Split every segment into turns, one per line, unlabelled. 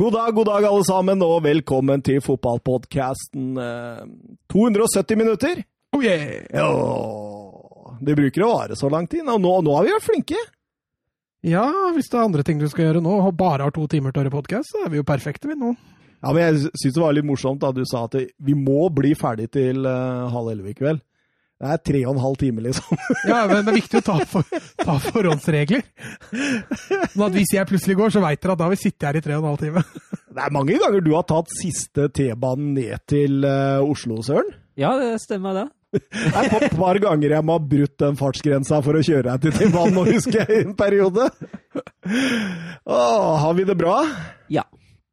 God dag, god dag, alle sammen, og velkommen til fotballpodkasten. Eh, 270 minutter.
Oh yeah!
Ja, det bruker å vare så lang tid. Og nå, nå har vi vært flinke.
Ja, hvis det er andre ting du skal gjøre nå, og bare har to timer til å høre podkast, så er vi jo perfekte, vi nå.
Ja, men jeg syns det var litt morsomt da du sa at vi må bli ferdig til uh, halv elleve i kveld. Det er tre og en halv time, liksom.
ja, men det er viktig å ta, for, ta forhåndsregler. Sånn at hvis jeg plutselig går, så veit dere at da har vi sittet her i tre og en halv time.
det er mange ganger du har tatt siste T-banen ned til uh, Oslo, Søren.
Ja, det stemmer, det.
Det er et par ganger jeg må ha brutt den fartsgrensa for å kjøre deg til T-banen nå, husker jeg, i en periode. Åh, har vi det bra?
Ja.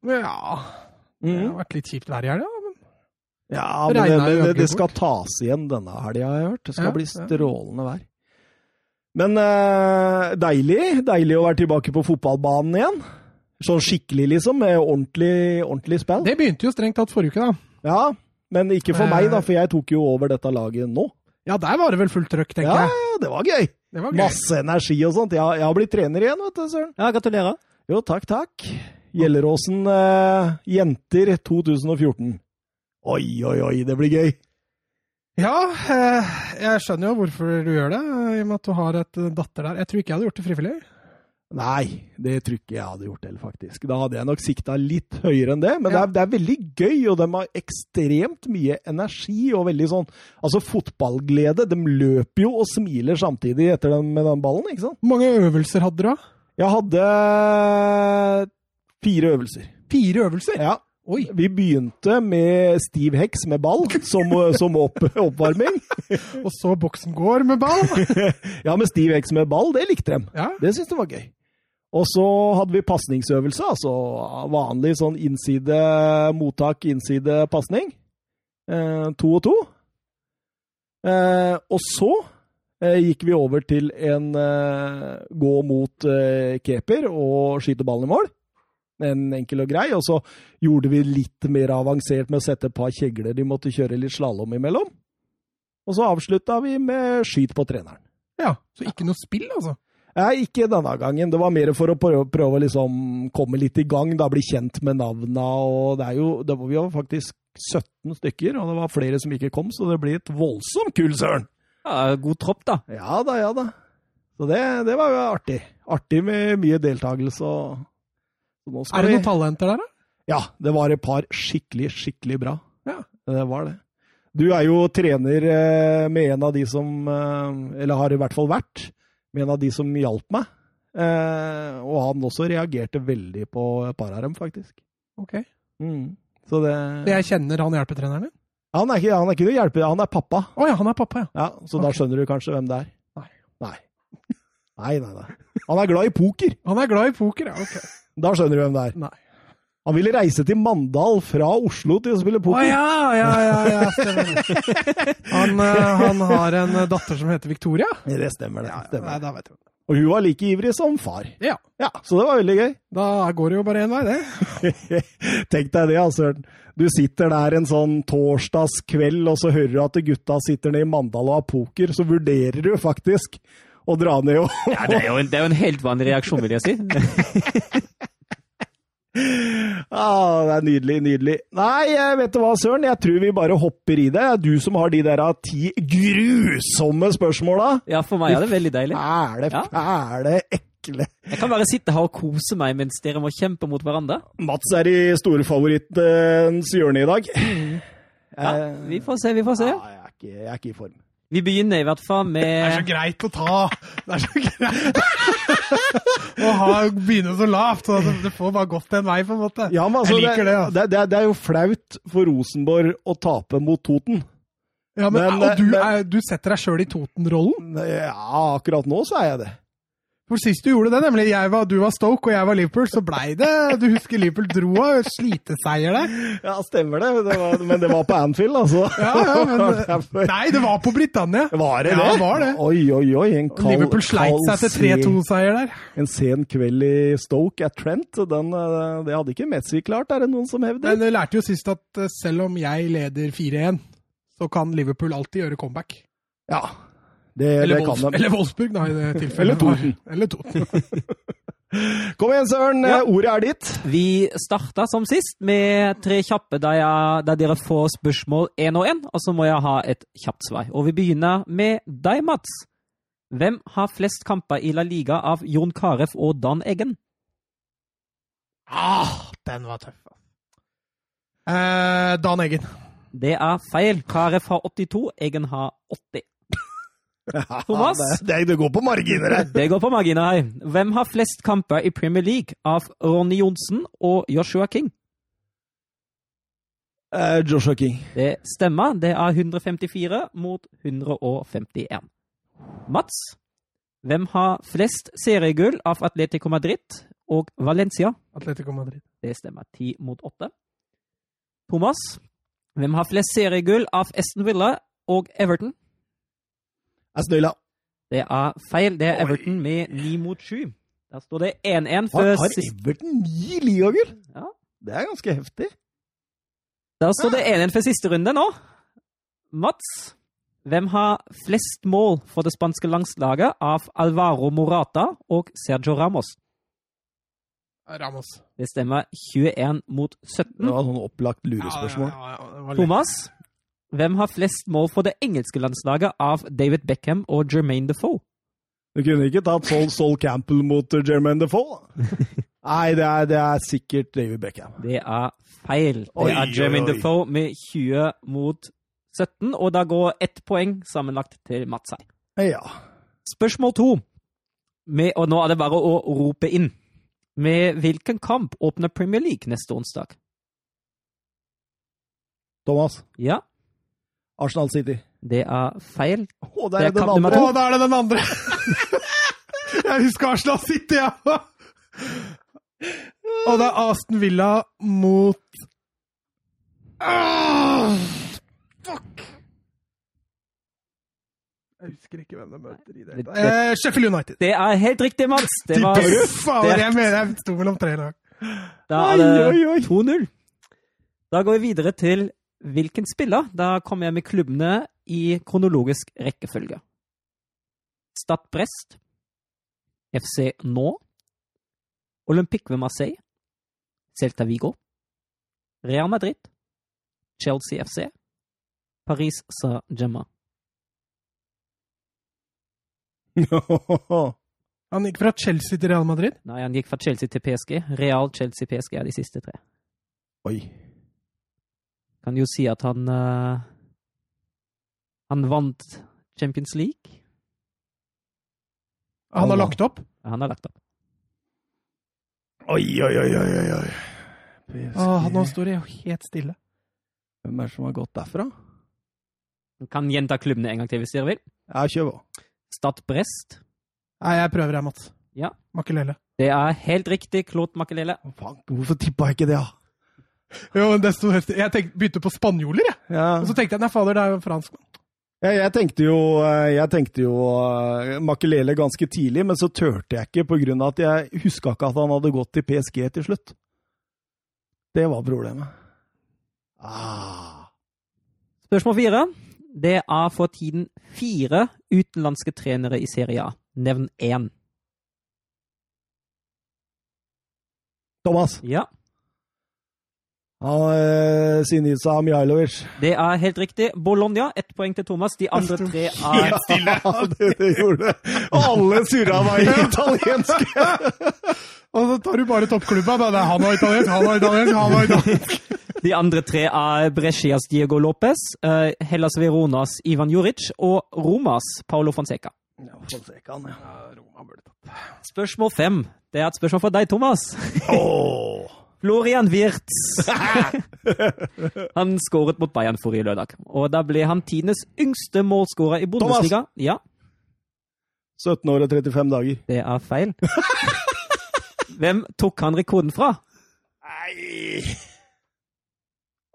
Ja. Det har vært litt kjipt vær i helga,
Ja, men det, det, det, det skal tas igjen denne helga, har jeg hørt. Det skal
Ja,
bli
ja.
strålende vær. Men uh, deilig. Deilig å være tilbake på fotballbanen igjen. Sånn skikkelig, liksom, med ordentlig, ordentlig spill.
det begynte jo strengt tatt forrige uke, da.
Ja, men ikke for
uh,
meg, da, for jeg tok jo over dette laget nå.
Ja, der var det vel fullt trøkk, tenker
Ja,
jeg.
ja, det var gøy.
Det var gøy.
Masse energi og sånt. Jeg, jeg har blitt trener igjen, vet du, Søren.
Ja, Gratulerer.
Jo, takk, takk. Gjelleråsen uh, jenter 2014. Oi, oi, oi, det blir gøy.
Ja, eh, jeg skjønner jo hvorfor du gjør det, i og med at du har et eh, datter der. Jeg tror ikke jeg hadde gjort det frivillig.
Nei, det tror ikke jeg hadde gjort heller, faktisk. Da hadde jeg nok sikta litt høyere enn det. Men det, er, det er veldig gøy, og de har ekstremt mye energi og veldig sånn Altså fotballglede. De løper jo og smiler samtidig etter den, med den ballen, ikke sant?
Hvor mange øvelser hadde du da?
Jeg hadde fire øvelser.
Fire øvelser?
Ja.
Oi.
Vi begynte med stiv heks med ball som, som opp, oppvarming.
Og så boksen går med ball.
Ja, med stiv heks med ball, det likte de.
Ja.
Det syntes de var gøy. Og så hadde vi pasningsøvelse, altså vanlig sånn innside mottak, innside pasning. Eh, to og to. Eh, og så eh, gikk vi over til en eh, gå mot eh, keeper og skyte ballen i mål. En enkel og grei. Og så gjorde vi litt mer avansert med å sette et par kjegler de måtte kjøre litt slalåm imellom. Og så avslutta vi med skyt på treneren.
Ja, Så ikke noe spill, altså?
Nei, ikke denne gangen. Det var mer for å prøve, prøve å liksom komme litt i gang, da bli kjent med navna. og det er jo, det var, Vi var faktisk 17 stykker, og det var flere som ikke kom, så det blir et voldsomt kull, søren!
Ja, god tropp, da.
Ja da, ja da. Så det, det var jo artig. Artig med mye deltakelse og
Er det
vi-
noen talenter der, da?
Ja, det var et par skikkelig, skikkelig bra.
Ja.
Det var det. Du er jo trener eh, med en av de som eh, Eller har i hvert fall vært med en av de som hjalp meg. Eh, og han også reagerte veldig på et par av dem, faktisk.
Ok.
Mm. Så det
Så jeg kjenner han hjelpetreneren din?
han, er ikke, han er ikke noe hjelper, han er pappa.
Å ja, han er pappa, ja.
Ja, Så da skjønner du kanskje hvem det er?
Nei.
Nei. Nei, nei, nei. Han er glad i poker.
Han er glad i poker, ja. Ok.
Da skjønner du hvem det er.
Nei.
Han ville reise til Mandal fra Oslo til å spille poker.
Å ja, ja, ja, ja, stemmer det. Han, eh, han har en datter som heter Victoria?
Det stemmer, det.
Nei,
stemmer.
da vet du.
Og hun var like ivrig som far.
Ja.
Ja, Så det var veldig gøy.
Da går det jo bare én vei, det.
Tenk deg det, altså. Du sitter der en sånn torsdagskveld, og så hører du at gutta sitter nede i Mandal og har poker. Så vurderer du faktisk å dra ned og
Ja, det er jo en, det er jo en helt vanlig reaksjon, vil jeg si.
ah, Det er nydelig, nydelig. Nei, vet du hva, Søren. Jeg tror vi bare hopper i det. Du som har de der ah, ti grusomme spørsmåla.
Ja, for meg er det veldig deilig.
Fæle,
Ja.
fæle, ekle.
Jeg kan bare sitte her og kose meg mens dere må kjempe mot hverandre.
Mats er i storfavorittens hjørne i dag.
Ja, vi får se, vi får se.
Ja, jeg, er ikke, jeg er ikke i form.
Vi begynner i hvert fall med
Det er så greit å ta! Det er så greit å ha, begynne så lavt. Så det får bare gått en vei, på en måte.
Ja, men altså,
jeg liker det.
det,
altså.
det, det, det er jo flaut for Rosenborg å tape mot Toten.
Ja, men,
men-
og du,
men-
er, du setter deg sjøl i Toten-rollen?
Ja, akkurat nå så er jeg det.
For sist du gjorde det, nemlig jeg var, du var Stoke og jeg var Liverpool, så blei det Du husker Liverpool dro av sliteseier der?
Ja, stemmer det. det var, men det var på Anfield, altså.
Ja, ja, men Nei, det var på Britannia!
Var det
Ja,
det?
var det.
Oi, oi, oi. En kald,
Liverpool sleit seg til 3-2-seier der.
En sen kveld i Stoke at Trent. Den, eh, det hadde ikke Messi klart, er det noen som hevder?
Men jeg lærte jo sist at eh, selv om jeg leder 4-1, så kan Liverpool alltid gjøre comeback.
Ja, det,
Eller,
det kan
Wolfs eller Wolfsburg, da, i det tilfellet.
Eller Toten.
Eller Toten.
Kom igjen, Søren.
Ja.
Ordet er ditt.
Vi starta som sist med tre kjappe der, jeg, der dere får spørsmål én og én, og så må jeg ha et kjapt svar. Og vi begynner med deg, Mats. Hvem har flest kamper i La Liga av Jon Carew og Dan Eggen?
Ah, den var tøff. Eh, Dan Eggen.
Det er feil. Carew har 82, Eggen har 80. Thomas?
Det, det går på marginer her.
Det går på marginer her. Hvem har flest kamper i Premier League av Ronny Johnsen og Joshua King?
Eh, Joshua King.
Det stemmer. Det er 154 mot 151. Mats, hvem har flest seriegull av Atletico Madrid og Valencia?
Atletico Madrid.
Det stemmer. 10 mot 8. Thomas, hvem har flest seriegull av Aston Villa og Everton?
Aston snøyla.
Det er feil. Det er
Oi.
Everton med 9 mot 7. Der står det 1-1
Har,
før
har. Everton ni ligagull?
Ja.
Det er ganske heftig.
Der står det 1-1 for siste runde nå. Mats, hvem har flest mål for det spanske landslaget av Alvaro Morata og Sergio Ramos?
Ramos.
Det stemmer 21 mot 17.
Det var sånn opplagt lurespørsmål.
Ja, ja, ja, det.
Thomas, hvem har flest mål for det engelske landslaget av David Beckham og Jermaine Defoe?
Du kunne ikke tatt Sol, Sol Campbell mot uh, Jermaine Defoe? Nei, det er, det er sikkert David Beckham.
Det er feil. Det er Jermaine. Defoe med 20 mot 17, og da går ett poeng sammenlagt til Mats her.
Ja.
Spørsmål to. Med, og nå er det bare å rope inn. Med hvilken kamp åpner Premier League neste onsdag?
Thomas.
Ja,
Arsenal City.
det er feil.
Å, der
er
er den andre.
Å, der er det den andre! Jeg husker Arsenal City, ja! Og det er Aston Villa mot ah, Fuck! Jeg husker ikke hvem de møter i det.
Det-
Eh, Sheffield United.
Det er helt riktig, Mats! Det var?
Faen, jeg mener jeg sto mellom tre lag.
da er det
oi, oi.
2-0. Da går vi videre til hvilken spiller. Da kommer jeg med klubbene i kronologisk rekkefølge. Stad Brest, FC Nå, Olympique ved Marseille, Celta Vigo, Real Madrid, Chelsea FC, Paris Saint-Germain.
Han gikk fra Chelsea til Real Madrid.
Nei, han gikk fra Chelsea til PSG. Real, Chelsea, PSG er de siste tre.
Oi.
Kan jo si at han uh, Han vant Champions League.
Han har lagt opp.
Han har lagt opp.
Oi, oi, oi, oi, oi, oi. PSG.
Åh, nå står det jo helt stille.
Hvem er det som har gått derfra?
Du kan gjenta klubbene en gang til hvis dere vil.
Ja, kjør på.
Stad Brest.
Nei, jeg prøver her, Mats.
Ja.
Makelele.
Det er helt riktig, Klot Makelele.
Å, Faen, hvorfor tippa jeg ikke det, da?
Jo, men desto heftig. Jeg tenkte, begynte på spanjoler, jeg.
Ja.
Og så tenkte jeg nei, fader, det er jo fransk.
Ja, jeg tenkte jo, eh, jeg tenkte jo uh, Makelele ganske tidlig, men så turte jeg ikke av at jeg huska ikke at han hadde gått til PSG til slutt. Det var problemet. Ah.
Spørsmål fire. Det er for tiden fire utenlandske trenere i Serie A. Nevn én.
Thomas.
Ja,
Han, eh, Sinisa Mihailovic.
det er helt riktig. Bologna, ett poeng til Thomas. De andre tre er
Ja, det, det gjorde det. Alle surra meg i italiensk.
Og så tar du bare toppklubba. da. Det er Han og italiensk, han og italiensk, han og italiensk.
De andre tre er Brescias Diego Lopez, eh, Hellas Veronas Ivan Juric og Romas Paolo Fonseca.
Ja, Fonseca, han, tatt.
Spørsmål fem. Det er et spørsmål for deg, Thomas.
Åh.
Florian Wirtz. han skåret mot Bayern forrige lørdag. Og da ble han tidenes yngste målskårer i Bundesliga. Ja,
17 år og 35 dager.
det er feil. Hvem tok han rekorden fra?
Nei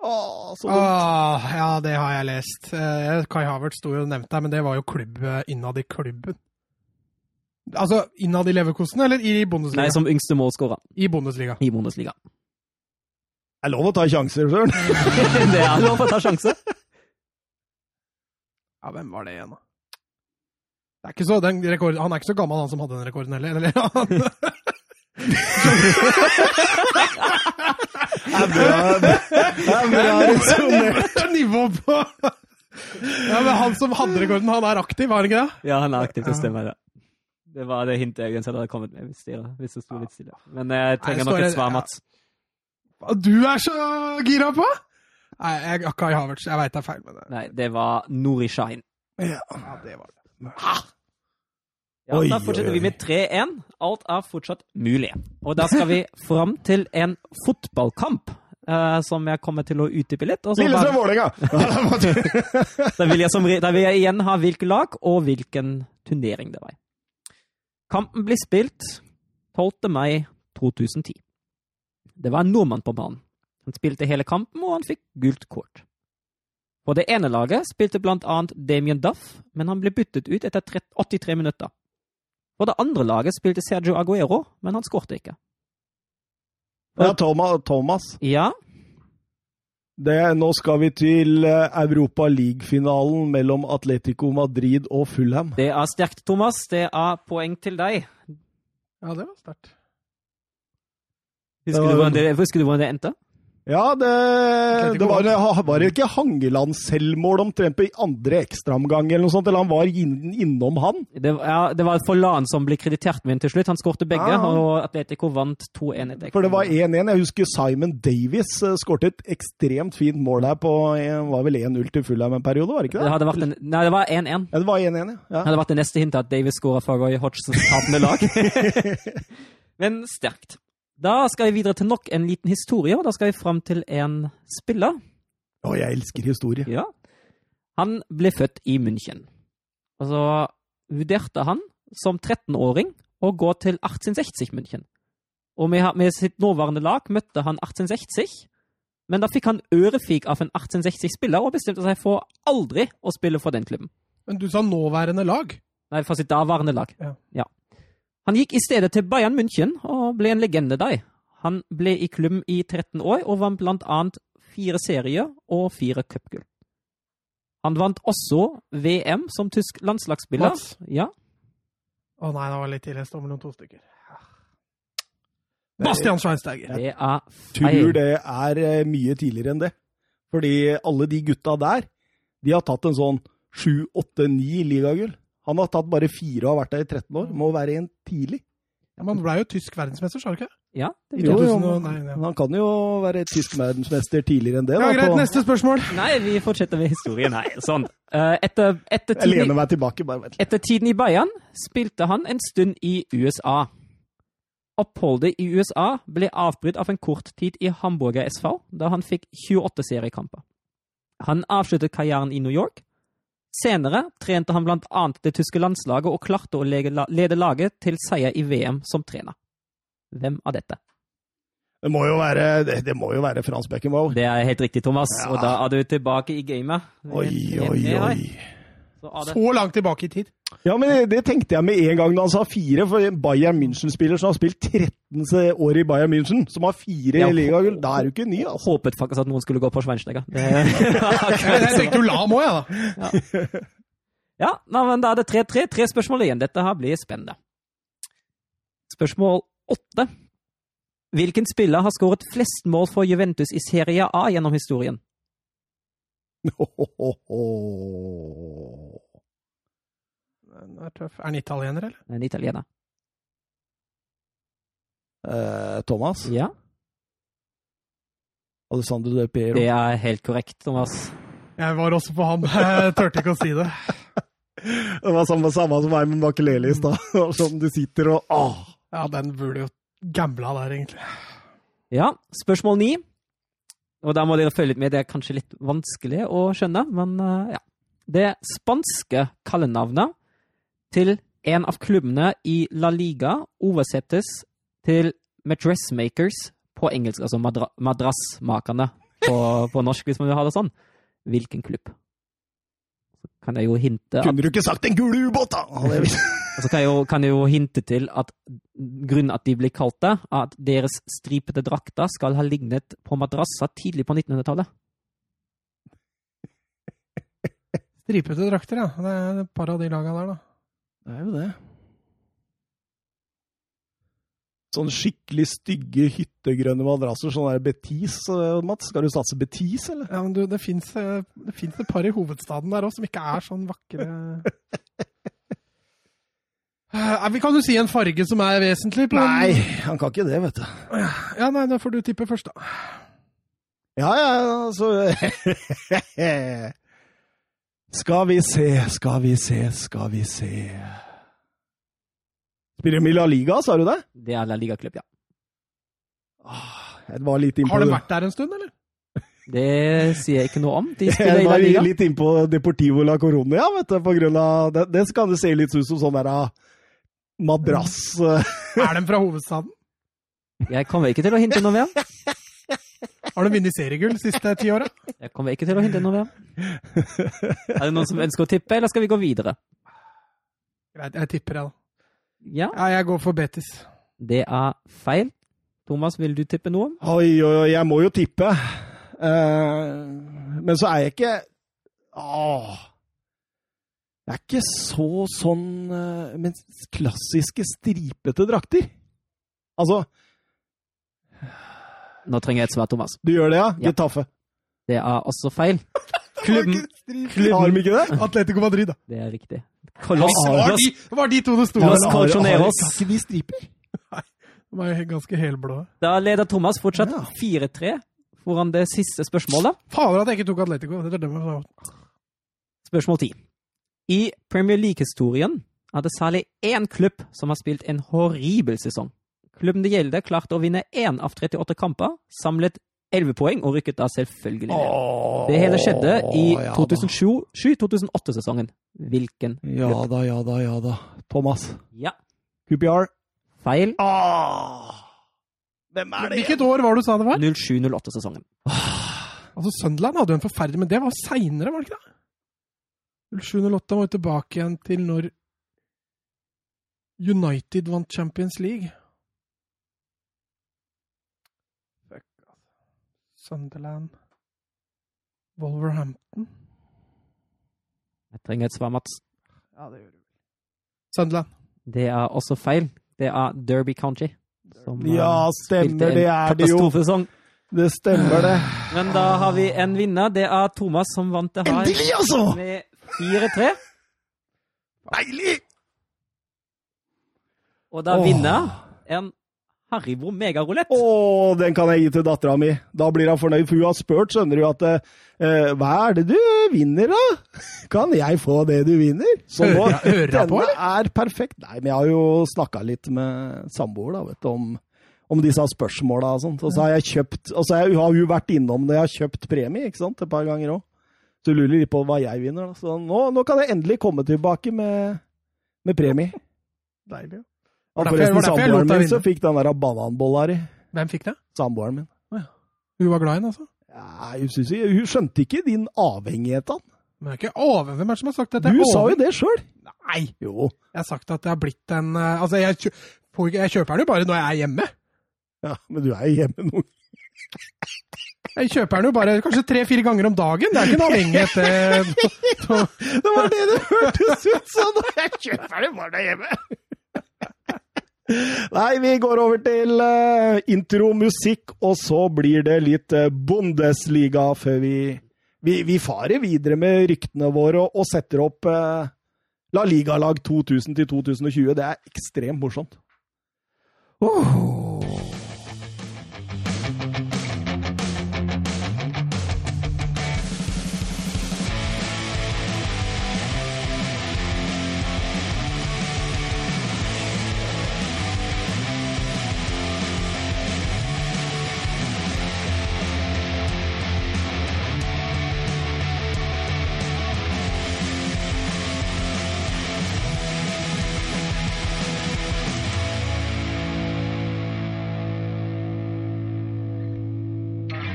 Åh, så dumt.
Åh, ja, det har jeg lest. Eh, Kai Havertz sto jo og nevnte det, men det var jo klubb eh, innad i klubben. Altså innad i Leverkosten, eller i Bundesliga?
Nei, som yngste målskårer
I Bundesliga.
i Bundesliga.
Det er lov å ta sjanser, Søren.
det er lov å ta sjanse.
Ja, hvem var det igjen, da? Det er ikke så, den rekord, han er ikke så gammel, han som hadde den rekorden heller. Eller, han,
Det er bra, det er bra resonnert.
Nivå på Ja, men han som hadde rekorden, han er aktiv, var han ikke det?
Ja, han er aktiv, det
Ja.
stemmer det. Det var det hintet jeg hadde kommet med hvis det, hvis det sto litt stille. Men jeg trenger nok et svar,
ja.
Mats.
Hva Du er så gira på! Nei, jeg, Kai Havertz. Jeg veit det er feil, men det,
Nei, det var Nori Shine.
Ja.
ja, det var det.
Ja,
Oi,
da fortsetter vi med 3-1. Alt er fortsatt mulig. Og da skal vi fram til en fotballkamp, Uh, som jeg kommer til å utdype litt.
Lillestrøm-Vålerenga!
da, vil jeg som, da vil jeg igjen ha hvilket lag og hvilken turnering det var. Kampen blir spilt 12. mai 2010. Det var en nordmann på banen. Han spilte hele kampen, og han fikk gult kort. På det ene laget spilte blant annet Damien Duff, men han ble byttet ut etter 83 minutter. På det andre laget spilte Sergio Aguero, men han skårte ikke.
Ja, Thomas. Thomas.
Ja,
Det, nå skal vi til eh, Europa League-finalen mellom Atletico Madrid og Fulham.
det er sterkt, Thomas. Det er poeng til deg.
Ja, det var sterkt.
Husker,
var-
du hvordan det, husker du hvordan det endte?
Ja, det, det var, var det ikke Hangeland selvmål omtrent på i andre ekstraomgang eller noe sånt? Eller han var inn, innom han?
Det, ja, det var Forlan som ble kreditert med den til slutt. Han skårte begge,
Ja.
og Atletico vant 2-1 etter
For det var 1-1. Jeg husker Simon Davies uh, skårte et ekstremt fint mål her på eh, var vel 1-0 til Fulham en periode, var det ikke
Det
det?
hadde vært en, nei, det var 1-1.
Ja, det var 1-1, ja.
Det hadde vært det neste hintet at Davis skåra for Roy Hodgsons tapende lag. Men sterkt. Da skal vi videre til nok en liten historie, og da skal vi fram til en spiller.
Å, jeg elsker historie.
Ja. Han ble født i München. Og så vurderte han som 13-åring å gå til 1860 München. Og med, med sitt nåværende lag møtte han 1860, men da fikk han ørefik av en 1860-spiller og bestemte seg for aldri å spille for den klubben.
Men du sa nåværende lag.
Nei, for sitt daværende lag.
Ja.
Han gikk i stedet til Bayern München og ble en legende der. Han ble i klubben i 13 år og vant blant annet fire serier og fire cupgull. Han vant også VM som tysk landslagsspiller.
Mats?
Ja.
Å nei, det var litt tidlig. Jeg står mellom to stykker. Bastian Schweinsteiger.
Det er
Tror
feil.
det er eh, mye tidligere enn det. Fordi alle de gutta der, de har tatt en sånn 7, 8, 9 ligagull. Han har tatt bare fire og har vært der i 13 år. Må være en tidlig.
Ja, Man ble jo tysk verdensmester, sa du ikke?
Ja, det er
Jo,
greit.
jo, men. Han kan jo være tysk verdensmester tidligere enn det.
Ja,
da,
greit.
på-
Neste spørsmål.
Nei, vi fortsetter med historien her. Sånn. Etter, Etter, tiden,
Jeg lener meg tilbake, bare vent
etter tiden i Bayern spilte han en stund i USA. Oppholdet i USA ble avbrutt av en kort tid i Hamburger SV, da han fikk 28 seriekamper. Han avsluttet karrieren i New York. Senere trente han blant annet det tyske landslaget og klarte å lede laget til seier i VM som trener. Hvem av dette?
Det må jo være, det, det må jo være Frans Beckenbauer.
Det er helt riktig, Thomas.
Ja.
Og da er du tilbake i gamet.
Oi, oi, oi.
Så det
Så langt tilbake i tid.
Ja, men det, det tenkte jeg med en gang da han sa fire, for en Bayern München-spiller som har spilt 13 år i Bayern München, som har fire
Ja,
ligagull, da er du ikke ny, altså.
håpet faktisk at noen skulle gå på Schweinsteiger. Det,
Jeg, jeg tenkte jo Lam òg, jeg, da.
ja, nei, men da er det 3-3. Tre spørsmål igjen. Dette her blir spennende. Spørsmål åtte. Hvilken spiller har skåret flest mål for Juventus i Serie A gjennom historien?
Den er tøff. Er han italiener, eller?
En italiener.
Eh, Thomas?
Ja,
Alessandro De Piero?
det er helt korrekt, Thomas.
Jeg var også på han. Jeg turte ikke å si det.
Det var samme, samme som meg med Makelele i stad. Sånn du sitter og åh!
Ja, den burde jo gambla der, egentlig.
Ja, spørsmål ni. Og da må dere følge litt med. Det er kanskje litt vanskelig å skjønne, men eh, ja. Det spanske kallenavnet til en av klubbene i La Liga oversettes til Madrassmakers på engelsk, altså madra madrassmakerne på, på norsk, hvis man vil ha det sånn. Hvilken klubb? Så kan jeg jo hinte at
Kunne du ikke sagt en gule ubåt, da? Hadde jeg visst.
Og så kan jeg, jo, kan jeg jo hinte til at grunnen at de blir kalt det, er at deres stripete drakter skal ha lignet på madrasser tidlig på 1900-tallet.
Stripete drakter, ja. Det er et par av de laga der, da.
Det er jo det. Sånne skikkelig stygge hyttegrønne madrasser. Sånn der Betis, eh, Mats. Skal du satse Betis, eller?
Ja, men du, det fins et par i hovedstaden der òg som ikke er sånn vakre Eh, Vi kan jo si en farge som er vesentlig. på
Nei, han kan ikke det, vet du.
Ja, nei, Da får du tippe først, da.
Ja, ja, altså Skal vi se, skal vi se, skal vi se Spiller de i La Liga, sa du det?
Det er La Liga-klubb, ja.
Ah, Jeg var litt innpå
Har de vært der en stund, eller?
Det sier jeg ikke noe om. De spiller
Jeg
i La
var
Liga.
litt innpå Deportivo la Corona, ja, vet du, på grunn av Det, det kan det se litt ut som sånn der ah, madrass
Er de fra hovedstaden?
Jeg kommer ikke til å hinte noe mer.
Har du vunnet seriegull de siste ti åra?
Jeg kommer ikke til å hinte noe mer. Er det noen som ønsker å tippe, eller skal vi gå videre?
Jeg, jeg tipper, jeg, da.
Ja,
Ja, jeg går for Betis.
det er feil. Thomas, vil du tippe noe?
Oi, oi, oi, jeg må jo tippe. Uh, men så er jeg ikke Åh. Jeg er ikke så sånn uh, med klassiske stripete drakter. Altså,
Nå trenger jeg et svar, Thomas.
du gjør det, ja?
Ja.
Getafe.
Det er også feil. Klubben
Har de ikke det?
Atletico Madrid, da.
Det er riktig.
Det
Kolos,
var de, var de to det sto mellom.
Colchoneros.
Har ikke de striper?
Nei, De er ganske helblå.
Da leder Thomas fortsatt 4-3 foran det siste spørsmålet.
Fader at jeg ikke tok Atletico. Det er sa.
Spørsmål 10. I Premier League-historien er det særlig én klubb som har spilt en horribel sesong. Klubben det gjelder, klarte å vinne én av 38 kamper, samlet 11 poeng og rykket da selvfølgelig ned. Det hele skjedde i
ja
2007-2008-sesongen. Hvilken
Ja da, ja da, ja da. Thomas.
Ja.
QPR.
Feil.
Åh. Hvem er det?
Hvilket år var det du sa det var?
07-08-sesongen.
Altså, Sunderland hadde jo en forferdelig, men det var seinere, var det ikke det? 07-08 var jo tilbake igjen til når United vant Champions League. Fuck, altså. Sunderland Wolverhampton
Jeg trenger et svar, Mats.
Ja, det gjør du. Sunderland.
Det er også feil. Det er Derby County. Som
Ja, stemmer, det er det jo. Det stemmer, det.
Men da har vi en vinner. Det er Thomas som vant det her
Endelig, altså!
med 4-3.
Deilig!
Og da vinner en Haribo megarulett.
Å, den kan jeg gi til dattera mi. Da blir hun fornøyd, for hun har spurt, skjønner du, at eh, Hva er det du vinner, da? Kan jeg få det du vinner? Så nå,
hun på,
denne er perfekt. Nei, men jeg har jo snakka litt med samboer, da, vet du, om, om disse spørsmåla og sånt. Og så har jeg kjøpt Og så har har hun vært innom det, jeg har kjøpt premie, ikke sant, et par ganger òg. Så hun lurer litt på hva jeg vinner, da. Så nå, nå kan jeg endelig komme tilbake med, med premie. Deilig. Ja,
jeg-
forresten, samboeren min så fikk den der bananbolla her i.
Hvem fikk det?
Samboeren min.
Hun var glad i den, altså.
Ja, hun, synes, hun skjønte ikke din avhengighet av den.
Men jeg er ikke over. Hvem er det som har sagt dette?
Du sa jo det sjøl.
Nei!
Jo.
Jeg har sagt at det har blitt en eh, Altså, jeg, kjø jeg kjøper den jo bare når jeg er hjemme.
Ja, men du er jo hjemme nå.
Jeg kjøper den jo bare kanskje tre-fire ganger om dagen. Det er ikke en avhengighet. eh,
Det var det det hørtes ut som Sånn. jeg kjøper den bare når jeg er hjemme. Nei, vi går over til uh, intromusikk, og så blir det litt uh, Bundesliga før vi, vi Vi farer videre med ryktene våre og, og setter opp eh, La Liga-lag 2000 til 2020. Det er ekstremt morsomt. Oh.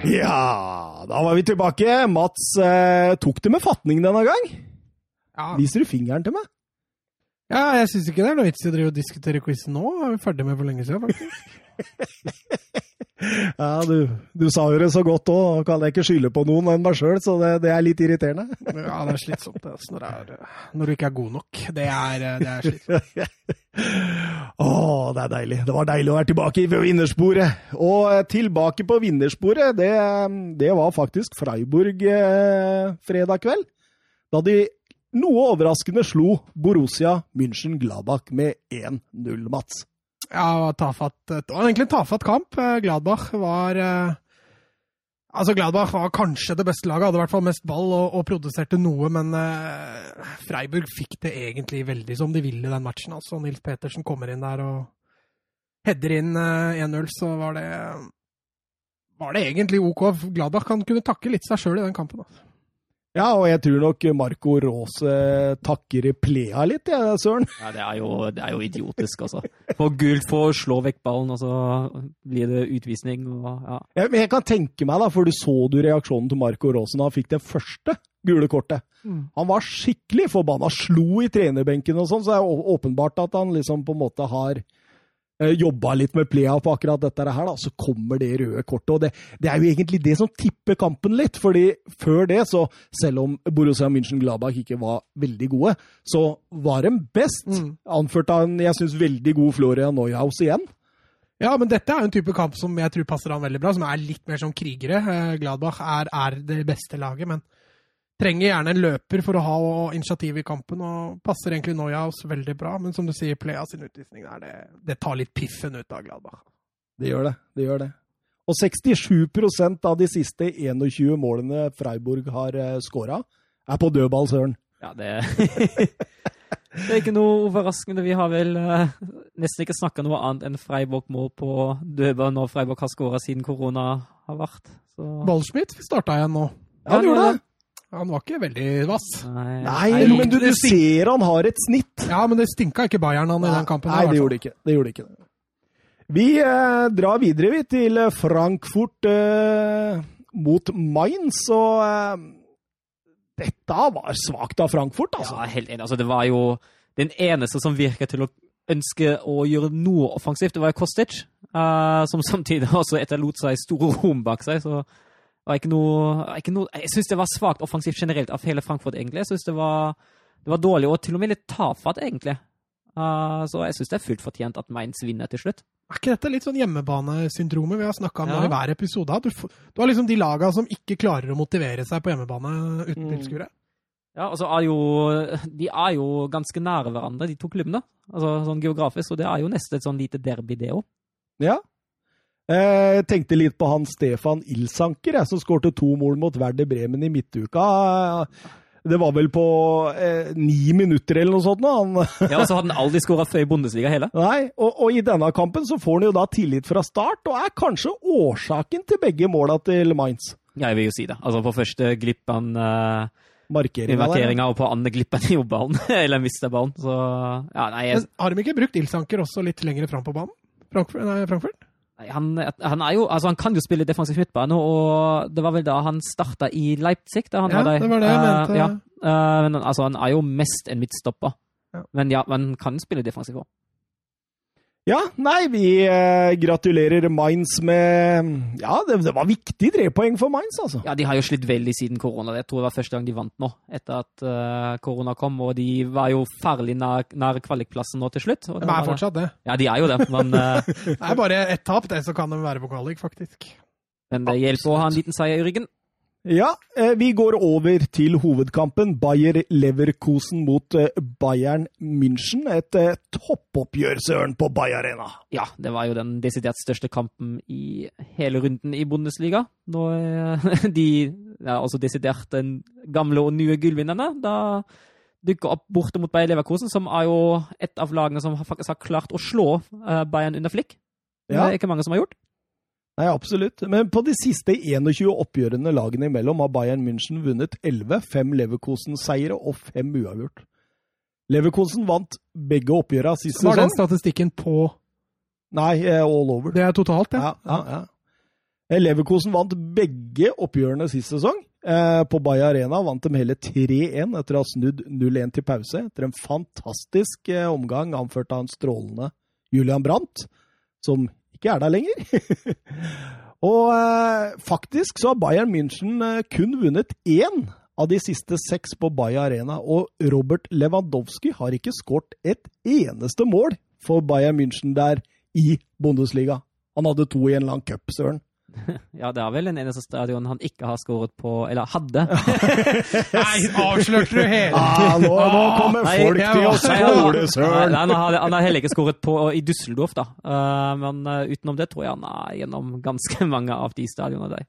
Ja, da var vi tilbake. Mats eh, tok det med fatning denne gang.
Ja,
Viser du fingeren til meg?
ja jeg syns ikke det er noe vits i å drive og diskutere quizen nå. Er vi ferdig med for lenge siden, faktisk.
Ja, du, du sa jo det så godt òg. Kan jeg ikke skylde på noen enn meg sjøl, så det, det, er litt irriterende.
Ja, det er slitsomt det, altså, når, det er, når, du ikke er god nok. Det er, det er slitsomt.
Å, det er deilig. Det var deilig å være tilbake i vinnersporet. Og eh, tilbake på vinnersporet, det, det var faktisk Freiburg eh, fredag kveld. Da de noe overraskende slo Borussia München Gladbach med 1-0, Mats.
Ja, tafatt. Det var egentlig en tafatt kamp. Eh, Gladbach var eh, Altså, Gladbach var kanskje det beste laget, hadde i hvert fall mest ball og, og produserte noe, men uh, Freiburg fikk det egentlig veldig som de ville den matchen. altså. Nils Petersen kommer inn der og header inn uh, 1-0, så var det var det egentlig OK. Gladbach kan kunne takke litt seg sjøl i den kampen. altså.
Ja, og jeg tror nok Marco Rose takker Plea litt, jeg, ja, Søren.
Ja, det er, jo, det er jo idiotisk, altså. På gult for å slå vekk ballen, og så blir det utvisning. Og, ja.
ja. men jeg kan tenke meg, da, for du så du reaksjonen til Marco Rose da han fikk det første gule kortet. Mm. Han var skikkelig forbanna, slo i trenerbenken og sånn, så det er åpenbart at han liksom på en måte har Eh, jobba litt med Plea på akkurat dette her, da, så kommer det røde kortet. og det, det, er jo egentlig det som tipper kampen litt. fordi før det, så selv om Borussia München-Gladbach ikke var veldig gode, så var de best. Mm. Anført av en jeg syns veldig god Florian Neuhaus igjen.
Ja, men dette er jo en type kamp som jeg tror passer han veldig bra, som er litt mer som krigere. Eh, Gladbach er, er det beste laget, men trenger gjerne en løper for å ha initiativ i kampen, og passer egentlig Neuhaus veldig bra. Men som du sier, Plea sin utvisning der, det, det, tar litt piffen ut av Gladbach.
Det gjør det. Det gjør det. Og 67% av de siste 21 målene Freiburg har eh, skåra, er på dødball, søren.
Ja, det Det er ikke noe overraskende. Vi har vel uh, nesten ikke snakka noe annet enn Freiburg-mål på dødball når Freiburg har skåra siden korona har vært.
Så... Ballschmidt starta igjen nå.
Ja, han gjorde det.
Han var ikke veldig vass.
Nei, Nei men du, du ser han har et snitt.
Ja, men det stinka ikke Bayern han i den kampen.
Nei, det gjorde det ikke. Det gjorde ikke. Vi eh, drar videre vi, til Frankfurt eh, mot Mainz, og eh, dette var svakt av Frankfurt, altså.
Ja, helt enig. Altså, det var jo den eneste som virka til å ønske å gjøre noe offensivt. Det var Kostic, uh, som samtidig også etterlot seg store rom bak seg. så var ikke noe, ikke noe Jeg syns det var svakt offensivt generelt av hele Frankfurt, egentlig. Jeg syns det, det, var dårlig, og til og med litt tafatt, egentlig. Uh, så jeg syns det er fullt fortjent at Mainz vinner til slutt.
Er ikke dette litt sånn hjemmebanesyndromet vi har snakka om ja. i hver episode? Du, du, har liksom de laga som ikke klarer å motivere seg på hjemmebane uten mm. tilskuere.
Ja, så er jo, De er jo ganske nære hverandre, de to klubbene. Altså sånn geografisk, og det er jo nesten et sånn lite derby, det òg.
Ja, jeg tenkte litt på han Stefan Ilsanker, jeg, som skårte to mål mot Werder Bremen i midtuka. Det var vel på eh, ni minutter eller noe sånt. Nå. Han,
ja, og så hadde han aldri skåra før i Bundesliga heller.
Nei, og, og, i denne kampen så får han jo da tillit fra start, og er kanskje årsaken til begge måla til Mainz.
Ja, jeg vil jo si det. Altså På første glipp han uh, markeringa, og på andre glipp han jo ballen. eller mista ballen. Så ja, nei jeg...
Men Har de ikke brukt Ilsanker også litt lenger fram på banen? Frankfurt? Nei, Frankfurt?
Han, han, jo, altså han kan jo spille defensiv midtbane, og det var vel da han starta i Leipzig. Da han
ja,
var
det var det jeg eh, mente. Uh, ja.
uh, men altså, han er jo mest en midtstopper. Ja. Men ja, han kan spille defensiv òg.
Ja, nei, vi eh, gratulerer Mainz med Ja, det, det, var viktig tre poeng for Mainz, altså.
Ja, de har jo slitt veldig siden korona. Jeg tror det var første gang de vant nå, etter at uh, korona kom. Og de var jo farlig nær, nær kvalikplassen nå til slutt.
de er fortsatt det.
Ja, de er jo det, men uh,
Det er bare ett tap, det, så kan de være på kvalik, faktisk.
Men det hjelper å ha en liten seier i ryggen.
Ja, eh, vi går over til hovedkampen. Bayer Leverkosen mot eh, Bayern München. Et eh, toppoppgjør, søren, på Bayer Arena.
Ja, det var jo den desidert største kampen i hele runden i Bundesliga. Nå de ja, også desidert den gamle og nye gullvinnerne. Da dukker opp borte mot Bayer Leverkosen, som er jo et av lagene som faktisk har klart å slå Bayern under flikk. Det er ikke mange som har gjort.
Nei, absolutt. Men på de siste 21 oppgjørene lagene imellom har Bayern München vunnet 11, fem Leverkosen-seire og fem uavgjort. Leverkosen vant begge oppgjørene sist sesong.
Var den statistikken på
Nei, eh, all over.
Det er totalt,
ja. ja, ja, ja. Eh, Leverkosen vant begge oppgjørene sist sesong. Eh, på Bay Arena vant de hele 3-1 etter å ha snudd 0-1 til pause. Etter en fantastisk omgang anført av en strålende Julian Brandt, som ikke er der lenger. og eh, faktisk så har Bayern München eh, kun vunnet én av de siste seks på Bayern Arena, og Robert Lewandowski har ikke skåret et eneste mål for Bayern München der i Bundesliga. Han hadde to i en lang cup, søren.
Ja, det er vel den eneste stadion han ikke har skåret på Eller hadde.
Nei, avslørte du hele
Ah, nå, nå kommer folk
nei,
til å skåle,
Nei,
søren!
han, har, han har heller ikke skåret på i Düsseldorf, da. Uh, men uh, utenom det tror jeg han er gjennom ganske mange av de stadionene der.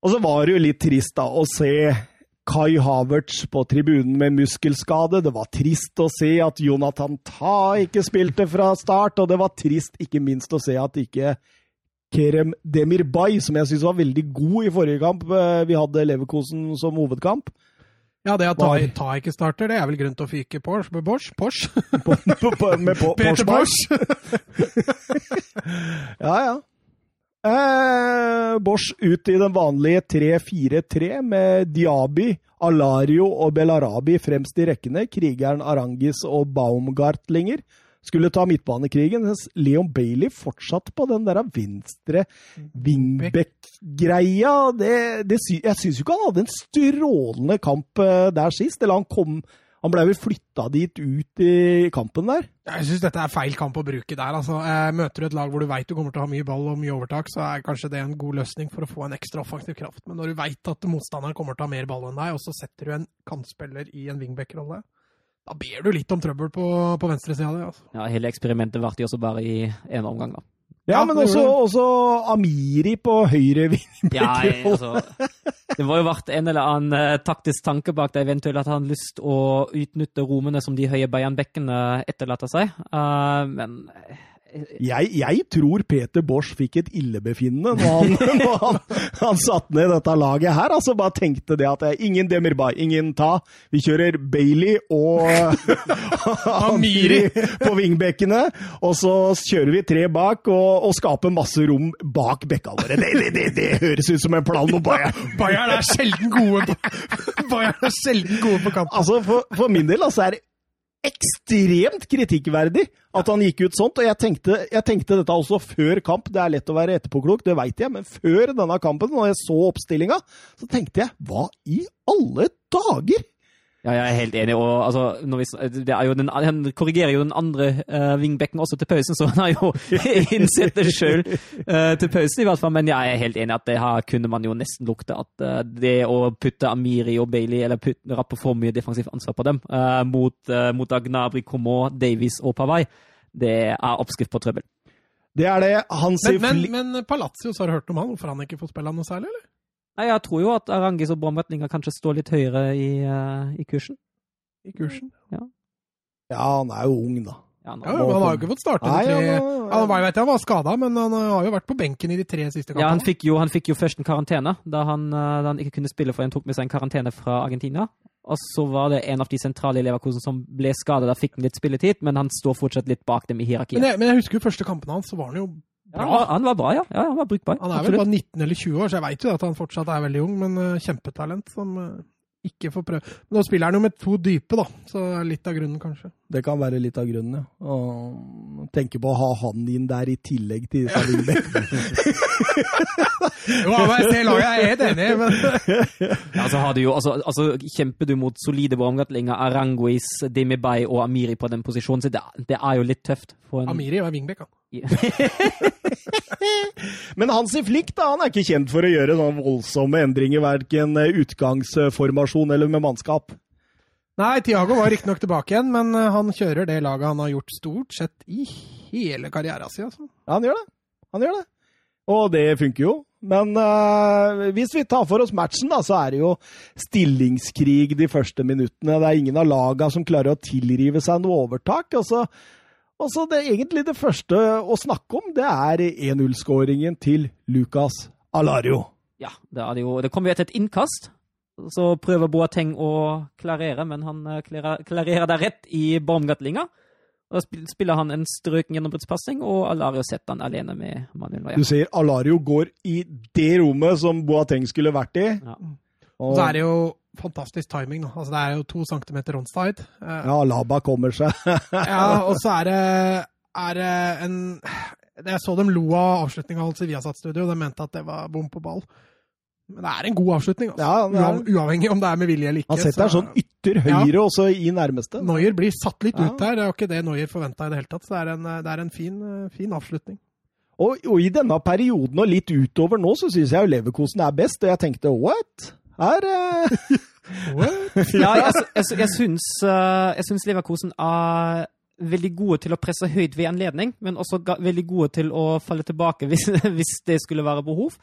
Og så var det jo litt trist da å se Kai Havertz på tribunen med muskelskade. Det var trist å se at Jonathan Ta ikke spilte fra start, og det var trist ikke minst å se at ikke Kerem Demirbay, som jeg syns var veldig god i forrige kamp, eh, vi hadde Leverkosen som hovedkamp,
Ja, det at ta, ta ikke starter, det er vel grunn til å fyke Porsche? med Bosch? Porsche?
på, på, på, med på,
Peter Porsche!
Ja, ja. Eh, Bosch ut i den vanlige 3-4-3 med Diaby, Alario og Belarabi fremst i rekkene. Krigeren Arangis og Baumgartlinger skulle ta midtbanekrigen, mens Leon Bailey fortsatt på den der venstre wingback-greia. Jeg syns jo ikke han hadde en strålende kamp eh, der sist. Eller han kom Han ble vel flytta dit ut i kampen der.
Jeg syns dette er feil kamp å bruke der. altså. Eh, Møter du et lag hvor du veit du kommer til å ha mye ball og mye overtak, så er kanskje det en god løsning for å få en ekstra offensiv kraft. Men når du veit at motstanderen kommer til å ha mer ball enn deg, og så setter du en kantspiller i en wingback-rolle, da ber du litt om trøbbel på, på venstresida di. Altså.
Ja, hele eksperimentet varte jo også bare i én omgang, da.
Ja,
Ja,
men også, også Amiri på høyre wingback.
Ja, altså, det var jo vært en eller annen eh, taktisk tanke bak det, eventuelt at han hadde lyst å utnytte rommene som de høye Bayern-bekkene etterlater seg. Uh, men eh,
Jeg, jeg tror Peter Bosch fikk et illebefinnende når han, når han, han satte ned dette laget her. Altså bare tenkte det at ingen Demirbay, ingen Ta. Vi kjører Bailey og Amiri på vingbekkene. Og så kjører vi tre bak og, og skaper masse rom bak bekka våre. Det, det, det, det høres ut som en plan mot Bayern.
Bayern er sjelden gode på, Bayern er sjelden gode på kamp.
Altså, for, for min del altså, er det ekstremt kritikkverdig at han gikk ut sånt. Og jeg tenkte, jeg tenkte dette også før kamp. Det er lett å være etterpåklok, det veit jeg, men før denne kampen, når jeg så oppstillinga, så tenkte jeg hva i alle dager?
Ja, jeg er helt enig. Og altså, når vi, det er jo den, han korrigerer jo den andre uh, vingbekken også til pausen, så han har jo innsett det sjøl til pausen, i hvert fall. Men jeg er helt enig at det her kunne man jo nesten lukte. At uh, det å putte Amiri og Bailey, eller putte, rappe for mye defensivt ansvar på dem, eh, mot, uh, mot Agnabri, Comeau, Davies og Pavai, det er oppskrift på trøbbel.
Det er det Hansi
Men, men, men Palazzo, Palacios, har du hørt om han? Hvorfor han ikke får spille noe særlig, eller?
Nei, Jeg tror jo at Arangis og Bromvetninga kanskje står litt høyere i, uh, i kursen.
I kursen?
Ja, ja, han er jo ung, da.
Ja, han,
Ja, jo, men han har jo ikke fått starte de
Nei,
tre
han,
ja, Han var, jeg vet, han var skada, men han har jo vært på benken i de tre siste
Ja, han
kampene.
fikk, jo, han fikk jo først en karantene da han, eh, da han ikke kunne spille, for han tok med seg en karantene fra Argentina. Og så var det en av de sentrale i Leverkosen som ble skadet. Da fikk han litt spilletid, men han står fortsatt litt bak dem i
men,
hierarkiet.
jeg, men jeg husker jo første kampene hans, så var han jo
Ja, han, var, han var bra, ja. ja han var brukbar.
Han er vel
Absolutt.
bare 19 eller 20 år, så jeg veit jo at han fortsatt er veldig ung, men eh, kjempetalent som eh, ikke får prøve. Men nå spiller han jo med to dype, da, så er litt av grunnen, kanskje.
Det kan være litt av grunnen, ja. Å tenke på å ha han inn der i tillegg til disse wingbackene.
Jo, men jeg ser laget, jeg er helt enig, men
Ja, altså, har du jo, altså, altså, kjemper du mot solide Wormgatlinger, Aranguis, Dimibay og Amiri på den posisjonen, så det, det er jo litt tøft. For en,
Amiri var wingback, han.
Men Hansi Flick da, han er ikke kjent for å gjøre sånne voldsomme endringer, verken utgangsformasjon eller med mannskap.
Nei, Tiago var riktignok tilbake igjen, men eh, han kjører det laget han har gjort stort sett i hele karrieren sin. Altså.
Ja, han gjør det. Han gjør det. Og det funker jo. Men eh, hvis vi tar for oss matchen, da, så er det jo stillingskrig de første minuttene. Det er ingen av lagene som klarer å tilrive seg noe overtak. Altså, altså det, er egentlig det første å snakke om, det er 1-0-skåringen til Lucas Alario.
Ja, det, er det, jo, det kommer jo etter et innkast. Så prøver Boateng å klarere, men han eh, klarerer det rett i Baumgartlinga. Da spiller han en strøken gjennombruddspassing, og Alario setter han alene med Manuel
Du
Neuer.
ser Alario går i det rommet som Boateng skulle vært i.
Ja.
Og så er det jo fantastisk timing. Da. Altså, det er jo to centimeter onside. Eh,
Ja, Laba kommer seg.
ja, og så er det, er det en Jeg så dem lo av avslutninga hans i Viasat-studio, de mente at det var bom på ball. Men det er en god avslutning, altså.
Ja, er-
Uavhengig om det er med vilje eller ikke.
Han setter
så-
sånn ytter høyre ja. også i nærmeste.
Noyer blir satt litt
Ja.
ut der. Det er jo ikke det Noyer forventa i det hele tatt. Så det er en, det er en fin, eh, fin avslutning.
Og, og i denne perioden og litt utover nå, så syns jeg jo Leverkosen er best. Og jeg tenkte what? Her eh,
Ja, jeg, jeg, jeg, syns, eh, jeg syns Leverkosen er veldig gode til å presse høyt ved anledning, men også veldig gode til å falle tilbake hvis, hvis det skulle være behov.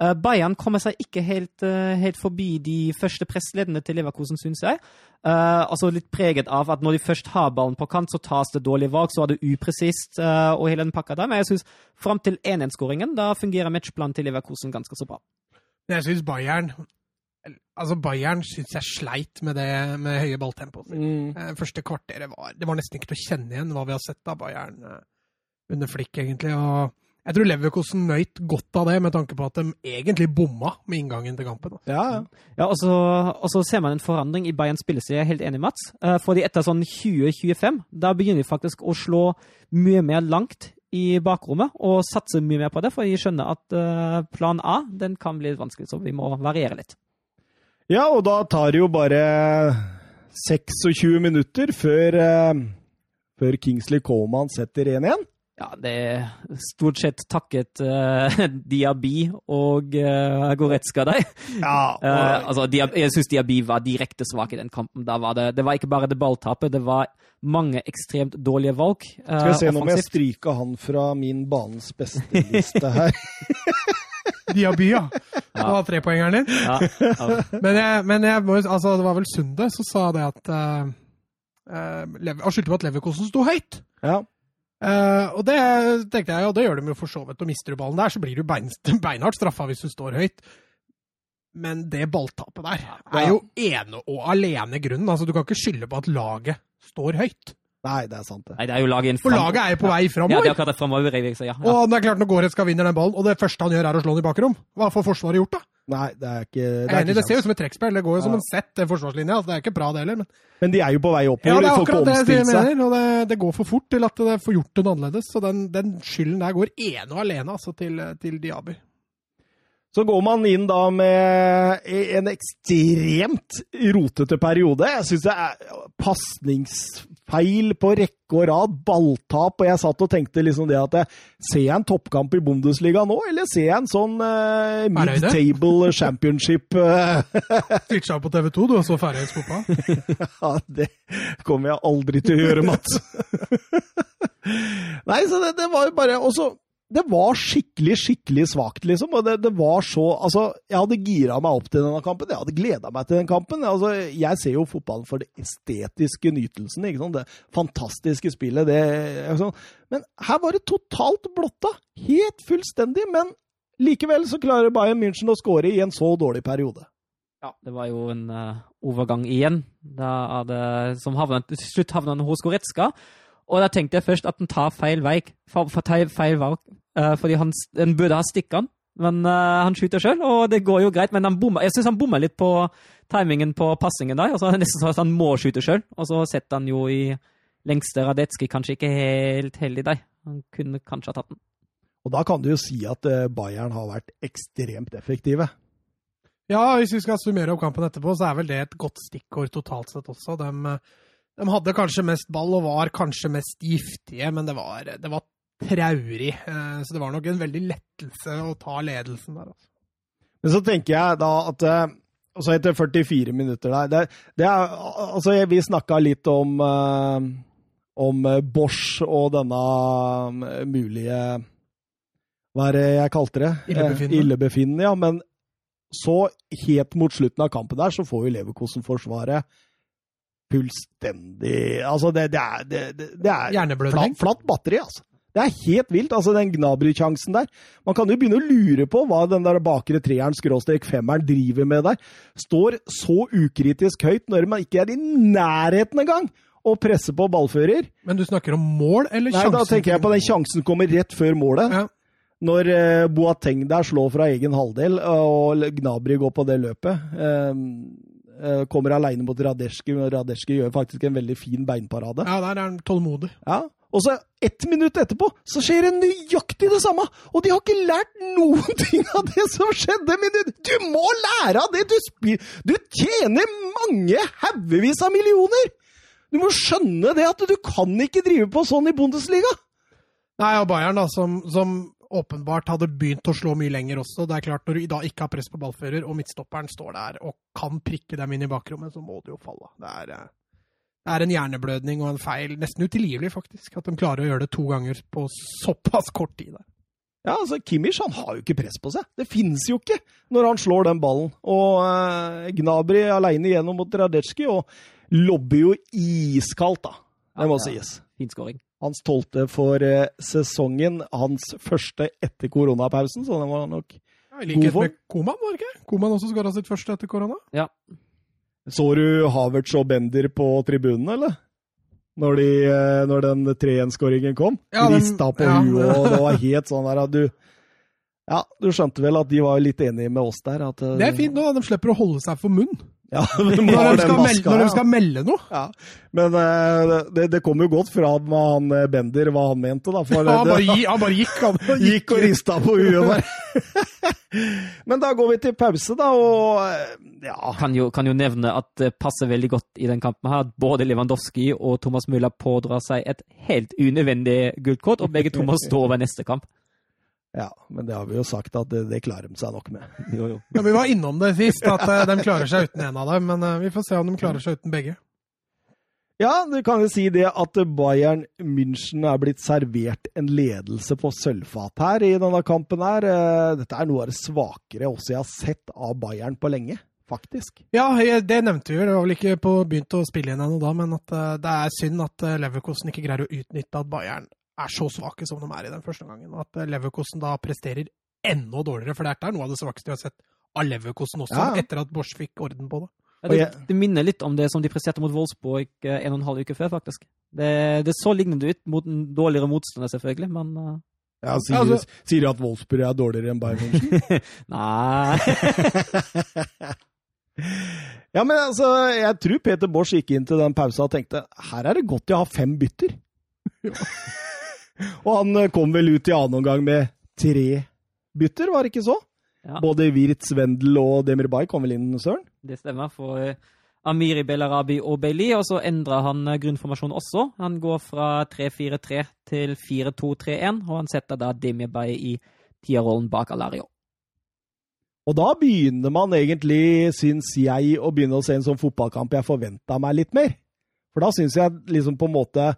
Uh, Bayern kommer seg ikke helt, uh, helt forbi de første pressleddene til Leverkosen, syns jeg. Uh, altså litt preget av at når de først har ballen på kant, så tas det dårlige valg, så er det upresist og hele den pakka der. Men jeg syns fram til 1-1-skåringen, da fungerer matchplanen til Leverkosen ganske så bra.
Jeg syns Bayern Altså Bayern syns jeg sleit med det med høye balltempoet sitt.
mm,
Eh, Første kvarteret var Det var nesten ikke til å kjenne igjen hva vi har sett av Bayern eh, under Flikk, egentlig. Og jeg tror Leverkosen nøyt godt av det, med tanke på at de egentlig bomma med inngangen til kampen.
Ja, ja.
Og så, og så ser man en forandring i Bayerns spilleside. Jeg er helt enig, Mats. Eh, fordi etter sånn 2025, da begynner de faktisk å slå mye mer langt i bakrommet og satse mye mer på det, for de skjønner at plan A den kan bli litt vanskelig, så vi må variere litt.
Ja, og da tar det jo bare 26 minutter før, eh, før Kingsley Coman setter 1-1.
Ja, det er stort sett takket uh, Diaby og uh, Goretzka der.
Ja,
Eh, altså, Diab jeg syns Diaby var direkte svak i den kampen. Var det, det var ikke bare det balltapet, det var mange ekstremt dårlige valg. Uh,
Skal vi se, nå må jeg
stryker
stryke han fra min banens beste-liste her.
Diaby, ja. Det var trepoengeren din.
Ja, ja.
Men, jeg, men jeg altså, det var vel Sunde som sa det at uh, Han skyldte på at Leverkosten sto høyt.
Ja.
Uh, og det tenkte jeg, og det gjør de jo for så vidt. Og mister du ballen der, så blir du bein, beinhardt straffa hvis du står høyt. Men det balltapet der er jo ene og alene grunnen. Altså, Du kan ikke skylde på at laget står høyt.
Nei, det er sant, det.
Nei, det er jo laget inn
For laget er jo på vei
Ja, det er akkurat det fremover. jeg Ja, ja.
Og det er klart når skal vinne den ballen, og det første han gjør er å slå den i bakrom. Hva får Forsvaret gjort, da?
Nei, det er ikke det
er enig,
ikke
det ser jo ut som et trekkspill. Det går jo som en sett, den forsvarslinja. Altså, det er ikke bra, det heller. Men
Men de er jo på vei
ja,
oppover.
det
de
er
får ikke
akkurat det jeg
omstilt seg.
mener. Og det, det går for fort til at det får gjort noe annerledes. Så den, den skylden der går ene og alene altså, til, til Diaby.
Så går man inn da med en ekstremt rotete periode. Jeg syns det er pasningsfeil på rekke og rad, balltap, og jeg satt og tenkte liksom det at Ser jeg en toppkamp i Bundesliga nå, eller ser jeg en sånn uh, mid-table championship? eh,
Switcha på TV 2, du, og så Færøysk fotball.
ja, det kommer jeg aldri til å gjøre, Mats. Nei, så det, det var jo bare også, Det var skikkelig, skikkelig svakt, liksom. Og det, det var så Altså, jeg hadde gira meg opp til denne kampen. Jeg hadde gleda meg til den kampen. Altså, jeg ser jo fotballen for det estetiske nytelsen, ikke sant. Det fantastiske spillet, det altså. Men her var det totalt blotta. Helt fullstendig. Men likevel så klarer Bayern München å skåre i en så dårlig periode.
Ja, det var jo en uh, overgang igjen, da er det, som havnet, til slutt havnet han hos Goretzka. Og da tenkte jeg først at den tar feil vei, tar feil valg, eh, fordi han, han burde ha stikket han. Men uh, han skyter sjøl, og det går jo greit. Men han bomma, jeg syns han bommer litt på timingen på passingen der. Altså, det er nesten sånn at han må skyte sjøl, og så setter han jo i lengste Radetski kanskje ikke helt heldig der. Han kunne kanskje ha tatt den.
Og da kan du jo si at eh, Bayern har vært ekstremt effektive.
Ja, hvis vi skal summere opp kampen etterpå, så er vel det et godt stikkord totalt sett også. De, de hadde kanskje mest ball og var kanskje mest giftige, men det var, det var traurig. Eh, Så det var nok en veldig lettelse å ta ledelsen der. Altså.
Men så tenker jeg da at eh, altså etter 44 minutter der det, det er, altså Vi snakka litt om, eh, om Bosch og denne mulige Hva er det jeg kalte det?
Illebefinnende.
Illebefinnende, ja. Men så, helt mot slutten av kampen der, så får jo Leverkosen-forsvaret fullstendig Altså, det, det er, det, det, det er flatt, flatt batteri, altså. Det er helt vilt, altså den Gnabry-sjansen der. Man kan jo begynne å lure på hva den der bakre treeren skråstrek femmeren driver med der. Står så ukritisk høyt når man ikke er i nærheten engang å presse på ballfører.
Men du snakker om mål eller sjansen?
Nei, da tenker jeg på den sjansen kommer rett før målet.
Ja.
Når eh, Boateng der slår fra egen halvdel, og Gnabry går på det løpet. Eh, eh, kommer aleine mot Radesjki, og Radesjki gjør faktisk en veldig fin beinparade.
ja, der er han tålmodig.
Ja, Og så ett minutt etterpå så skjer det nøyaktig det samme! Og de har ikke lært noen ting av det som skjedde! Men du, du må lære av det! Du, du tjener mange haugevis av millioner! Du må skjønne det at du kan ikke drive på sånn i Bundesliga!
Nei, og Bayern, da, som, som åpenbart hadde begynt å slå mye lenger også. Det er klart, Når du da ikke har press på ballfører, og midtstopperen står der og kan prikke dem inn i bakrommet, så må du jo falle. Det er, eh, det er en hjerneblødning og en feil, nesten utilgivelig, faktisk, at de klarer å gjøre det to ganger på såpass kort tid. der.
Ja, altså, Kimmich han har jo ikke press på seg. Det finnes jo ikke når han slår den ballen. Og eh, Gnabry aleine igjennom mot Radetsjkij, og lobber jo iskaldt, da. Det må
Ja, ja.
sies.
Fin skåring.
Hans tolvte for eh, sesongen. Hans første etter koronapausen, så den var nok
Ja, I likhet med Koman, var det ikke? Koman også skåra sitt første etter korona.
Ja.
Så du Havertz og Bender på tribunen, eller? Når, de, eh, når den 3-1-skåringen kom?
Ja, den-
Rista på
ja.
huet, og det var helt sånn der at du Ja, du skjønte vel at de var litt enige med oss der? At, eh,
Det er fint nå, de slipper å holde seg for munn
Ja,
når de, skal melde, når de skal melde noe.
Ja. Men uh, det, det kom jo godt fra hva han eh, Bender, hva han mente, da. For
Han bare, det, han bare gikk, han.
gikk og rista på huet der. Men da går vi til pause, da, og eh, ja
Kan jo, kan jo nevne at det passer veldig godt i den kampen her at både Lewandowski og Thomas Müller pådrar seg et helt unødvendig gullkort, og begge to må stå over neste kamp.
Ja, men det har vi jo sagt at det, det klarer de seg nok med.
Jo, jo.
Ja, vi var innom det sist, at eh, de klarer seg uten en av dem. Men eh, vi får se om de klarer seg uten begge.
Ja, du kan jo si det at Bayern München er blitt servert en ledelse på sølvfat her i denne kampen her. Eh, Dette er noe av det svakere også jeg har sett av Bayern på lenge, faktisk.
Ja, det nevnte vi jo. Det var vel ikke på, begynt å spille igjen ennå da, men at det er synd at Leverkosten ikke greier å utnytte at Bayern er så svake som de er i den første gangen. Og at eh, Leverkosten da presterer enda dårligere, for det er noe av det svakeste vi har sett av Leverkosten også,
Ja.
etter at Bosch fikk orden på det.
Ja, det, det minner litt om det som de presterte mot Wolfsburg eh, en og en halv uke før, faktisk. Det, det så lignende ut mot en dårligere motstander, selvfølgelig, men uh...
Ja, sier,
Altså-
sier du at Wolfsburg er dårligere enn Bayern München?
Nei.
ja, men altså, jeg tror Peter Bosch gikk inn til den pausa og tenkte her er det godt jeg har fem bytter. og han eh, kom vel ut i annen omgang med tre bytter, var det ikke så?
Ja,
Både Wirtz, Wendel og Demir Bay kom vel inn, Søren?
det stemmer for eh, Amiri Belarabi og Bailey, og så endrer han eh, grunnformasjonen også. Han går fra 3-4-3 til 4-2-3-1, og han setter da Demirbay i tierrollen bak Alario.
Og da begynner man egentlig, syns jeg, å begynne å se en sånn fotballkamp jeg forventa meg litt mer. For da syns jeg liksom på en måte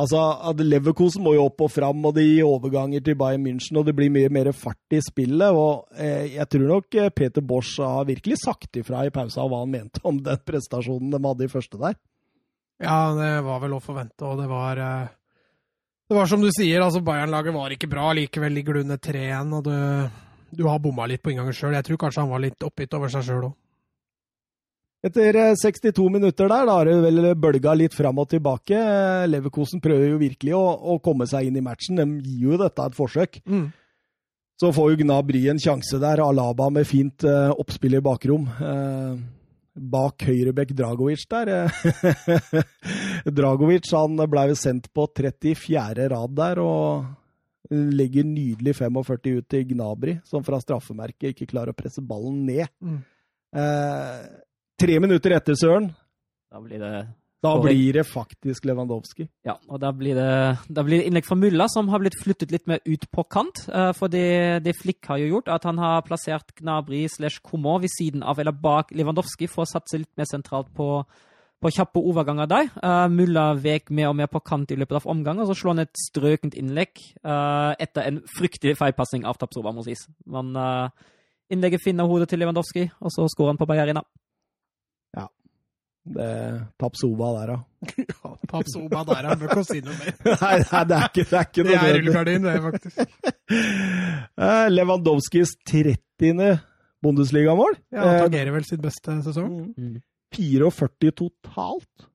Altså, at Leverkosen må jo opp og fram, og det gir overganger til Bayern München, og det blir mye mer fart i spillet. Og eh, jeg tror nok eh, Peter Bosch har virkelig sagt ifra i pausa hva han mente om den prestasjonen de hadde i første der.
Ja, det var vel å forvente, og det var eh, Det var som du sier, altså Bayern-laget var ikke bra. Likevel ligger du under 3-1, og du, du har bomma litt på inngangen sjøl. Jeg tror kanskje han var litt oppgitt over seg sjøl òg.
Etter eh, 62 minutter der, da har det vel bølga litt fram og tilbake. Eh, Leverkosen prøver jo virkelig å, å komme seg inn i matchen. De gir jo dette et forsøk.
Mm.
Så får jo Gnabry en sjanse der. Alaba med fint uh, oppspill i bakrom. Uh, bak høyrebekk Dragovic der. eh, Dragovic han ble jo sendt på 34. rad der og legger nydelig 45 ut til Gnabry, som fra straffemerket ikke klarer å presse ballen ned.
Mm.
Eh, tre minutter etter, Søren,
Da blir det
da blir det faktisk Lewandowski.
Ja, og da blir det, da blir det innlegg fra Mulla, som har blitt flyttet litt mer ut på kant. eh, For det, det Flick har jo gjort, at han har plassert Gnabry slash Coman ved siden av eller bak Lewandowski for å satse litt mer sentralt på, på kjappe overganger der. Uh, Mulla vek mer og mer på kant i løpet av omgangen, og så slår han et strøkent innlegg eh, etter en fryktelig feilpasning av Tapsoba, må sies. Men eh, innlegget finner hodet til Lewandowski, og så skårer han på Bajarina.
Det Tapsova der, da.
Ja, Papsoba der, han bør ikke si noe mer.
Nei, nei, det er ikke, det er ikke
Det er rullegardin, det, faktisk.
Eh, Lewandowskis 30. Bundesligamål.
Ja, Han
Eh,
tangerer vel sitt beste sesong.
Mm.
44 totalt.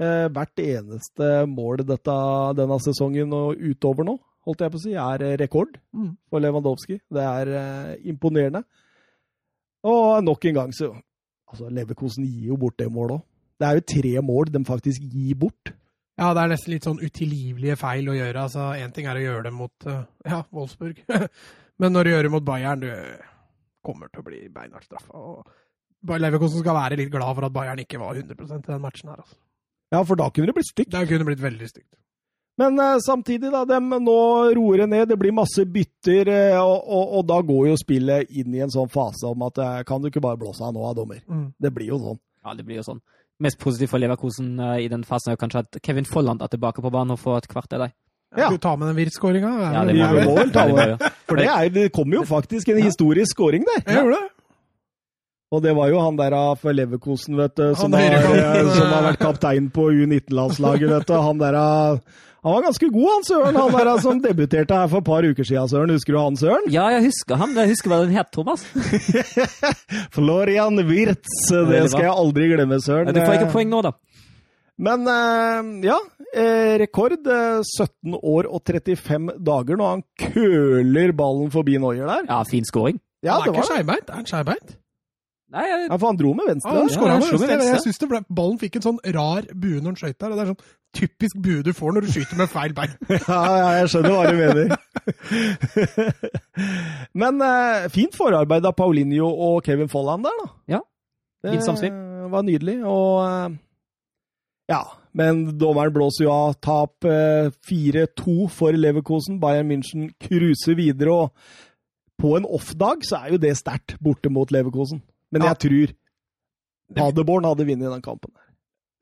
Eh, hvert eneste mål dette, denne sesongen og utover nå, holdt jeg på å si, er rekord
Mm.
for Lewandowski. Det er imponerende. Og nok en gang så Altså, Leverkosen gir jo bort det målet òg. Det er jo tre mål de faktisk gir bort.
Ja, det er nesten litt sånn utilgivelige feil å gjøre. altså Én ting er å gjøre det mot eh, ja, Wolfsburg, men når du gjør det mot Bayern, du kommer til å bli beinhardt straffa. Leverkosen skal være litt glad for at Bayern ikke var 100% i den matchen her. altså.
Ja, for da kunne det blitt stygt.
Da kunne det blitt veldig stygt.
Men eh, samtidig, da. De nå roer det ned. Det blir masse bytter, eh, og, og, og da går jo spillet inn i en sånn fase om at eh, kan du ikke bare blåse av nå, av dommer?
Mm.
Det blir jo sånn.
Ja, det blir jo sånn. Mest positivt for Leverkosen i den fasen er kanskje at Kevin Folland er tilbake på banen og får et kvarter der.
Ja.
Skal du ta med den Wirt-skåringa?
Ja, det
vi
må
må vel ta med. For det, er, det kommer jo faktisk en historisk skåring der.
Jeg gjorde det.
Og det var jo han der for Leverkosen, vet du, som, har, som har vært kaptein på U19-landslaget, vet du. Han der av Han var ganske god, han Søren. Han der som debuterte her for et par uker siden, Søren. Husker du han, Søren?
Ja, jeg husker han. Jeg husker hva den het, Thomas.
Florian Wirtz. Det skal jeg aldri glemme, Søren.
Du får ikke poeng nå, da.
Men eh, ja, eh, rekord. eh, 17 år og 35 dager når han køler ballen forbi Noyer der.
Ja, fin scoring.
Ja, det var det.
Er han skeivbeint?
Nei, jeg,
Ja, for han dro med venstre.
Ja, han skåra
han
med venstre. Jeg synes det ble, ballen fikk en sånn rar bue når han skøyt der. og Det er sånn typisk bue du får når du skyter med feil bein.
Ja, ja, jeg skjønner hva du mener. Men eh, fint forarbeid av Paulinho og Kevin Folland der, da.
Ja, fint samspill.
Det var nydelig. Og eh, ja, men dommeren blåser jo av tap eh, 4-2 for Leverkosen. Bayern München cruiser videre, og på en off-dag så er jo det sterkt borte mot Leverkosen. Men jeg tror Paderborn hadde vunnet den kampen.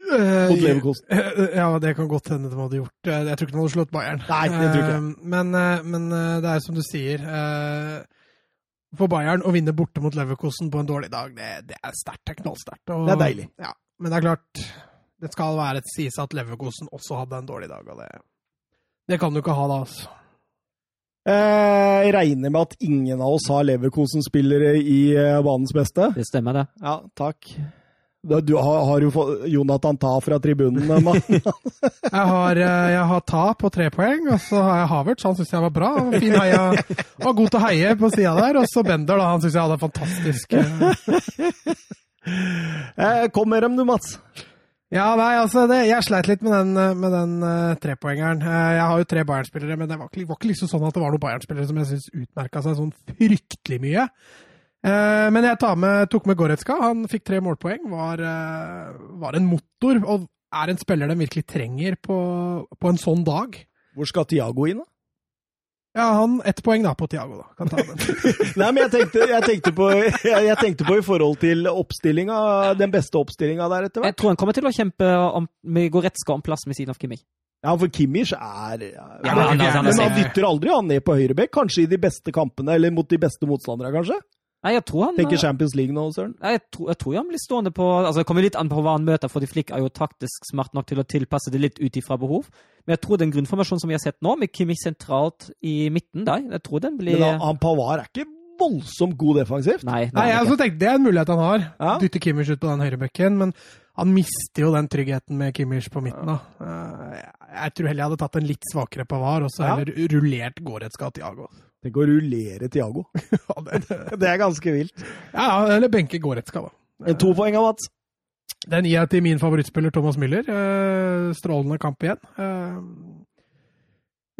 Eh,
Mot Leverkosen.
eh, Ja, det kan godt hende de hadde gjort. Jeg tror ikke de hadde slått Bayern.
Nei, det tror ikke.
Eh, Men, eh, men det er som du sier For Bayern å vinne borte mot Leverkosten på en dårlig dag, det, det er sterkt. Det er knallsterkt.
Det er deilig.
Ja, men det er klart Det skal være et sies at Leverkosten også hadde en dårlig dag, og det, det kan du ikke ha da, altså.
Eh, Jeg regner med at ingen av oss har Leverkosen-spillere i eh, banens beste.
det stemmer, det.
Ja, takk. Du har, har jo fått Jonathan Ta fra tribunen, mann.
Jeg har, eh, jeg har Ta på tre poeng, og så har jeg Havertz. Han syns jeg var bra. Han var Fin heia. Var god til å heie på sida der. Og så Bender, da. Han syns jeg hadde fantastisk eh,
Eh, Kom med dem, du, Mats.
Ja, nei, altså, det, jeg sleit litt med den, eh, med den uh, trepoengeren. Uh, jeg har jo tre Bayern-spillere, men det var ikke, var ikke liksom sånn at det var noen Bayern-spillere som jeg syns utmerka seg sånn fryktelig mye. Uh, men jeg med, tok med Goretzka. Han fikk tre målpoeng. Var, var en motor, og er en spiller de virkelig trenger på, på en sånn dag.
Hvor skal Tiago inn, da?
Ja, han ett poeng da på Tiago, da. Kan ta den.
Nei, men jeg tenkte, jeg tenkte, på, jeg, jeg tenkte på i forhold til oppstillinga, den beste oppstillinga der etter hvert.
Jeg tror han kommer til å kjempe om, med Goretzka om plass ved siden av Kimmich.
Ja, for Kimmich er ja,
Ja, han er- han er
Men han dytter aldri han ned på høyrebekk. Kanskje i de beste kampene, eller mot de beste motstanderne, kanskje?
Nei, jeg tror han
Tenker Champions League nå, Søren.
Nei, jeg, tror, jeg tror han blir stående på altså Det kommer litt an på hva han møter, for de Flick er jo taktisk smart nok til å tilpasse det litt ut ifra behov. Men jeg tror den grunnformasjonen som vi har sett nå, med Kimmich sentralt i midten der, jeg tror den blir
Men han, Pavard er ikke voldsomt god defensivt.
Nei,
Nei, jeg også tenkte det er en mulighet han har.
Ja.
Dytte Kimmich ut på den høyrebekken. Men han mister jo den tryggheten med Kimmich på midten. da. Eh, Jeg tror heller jeg hadde tatt en litt svakere Pavar, og så
Ja.
heller rullert Goretzka Tiago.
Tenk å rullere Tiago.
Ja, det-
Det er ganske vilt.
ja, eller benke Goretzka, da.
En to poeng av Mats.
Den gir jeg til min favorittspiller Thomas Müller. Eh, strålende kamp igjen. Eh,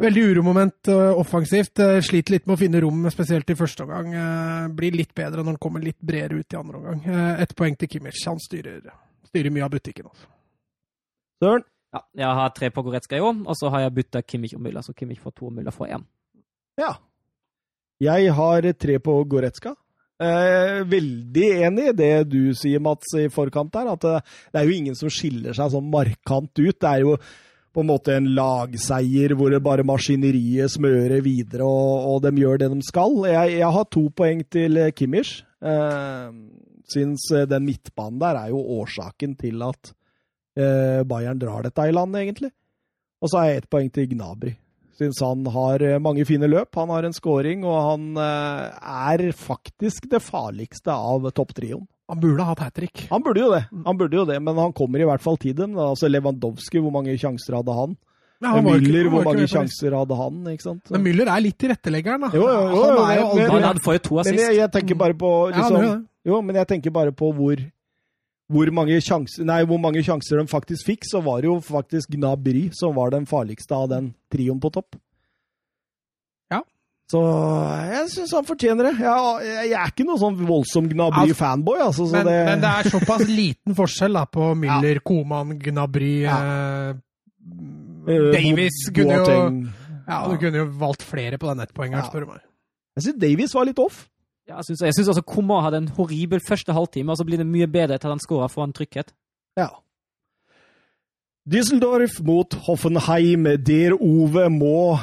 veldig uromoment eh, offensivt. Eh, sliter litt med å finne rom, spesielt i første omgang. Eh, blir litt bedre når han kommer litt bredere ut i andre omgang. Eh, Ett poeng til Kimmich. Han styrer, styrer mye av butikken. Altså.
Søren.
Ja, jeg har tre på Goretzka i år, og så har jeg bytta Kimmich og Müller, så Kimmich får to og Müller får én.
Ja. Jeg har tre på Goretzka. Eh, veldig enig i det du sier, Mats, i forkant der. At det, det er jo ingen som skiller seg sånn markant ut. Det er jo på en måte en lagseier hvor det bare maskineriet smører videre, og, og de gjør det de skal. Jeg, jeg har to poeng til eh, Kimmich. Eh, syns eh, den midtbanen der er jo årsaken til at eh, Bayern drar dette i land, egentlig. Og så har jeg ett poeng til Gnabry. Syns han har eh, mange fine løp. Han har en scoring, og han eh, er faktisk det farligste av topptrioen.
Han burde ha hatt hat trick.
Han burde jo det, han burde jo det, men han kommer i hvert fall til dem. Altså Lewandowski, hvor mange sjanser hadde han?
Nei, han ikke-
Müller,
han var
hvor mange sjanser hadde han? ikke sant?
Men Müller er litt tilretteleggeren, da.
Jo, jo, jo,
han jo
men-
Han, får jo to
Men
assist.
jeg, jeg tenker bare på
Ja, han
liksom,
gjør det.
Jo, men jeg tenker bare på hvor hvor mange, sjanser, nei, hvor mange sjanser de faktisk fikk, så var det jo faktisk Gnabry som var den farligste av den trioen på topp.
Ja.
Så jeg syns han fortjener det. Jeg, jeg, er ikke noe sånn voldsom Gnabry-fanboy, altså. Så
Men,
det,
men det er såpass liten forskjell da, på Müller, Koman, Gnabry ja.
eh,
Davies kunne jo Ja, Du kunne jo valgt flere på den nettpoengeren,
Ja.
spør du meg.
Jeg syns Davies var litt off.
Ja, jeg syns, jeg syns også Komar hadde en horribel første halvtime, og så blir det mye bedre etter at han skåra foran trykket.
Ja. Düsseldorf mot Hoffenheim. Der Ove må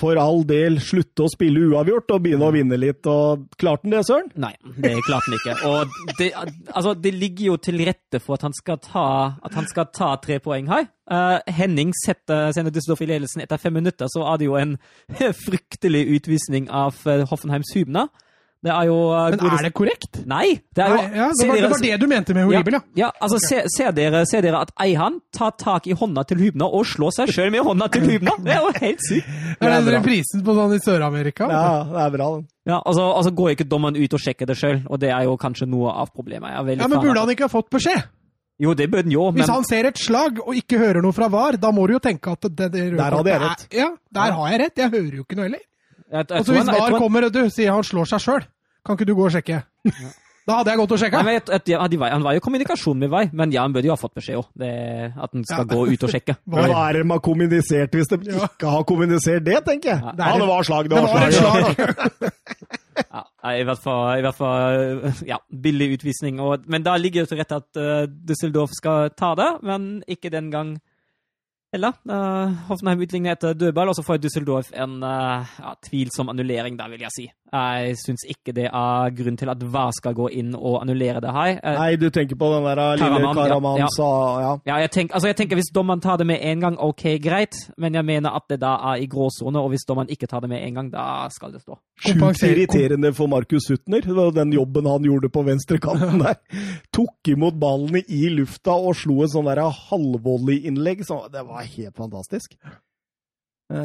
for all del slutte å spille uavgjort og begynne å vinne litt. Og Klarte han det, Søren?
Nei, det klarte han ikke. Og det, altså, det ligger jo til rette for at han skal ta, at han skal ta tre poeng her. Uh, Henning setter, sender Düsseldorf i ledelsen etter fem minutter, så er det jo en fryktelig utvisning av eh, Hoffenheims Hubner. Det er jo eh,
Men er det korrekt?
Nei! Det er jo
Nei, ja, det, var, det var det du mente med horribel, ja.
Ja, altså, ser, se, dere, se, dere at Eihan tar tak i hånda til Hubna og slår seg sjøl med hånda til Hubna! Det er jo helt sykt!
Er
Det
det reprisen på sånn i Sør-Amerika?
Ja, det er bra. den.
Ja, altså, altså går ikke dommeren ut og sjekker det sjøl, og det er jo kanskje noe av problemet. Jeg er
Ja, men
fan
burde han ikke ha fått beskjed?
Jo, det burde han jo, men
Hvis han ser et slag og ikke hører noe fra VAR, da må du jo tenke at det, det
Der hadde jeg
rett. er- Ja, der har jeg rett. Jeg hører jo ikke noe heller. Og så hvis VAR
han-
kommer og du sier han slår seg sjøl, kan ikke du gå og sjekke? Da hadde jeg gått og sjekka.
var- Han var jo i kommunikasjon med Vei, men ja, han burde jo ha fått beskjed òg. At han skal
Ja.
gå ut og sjekke.
Hva er det de har kommunisert hvis de ikke har kommunisert det, tenker jeg?
Ja,
det er-
Ja, det var slag, det
Det
var
var
slag.
slag.
Ja, i hvert fall, i hvert fall ja, billig utvisning. Og, men da ligger det til rette at uh, Düsseldorf skal ta det, men ikke den gang heller. Uh, Hoffenheim utligner etter dødball, og så får Düsseldorf en uh, ja, tvilsom annullering, da vil jeg si. Jeg syns ikke det er grunn til at VAR skal gå inn og annullere det her. Uh,
Nei, du tenker på den der uh, lille
Karaman, ja,
Karaman
ja.
sa ja.
Ja, jeg, tenk, altså jeg tenker Hvis dommeren tar det med en gang, ok, greit. Men jeg mener at det da er i gråsone, og hvis dommeren ikke tar det med en gang, da skal det stå.
Sjukt irriterende for Markus Sutner, den jobben han gjorde på venstrekanten der. Tok imot ballene i lufta og slo et sånn halvvolleyinnlegg. Så Det var helt fantastisk.
Uh,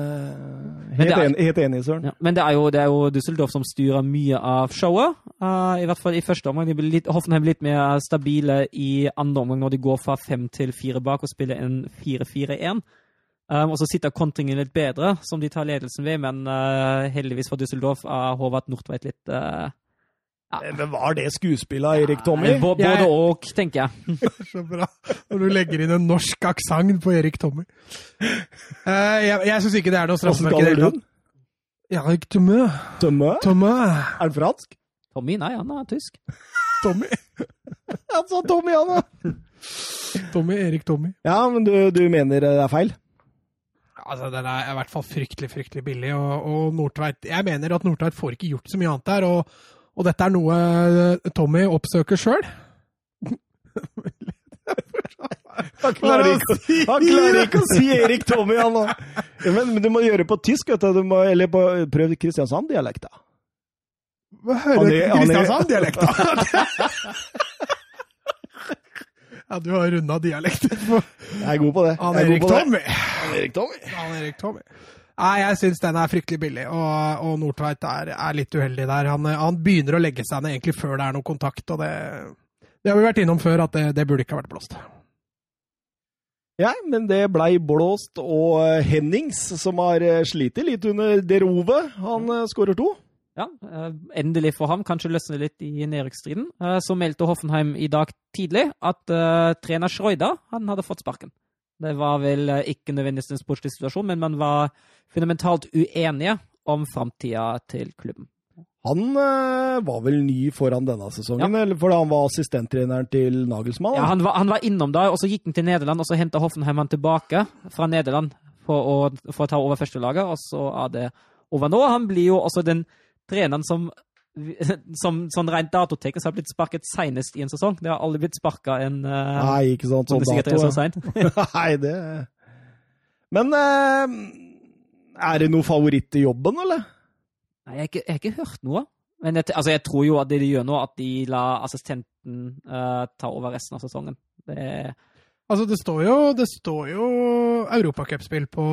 helt,
er-
enig, helt enig, Søren.
Ja, men det er jo, det er jo Düsseldorf som styrer mye av showet. Uh, I hvert fall i første omgang. De blir litt, Hoffenheim litt mer stabile i andre omgang når de går fra fem til fire bak og spiller en 4-4-1. Um, og så sitter kontringen litt bedre, som de tar ledelsen ved, men uh, heldigvis for Düsseldorf er Håvard Nordtveit litt uh,
Eh, Men var det skuespillet av Erik Tommy?
Både
Jeg-
og, tenker jeg.
Så bra. Når du legger inn en norsk aksent på Erik Tommy. Uh, jeg jeg syns ikke det er noe straffemerke i det
du
hele tatt. Erik Tommy. Tommy.
Er den fransk?
Tommy, nei, han er tysk.
Tommy.
Han sa Tommy, han da!
Tommy. Erik Tommy.
Ja, men du, du mener det er feil?
Altså, Den er i hvert fall fryktelig fryktelig billig. Og, og Nordtveit Jeg mener at Nordtveit får ikke gjort så mye annet der. Og, og dette er noe eh, Tommy oppsøker sjøl.
Han klarer, ikke, han klarer ikke å si Erik Tommy, han òg! Men, men du må gjøre det på tysk, vet du. du må, eller på, prøv Kristiansand-dialekt, da.
Hører
er- er-
Kristiansand-dialekta! ja, du har runda dialekter på
Jeg er god på det.
han
er
Erik. Tommy.
Han Erik Tommy.
Han Erik Tommy. Nei, jeg syns den er fryktelig billig, og, og Nordtveit er, er litt uheldig der. Han, han begynner å legge seg ned egentlig før det er noe kontakt, og det, det har vi vært innom før, at det, det burde ikke ha vært blåst.
Ja, men det blei blåst, og eh, Hennings, som har eh, slitt litt under Derove, han eh, skårer to.
Ja, eh, endelig for ham. Kanskje løsne litt i nedrykksstriden. Eh, Så meldte Hoffenheim i dag tidlig at eh, trener Schreuder han hadde fått sparken. Det var vel eh, ikke nødvendigvis en sportslig situasjon, men man var fundamentalt uenige om framtida til klubben.
Han øh, var vel ny foran denne sesongen, eller fordi han var assistenttreneren til Nagelsmann?
Ja, han var, han var innom da, og så gikk han til Nederland, og så henta Hoffenheim han tilbake fra Nederland for å, for å ta over førstelaget, og så er det over nå. Han blir jo også den treneren som som sånn rent datoteknisk har blitt sparket senest i en sesong. Det har aldri blitt sparka en uh,
Nei, ikke sant, sånn
er
dato.
så sent.
Nei, det Men uh, er det noe favoritt i jobben, eller?
Nei, jeg har ikke, jeg har ikke hørt noe. Men jeg, altså, jeg tror jo at det de gjør nå, at de lar assistenten uh, ta over resten av sesongen. Det,
Altså, det står jo, det står jo europacupspill på,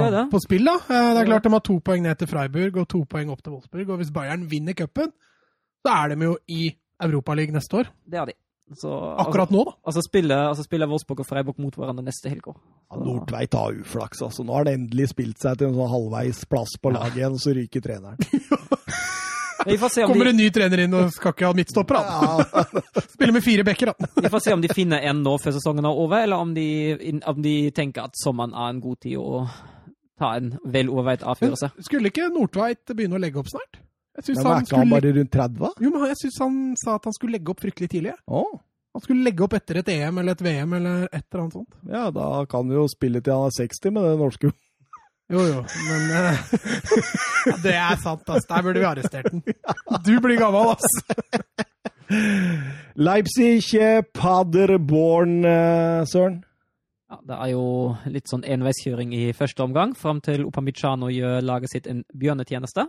ja,
på spill, da. Det er klart de har to poeng ned til Freiburg og to poeng opp til Wolfsburg. Og hvis Bayern vinner cupen, så er de jo i Europaligaen neste år.
det har de. Så,
Akkurat nå, da.
Altså, spiller, altså spiller Wolfsburg og Freiburg mot hverandre neste helg òg.
Ja, Nordtveit har uflaks, altså. Nå har det endelig spilt seg til en sånn halvveis plass på laget igjen, så ryker treneren.
Kommer
de,
en ny trener inn og skal ikke ha midtstopper, han.
Ja,
Spiller med fire bekker, han.
vi får se om de finner en nå før sesongen er over, eller om de, om de tenker at sommeren er en god tid å ta en vel overveid avgjørelse.
skulle ikke Nordtveit begynne å legge opp snart? Jeg syns
men er
ikke
ikke han bare rundt 30?
Jo, men jeg synes han sa at han skulle legge opp fryktelig tidlig.
Oh.
Han skulle legge opp etter et EM eller et VM eller et eller annet sånt.
ja, da kan vi jo spille til han er 60 med det norske.
Jo, jo, men uh, Det er sant, ass. Der burde vi arrestert den. Du blir gammel, ass.
Leipzig, eh, Paderborn, eh, Søren.
Ja, det er jo litt sånn enveiskjøring i første omgang, fram til Opamicano gjør laget sitt en bjørnetjeneste.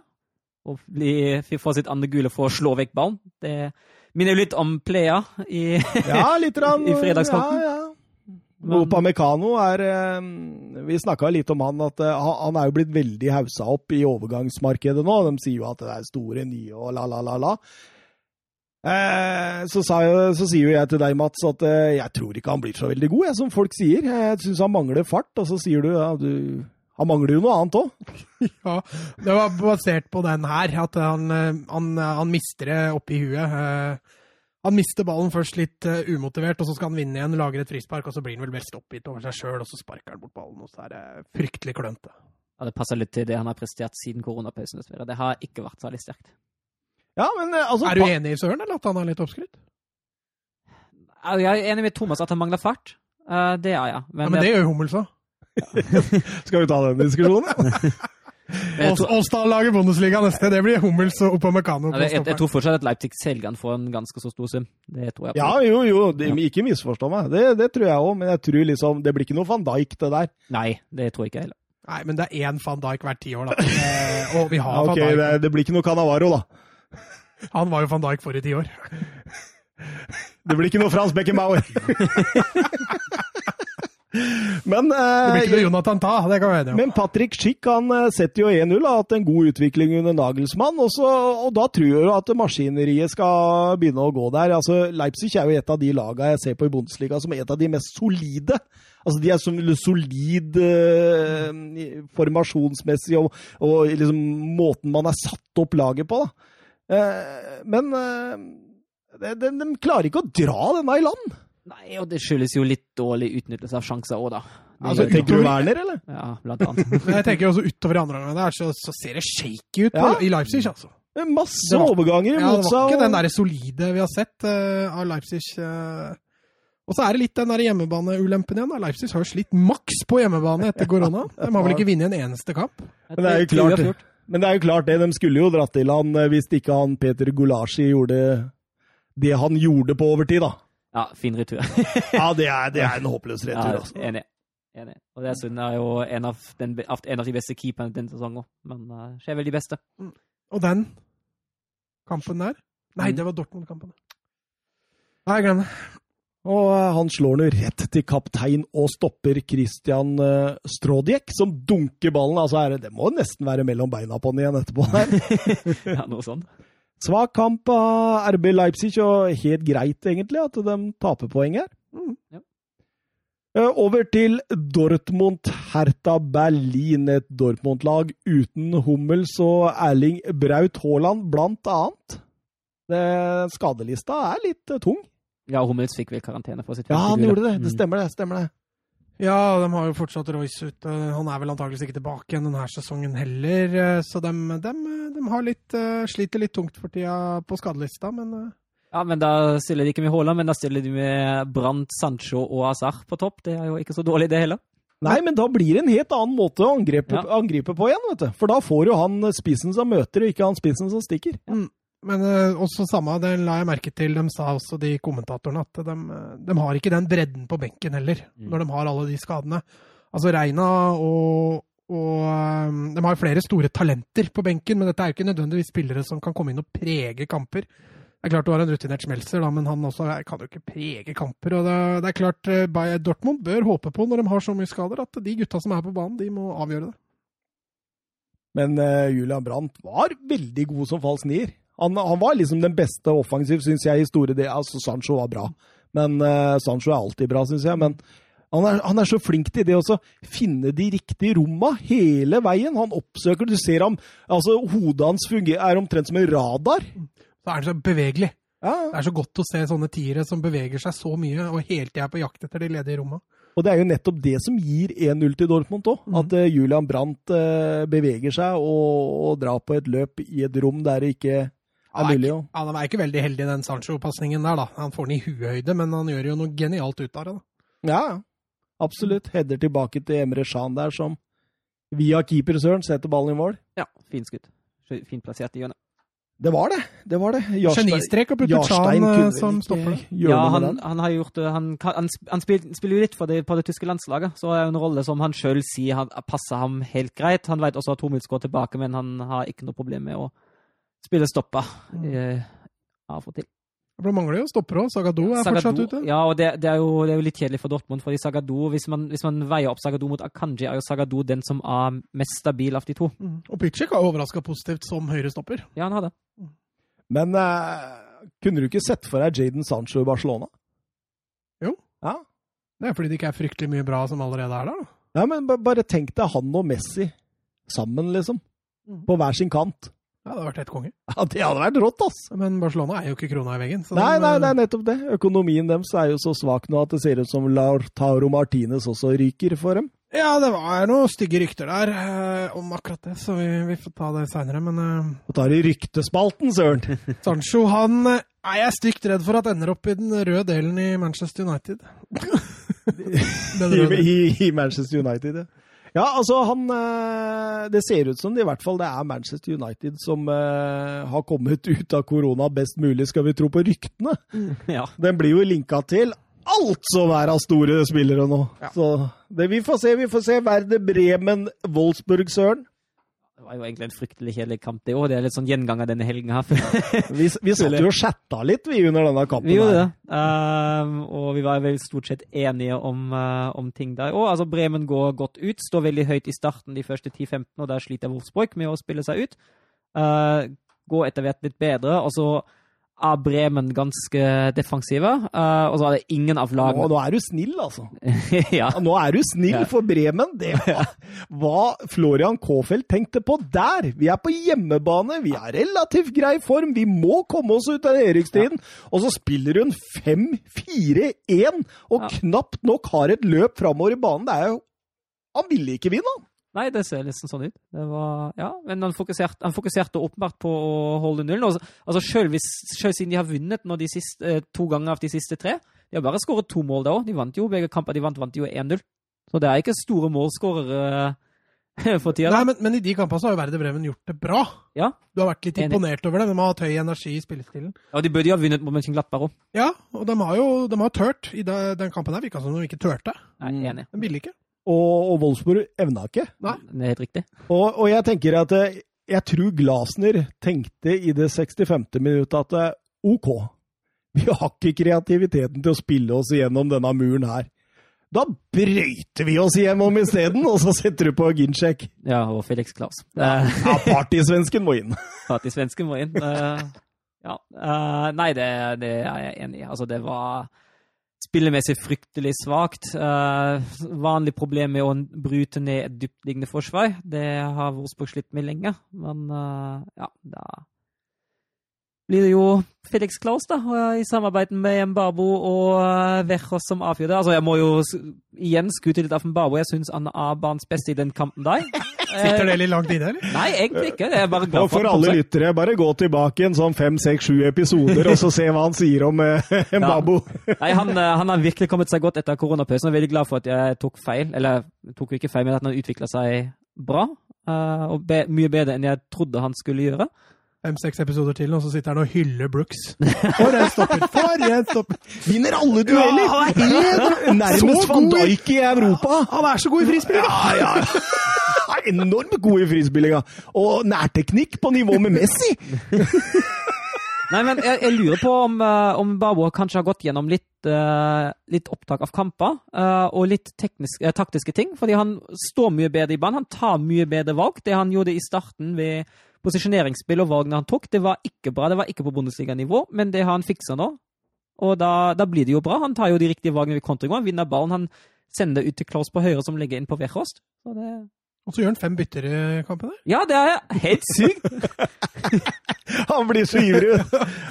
Og blir, får sitt andre gule for å slå vekk ballen. Det minner jo litt om Plea i
Ja, litt rann,
I fredagskampen.
Ja, ja.
Men-
Opa Mekano er eh, Vi snakka litt om han, at eh, han er jo blitt veldig haussa opp i overgangsmarkedet nå. De sier jo at det er store, nye og la, la, la, la. Eh, så, sa jeg, så sier jo jeg til deg, Mats, at eh, jeg tror ikke han blir så veldig god, jeg, som folk sier. Jeg syns han mangler fart, og så sier du ja, du Han mangler jo noe annet òg.
Ja, det var basert på den her, at han, han, han mister det oppi huet. Eh, Han mister ballen først litt uh, umotivert, og så skal han vinne igjen, lager et frispark, og så blir han vel mest oppgitt over seg sjøl, og så sparker han bort ballen, og så er det fryktelig klønete.
Ja, det passer litt til det han har prestert siden koronapausen. Det har ikke vært særlig sterkt.
Ja, men eh, altså
Er du enig i Søren, eller at han er litt oppskrytt?
Jeg er enig med Thomas at han mangler fart. Eh, Det er jeg.
Ja, men det gjør jo Hummels òg.
Skal vi ta den diskusjonen?
Åsdal-laget Bundesliga neste, det blir Hummels og Opamecano.
jeg, jeg, jeg tror fortsatt at Leipzig selger han for en ganske så stor sum. Det tror jeg. på.
Ja, jo, jo, det, ikke misforstå meg. Det, det tror jeg òg, men jeg tror liksom Det blir ikke noe van Dijk, det der.
Nei, det tror jeg ikke heller.
Nei, men det er én van Dijk hvert tiår, da. Eh, og vi har
Ja, ok,
van Dijk.
det, det blir ikke noe Canavaro, da.
Han var jo van Dijk forrige tiår.
Det blir ikke noe Frans Beckenbauer. men,
Det blir ikke noe
eh,
Jonathan Ta, det kan vi enige om.
men Patrick Schick han eh, setter jo 1-0, har hatt en god utvikling under Nagelsmann. Og, så, og da tror jeg jo at maskineriet skal begynne å gå der. Altså, Leipzig er jo et av de lagene jeg ser på i Bundesliga som er et av de mest solide. Altså, De er som solid eh, formasjonsmessig, og, og liksom måten man har satt opp laget på. da. Eh, men eh, de, de, de klarer ikke å dra denne i land.
Nei, og det skyldes jo litt dårlig utnyttelse av sjanser òg, da. Det
Altså, Tenker du Werner, eller?
Ja, blant annet.
Men jeg tenker også utover i andre omgang der, så, så ser det shaky ut på,
Ja.
i Leipzig, altså.
Er Masse
var-
overganger
Ja, det var ikke
og-
den der solide vi har sett uh, av Leipzig. Uh. Og så er det litt den der hjemmebaneulempen igjen. da. Leipzig har jo slitt maks på hjemmebane etter korona. De har vel ikke vunnet en eneste kamp.
Men det er jo klart, men det er jo klart det, de skulle jo dratt til han eh, hvis ikke han Peter Gulasji gjorde det han gjorde på overtid, da.
Ja, fin retur.
Ja, det er, det er en håpløs retur, altså.
enig. enig. Og dessuten er jo en av, den, en av de beste keeperne denne sesongen men uh, skjer vel de beste.
Og den kampen der Nei,
Mm.
det var Dortmund-kampen. Nei, glem det.
Og eh, han slår nå rett til kaptein og stopper Christian uh, som dunker ballen. Altså, er det, det må nesten være mellom beina på den igjen etterpå.
Ja, noe sånt.
Svak kamp av RB Leipzig, og helt greit egentlig at de taper poeng her.
Mm,
ja.
Eh, Over til Dortmund Hertha Berlin, et Dortmund-lag uten Hummels og Erling Braut Haaland, blant annet. Det, skadelista er litt eh, tung.
Ja, Hummels fikk vel karantene for sitt
Ja, han gjorde det. Det
Mm.
stemmer, det. stemmer det.
Ja, de har jo fortsatt Royce ute. Han er vel antakeligvis ikke tilbake igjen denne sesongen heller. eh, Så de, de, de har litt, eh, sliter litt tungt for tida på skadelista, men eh,
Ja, men da stiller de ikke med Haaland, men da stiller de med Brandt, Sancho og Azar på topp. Det er jo ikke så dårlig, det heller.
Nei, men da blir det en helt annen måte å angripe,
Ja.
angripe på igjen, vet du. For da får jo han spissen som møter, og ikke han spissen som stikker.
Men eh, også samme, det la jeg merke til, de sa også de kommentatorene, at de, de har ikke den bredden på benken heller,
Mm.
når de har alle de skadene. Altså Reina og, og eh, De har flere store talenter på benken, men dette er jo ikke nødvendigvis spillere som kan komme inn og prege kamper. Det er klart du har en rutinert Schmelzer, da, men han også kan jo ikke prege kamper. og Det, det er klart eh, Dortmund bør håpe på, når de har så mye skader, at de gutta som er på banen, de må avgjøre det.
Men uh, Julian Brandt var veldig god som falsk nier. Han, han var liksom den beste offensiv, syns jeg, i store deler. Altså, Sancho var bra, men uh, Sancho er alltid bra, syns jeg. Men han er, han er, så flink til det å finne de riktige romma hele veien. Han oppsøker Du ser ham altså Hodet hans fungerer, er omtrent som en radar.
Så er han så bevegelig.
Ja.
Det er så godt å se sånne tiere som beveger seg så mye og hele tida er på jakt etter de ledige rommene.
Og det er jo nettopp det som gir 1-0 til Dortmund òg.
Mm.
At uh, Julian Brandt uh, beveger seg og, og, drar på et løp i et rom der det ikke er ikke,
Han er ikke veldig heldig i den Sancho-pasningen der, da. Han får den i huehøyde, men han gjør jo noe genialt ut av det. da.
Ja, absolutt. Header tilbake til Emre Shan der, som via keeper Søren setter ballen i mål.
Ja, fint skudd. Fint plassert i hjørnet.
Det var det. det var det.
Genistrek å putte Chan som stopper.
Ja, han, han, har gjort det. Han, han, han spiller, spiller, jo litt det, på det tyske landslaget, så er det en rolle som han sjøl sier han, passer ham helt greit. Han vet også at Hummels går tilbake, men han har ikke noe problem med å spille stoppa eh, av og til.
For det mangler jo stoppere òg. Sagado er
Sagadu,
fortsatt ute.
Ja, og det, det, er jo, det, er jo, litt kjedelig for Dortmund. fordi Sagado, hvis man, hvis man veier opp Sagado mot Akanji, er jo Sagado den som er mest stabil av de to.
Mm. Og Picek har overraska positivt som høyrestopper.
Ja, han har det.
Men uh, kunne du ikke sett for deg Jaden Sancho i Barcelona?
Jo.
Ja.
Det er fordi det ikke er fryktelig mye bra som allerede er der, da.
Ja, men bare tenk deg han og Messi sammen, liksom.
Mm.
På hver sin kant.
Ja, det hadde vært helt konge.
Ja, Det hadde vært rått, ass!
Men Barcelona er jo ikke krona i veggen.
nei, nei,
de,
det er nettopp det. Økonomien deres er jo så svak nå at det ser ut som Lautaro Martinez også ryker for dem.
Ja, det var noen stygge rykter der eh, om akkurat det, så vi, vi får ta det seinere. Men eh,
Og tar i ryktespalten, søren!
Sancho han eh, er jeg stygt redd for at ender opp i den røde delen i Manchester United. Den
I,
røde.
i, I Manchester United, ja. Ja, altså han eh, Det ser ut som det i hvert fall det er Manchester United som eh, har kommet ut av korona best mulig, skal vi tro på ryktene.
Ja.
Den blir jo linka til alt som er av store spillere nå.
Ja.
Så det, vi får se, vi får se. Verde Bremen, Wolfsburg, Søren.
Var jo egentlig en fryktelig kjedelig kamp, det òg. Det er litt sånn gjenganger denne helgen her.
Vi, vi satt jo og chatta litt, vi, under denne kampen.
Vi gjorde det. Um, og vi var vel stort sett enige om, uh, om ting der òg. Altså, Bremen går godt ut, står veldig høyt i starten de første 10-15, og der sliter Wolfsburg med å spille seg ut. Uh, går etter hvert litt bedre, og så er Bremen ganske defensive. Uh, og så er det ingen av lagene
nå er du snill, altså.
ja.
Nå er du snill for Bremen. Det var hva Florian Kofeld tenkte på der. Vi er på hjemmebane, vi har relativt grei form, vi må komme oss ut av nedrykkstriden. Og så spiller hun 5-4-1 og
Ja.
knapt nok har et løp framover i banen. Det er jo Han ville ikke vinne, han.
Nei, det ser nesten sånn ut. Det var, ja, Men han fokuserte, han fokuserte åpenbart på å holde nullen. Og Altså, selv, hvis, selv siden de har vunnet de siste, eh, to ganger av de siste tre De har bare skåret to mål da òg. De vant jo begge kamper. De vant, vant jo 1-0. Så det er ikke store målskårere eh, for tida.
Nei, men, men i de kampene så har jo Verde Bremen gjort det bra.
Ja.
Du har vært litt
Enig.
imponert over det. De har hatt høy energi i spillestilen.
Ja, de burde jo ha vunnet mot Mönchenglattberg òg.
Ja, og de har jo de har tørt. I de, den kampen her virka som de ikke turte.
Nei, enig.
De ville ikke.
Og, og Wolfsburg evna ikke.
Nei.
Det er helt riktig.
Og, og jeg tenker at eh, jeg tror Glasner tenkte i det 65. minuttet at eh, OK, vi har ikke kreativiteten til å spille oss igjennom denne muren her. Da brøyter vi oss igjennom isteden, og så setter du på Ginchek.
Ja, og Felix Klaus. Eh,
Ja, partysvensken må inn.
Partysvensken må inn. Eh, ja. Eh, nei, det, det er jeg enig i. Altså, det var spillemessig fryktelig svakt. Uh, vanlig problem med å bryte ned et dyptliggende forsvar. Det har Wolfsburg slitt med lenge. Men uh, ja, da blir det jo Felix Klaus, da, eh, i samarbeid med Mbabo og Wechos som avgjør det. Altså, jeg må jo igjen skute litt av Mbabo. Jeg syns han er banens beste i den kampen der.
Sitter det litt langt inne, eller?
Nei, egentlig ikke. Jeg er bare glad for
alle lyttere, bare gå tilbake en sånn fem, seks, sju episoder, og så se hva han sier om eh, Mbabo.
Nei, han, eh, han har virkelig kommet seg godt etter koronapausen. Jeg er veldig glad for at jeg tok feil. Eller tok ikke feil, men at han utvikla seg bra. eh, og be, mye bedre enn jeg trodde han skulle gjøre.
Fem-seks episoder til, og så sitter han og hyller Brooks. For en stopper! For en stopper!
Vinner alle dueller!
Ja, han er helt-
Nærmest van Dijk i Europa!
Han er så god i frispill!
Ja, ja. Er Enormt god i frispillinga. Og nærteknikk på nivå med Messi!
Nei, men jeg, jeg lurer på om, uh, om Babo kanskje har gått gjennom litt, uh, litt opptak av kamper uh, og litt teknisk, uh, taktiske ting. Fordi han står mye bedre i banen. Han tar mye bedre valg. Det han gjorde i starten ved posisjoneringsspill og valgene han tok, det var ikke bra. Det var ikke på Bundesliga-nivå, men det har han fiksa nå. Og da, da, blir det jo bra. Han tar jo de riktige valgene ved kontring. Han vinner ballen. Han sender ut til Klaus på høyre, som legger inn på Wechost. Så det
Og så gjør han fem bytter i kampen der.
Ja, det er helt sykt!
Han blir så ivrig!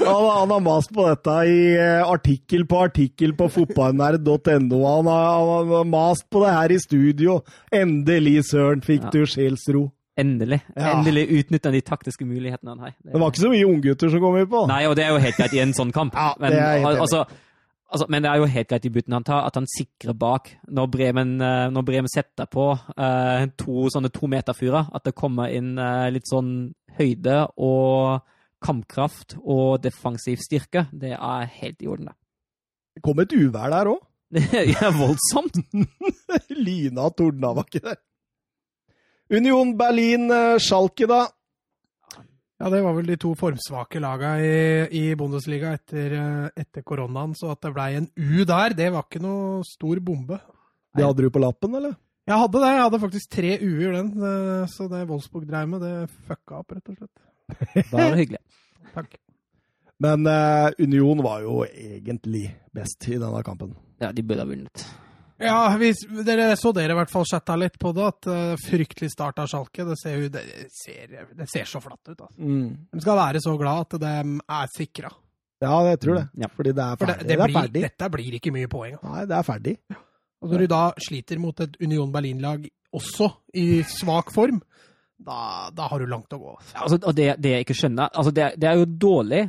Han, han har mast på dette i eh, artikkel på artikkel på fotballnerd.no. Han, har- han har mast på det her i studio. Endelig, søren, fikk
Ja.
du sjelsro.
Endelig.
Ja.
Endelig utnytta de taktiske mulighetene han har. Det-
Det var ikke så mye unggutter som kom på.
Nei, og det er jo helt greit i en sånn kamp.
Ja, det er helt Men, altså,
altså, altså, men det er jo helt greit i butten han tar, at han sikrer bak. Når Bremen, eh, når Bremen setter på eh, to sånne tometerfyrer, at det kommer inn eh, litt sånn høyde og kampkraft og defensiv styrke, det er helt i orden, det.
Det kom et uvær der òg.
Det er voldsomt.
Lyna tordna var ikke der. Union Berlin, eh, Schalke, da.
Ja, det var vel de to formsvake laga i, i Bundesliga etter, eh, etter koronaen, så at det blei en U der, det var ikke noe stor bombe.
Det hadde du på lappen, eller?
Jeg hadde det, jeg hadde faktisk tre U-er den, eh, så det Wolfsburg dreiv med, det fucka opp, rett og slett.
Da var det hyggelig.
Takk.
Men eh, Union var jo egentlig best i denne kampen.
Ja, de burde ha vunnet.
Ja, hvis, dere så dere i hvert fall chatta litt på det, at uh, fryktelig start av Schalke, det ser, jo, det ser, det ser så flatt ut. Altså. De skal være så glad at de er sikra.
Ja, jeg tror det.
Ja.
Fordi det er
For det, Det,
er ferdig.
dette blir ikke mye poeng. altså.
Nei, det er ferdig.
Og når du da sliter mot et Union Berlin-lag også i svak form, da, da har du langt å gå. altså.
Altså, og det, det jeg ikke skjønner altså det, det er jo dårlig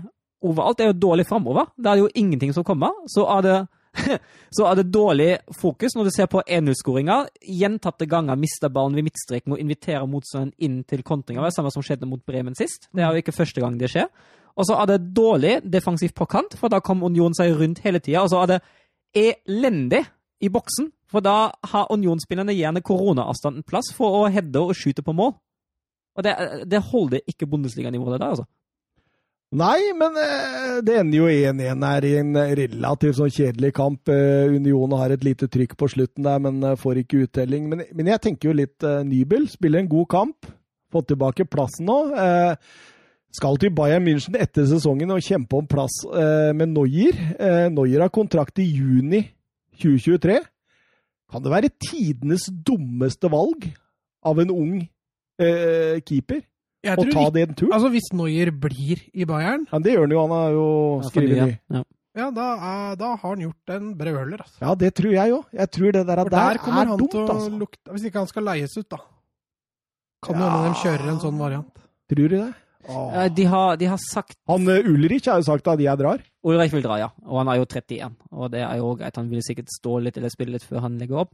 overalt. Det er jo dårlig framover. Det er jo ingenting som kommer. Så er det, så er det dårlig fokus når du ser på 1-0-skåringa. Gjentatte ganger mister ballen ved midtstreken og inviterer motstanderen inn til kontringer. Det er samme som skjedde mot Bremen sist. Det er jo ikke første gang det skjer. Og så er det dårlig defensivt på kant, for da kom Union seg rundt hele tida. Og så er det elendig i boksen, for da har Union-spillerne gjerne koronaavstanden plass for å heade og skyte på mål. Og det, det holder ikke Bundesliga-nivået der, altså.
Nei, men eh, det ender jo 1-1 her i en relativt sånn kjedelig kamp. Eh, Union har et lite trykk på slutten der, men eh, får ikke uttelling. Men, men jeg tenker jo litt Nybel. Spiller en god kamp. Fått tilbake plassen nå. Skal til Bayern München etter sesongen og kjempe om plass med. Noyer Neuer har kontrakt i juni 2023. Kan det være tidenes dummeste valg av en ung keeper? Å
tror
ta
ikke,
den turen?
altså Hvis Neuer blir i Bayern,
Ja, det gjør han jo. Han har jo skrevet ny.
Ja.
ja, da, er, da har han gjort en brøler. Altså.
Ja, det tror jeg òg. Jeg tror det der, der,
der
er
han
dumt,
til å
altså.
lukte Hvis ikke han skal leies ut, da. Kan
Ja.
jo hende de kjører en sånn variant.
Tror du det?
Eh, De har, de har sagt
Han eh, Ulrich har jo sagt at jeg drar.
Ulrich vil dra, ja. Og han er jo 31. Og det er jo greit. Han vil sikkert stå litt eller spille litt før han legger opp.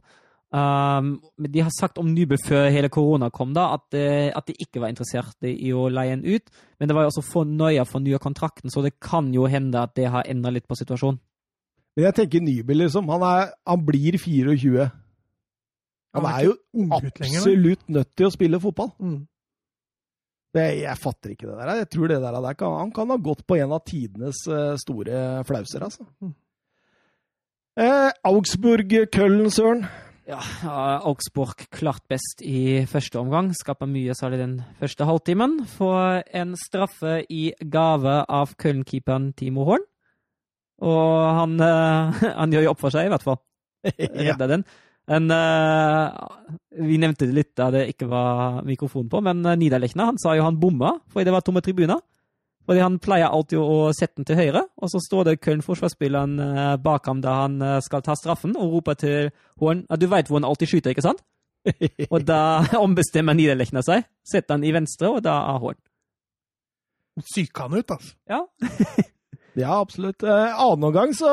Um, de har sagt om Nybø før hele korona kom, da, at, eh, at de ikke var interessert i å leie en ut. Men det var jo også for nøye for nye kontrakten, så det kan jo hende at det har endra litt på situasjonen.
Men jeg tenker Nybø, liksom. Han, er, han blir 24. Han er jo absolutt nødt til å spille fotball.
Mm.
Det, jeg fatter ikke det der. Jeg tror det der, der kan, Han kan ha gått på en av tidenes eh, store flauser, altså.
Mm.
Eh, Augsburg-Köln, Søren.
Ja, Augsburg klart best i første omgang. Skaper mye særlig den første halvtimen. Får en straffe i gave av Köln-keeperen Timo Horn. Og han, eh, han gjør jo opp for seg, i hvert fall. Redder den. Men, eh, vi nevnte det litt da det ikke var mikrofon på, men uh, Niederlechner han sa jo han bomma fordi det var tomme tribuner. Fordi han pleier alltid å sette den til høyre, og så står det Köln-forsvarsspilleren eh, bak ham da han eh, skal ta straffen, og roper til Horn Du veit hvor han alltid skyter, ikke sant? Og da ombestemmer Niederlechner seg, setter han i venstre, og da er Horn.
Syker han ut, altså.
Ja.
Ja, absolutt. Eh, annen omgang så,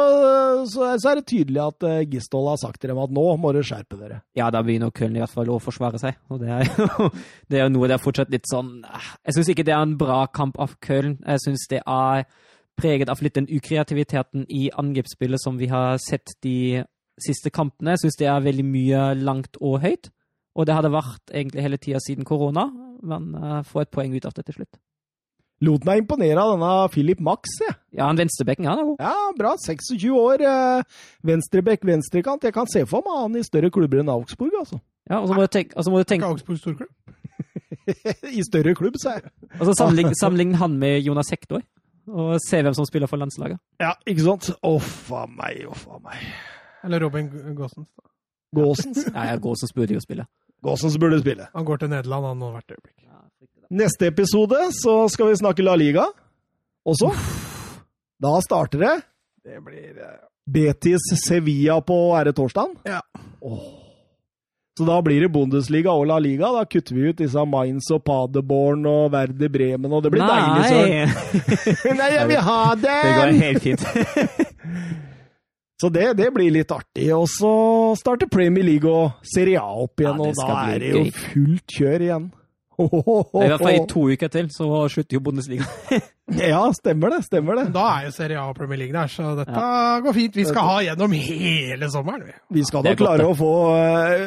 så, så er det tydelig at eh, Gistol har sagt til dem at nå må dere skjerpe dere.
Ja, da begynner Köln i hvert fall å forsvare seg. Og det er jo, det er jo noe det er fortsatt litt sånn Jeg syns ikke det er en bra kamp av Köln. Jeg syns det er preget av litt den ukreativiteten i angrepsspillet som vi har sett de siste kampene. Jeg syns det er veldig mye langt og høyt. Og det hadde vært egentlig hele tida siden korona. Men eh, få et poeng ut av det til slutt.
Lot meg imponere av denne Philip Max, jeg.
Ja, han venstrebekken, han er god.
Ja, bra. 26 år. Eh, venstrebekk, venstrekant. Jeg kan se for meg han i større klubber enn Augsburg, altså.
Ja, og så må du tenke, og må du
Ikke
tenke
Augsburg storklubb.
I større klubb, sa jeg.
Og så sammenlign, sammenlign han med Jonas Hektor, og se hvem som spiller for landslaget.
Ja, ikke sant? Uff a meg, uff a meg.
Eller Robin Gåsens.
Gåsens.
Ja, ja går burde jo spille.
Gåsens burde spille.
Han går til Nederland han hvert øyeblikk.
Neste episode så skal vi snakke La Liga også. Da starter det.
Det blir eh,
Betis Sevilla på Ære torsdag.
Ja.
Oh. Så da blir det Bundesliga og La Liga. Da kutter vi ut disse Mainz og Paderborn og Werder Bremen, og det blir deilig søren. Nei, jeg vil ha
Det går helt fint.
Så det, det blir litt artig. Og så starter Premier League og Serie A opp igjen,
Ja,
og da er det jo fullt kjør igjen.
I hvert fall i to uker til, så slutter jo Bundesliga.
Ja, stemmer det. Stemmer det.
Men da er jo Serie A og Premier League der, så dette går fint. Vi skal ha gjennom hele sommeren. vi.
Vi skal da
godt,
klare å få eh,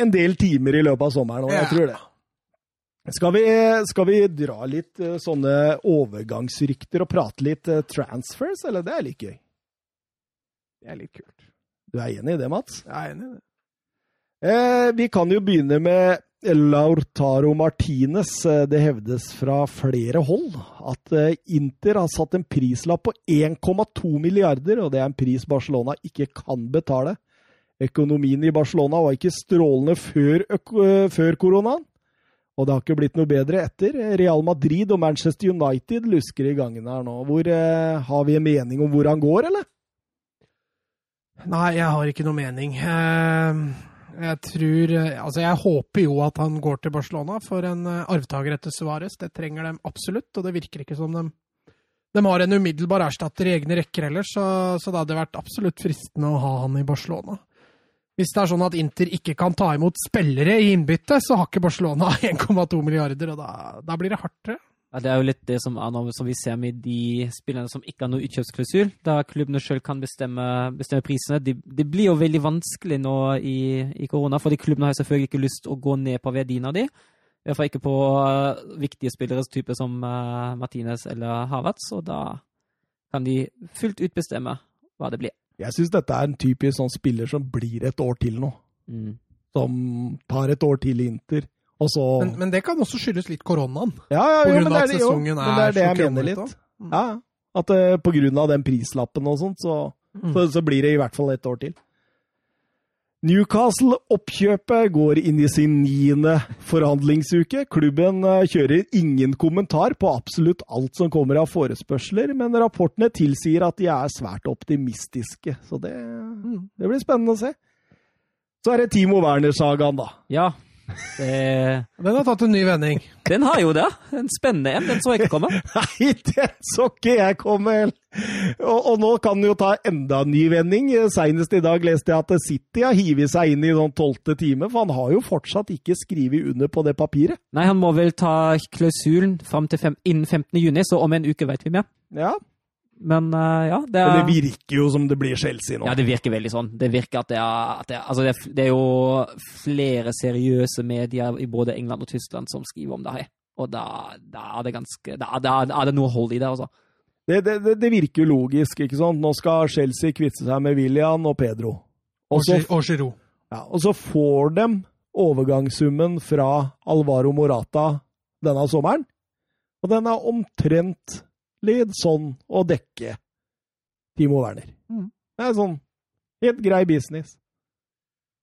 en del timer i løpet av sommeren, òg, jeg
Ja.
tror det. Skal vi, skal vi dra litt eh, sånne overgangsrykter og prate litt eh, transfers, eller? Det er litt gøy.
Det er litt kult.
Du er enig i det, Mats?
Jeg er enig i det.
Eh, vi kan jo begynne med Lautaro Martinez. Eh, Det hevdes fra flere hold at eh, Inter har satt en prislapp på 1,2 milliarder, og det er en pris Barcelona ikke kan betale. Økonomien i Barcelona var ikke strålende før, eh, før koronaen, og det har ikke blitt noe bedre etter. Real Madrid og Manchester United lusker i gangen her nå. Hvor, eh, har vi en mening om hvor han går, eller?
Nei, jeg har ikke noe mening. Eh, Jeg tror eh, Altså, jeg håper jo at han går til Barcelona for en eh, arvtaker etter Suárez. Det trenger de absolutt, og det virker ikke som de de har en umiddelbar erstatter i egne rekker ellers, så, så det hadde vært absolutt fristende å ha han i Barcelona. Hvis det er sånn at Inter ikke kan ta imot spillere i innbytte, så har ikke Barcelona 1,2 milliarder, og da, da blir det hardt, tror jeg.
Ja, det er jo litt det som, som vi ser med de spillerne som ikke har noe utkjøpsklausul, da klubbene sjøl kan bestemme, bestemme prisene. Det de blir jo veldig vanskelig nå i, i korona, fordi klubbene har selvfølgelig ikke lyst å gå ned på verdien av de. I hvert fall ikke på eh, viktige spillere type som uh, Martinez eller Havertz, og da kan de fullt ut bestemme hva det blir.
Jeg syns dette er en typisk sånn spiller som blir et år til nå.
Mm.
Som tar et år til i Inter, så
Men, men det kan også skyldes litt koronaen.
Ja, ja,
på
jo,
grunn
men
av
det
at
er, det, jo,
sesongen
men det er
er
det jeg mener litt. Ja, at uh, på grunn av den prislappen og sånt, så,
Mm.
så, så blir det i hvert fall et år til. Newcastle-oppkjøpet går inn i sin niende forhandlingsuke. Klubben eh, kjører ingen kommentar på absolutt alt som kommer av forespørsler, men rapportene tilsier at de er svært optimistiske. Så det,
Mm.
det blir spennende å se. Så er det Timo Werner-sagaen, da.
Ja, det,
Den har tatt en ny vending.
den har jo det. En spennende en. Den så jeg ikke komme.
Nei, den så ikke jeg komme! Og, og nå kan den jo ta enda en ny vending. Senest i dag leste jeg at City har hivet seg inn i sånn tolvte time, for han har jo fortsatt ikke skrevet under på det papiret.
Nei, han må vel ta klausulen fram til fem, innen 15. juni, så om en uke vet vi mer.
Ja,
Men uh, ja, det
Men
er
det virker jo som det blir Chelsea nå.
Ja, det virker veldig sånn. Det virker at det er, at det er Altså, det er, det er jo flere seriøse medier i både England og Tyskland som skriver om det her. Og da, da er det ganske Da, da, da er det noe hold i det, altså.
Det, det, det, det virker jo logisk, ikke sant? Nå skal Chelsea kvitte seg med William og Pedro. Og
Og
så,
Gi- og Giroud.
ja, og så får de overgangssummen fra Alvaro Morata denne sommeren. Og den er omtrent litt sånn og dekke Timo Werner.
Mm.
Det er sånn helt grei business.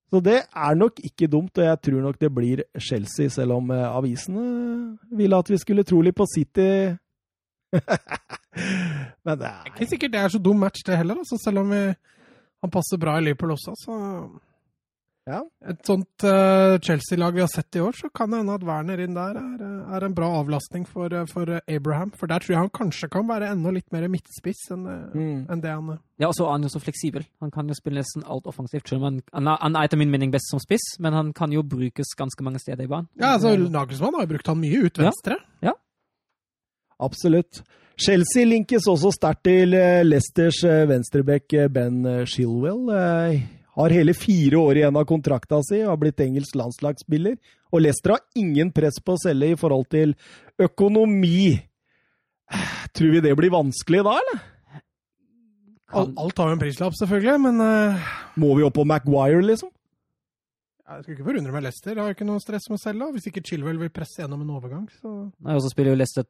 Så det er nok ikke dumt, og jeg tror nok det blir Chelsea, selv om eh, avisene ville at vi skulle tro litt på City. Men det er
Ikke sikkert det er så dum match, det heller. Altså, selv om vi, han passer bra i Liverpool også. Så
Ja.
Et sånt uh, Chelsea-lag vi har sett i år, så kan det hende at Werner inn der er, eh, er en bra avlastning for, eh, for Abraham. For der tror jeg han kanskje kan være enda litt mer midtspiss enn
Mm.
en det han er.
Ja, og så er han jo så fleksibel. Han kan jo spille nesten alt offensivt. Han, han, er, han er etter min mening best som spiss, men han kan jo brukes ganske mange steder i banen.
Ja, altså Nagelsmann har jo brukt han mye ut
Ja.
venstre.
Absolutt. Chelsea linkes også sterkt til Leicesters venstreback Ben Shilwell Chilwell. Har hele fire år igjen av kontrakta si har blitt engelsk landslagsspiller. Og Leicester har ingen press på å selge i forhold til økonomi. Tror vi det blir vanskelig da, eller?
Al- Alt har jo en prislapp, selvfølgelig, men eh,
Må vi opp på Maguire, liksom?
Jeg skulle ikke forundre meg Leicester. Har jo ikke noe stress med å selge. Hvis ikke Chilwell vil presse gjennom en overgang, så
Nei, Og så spiller jo Leicester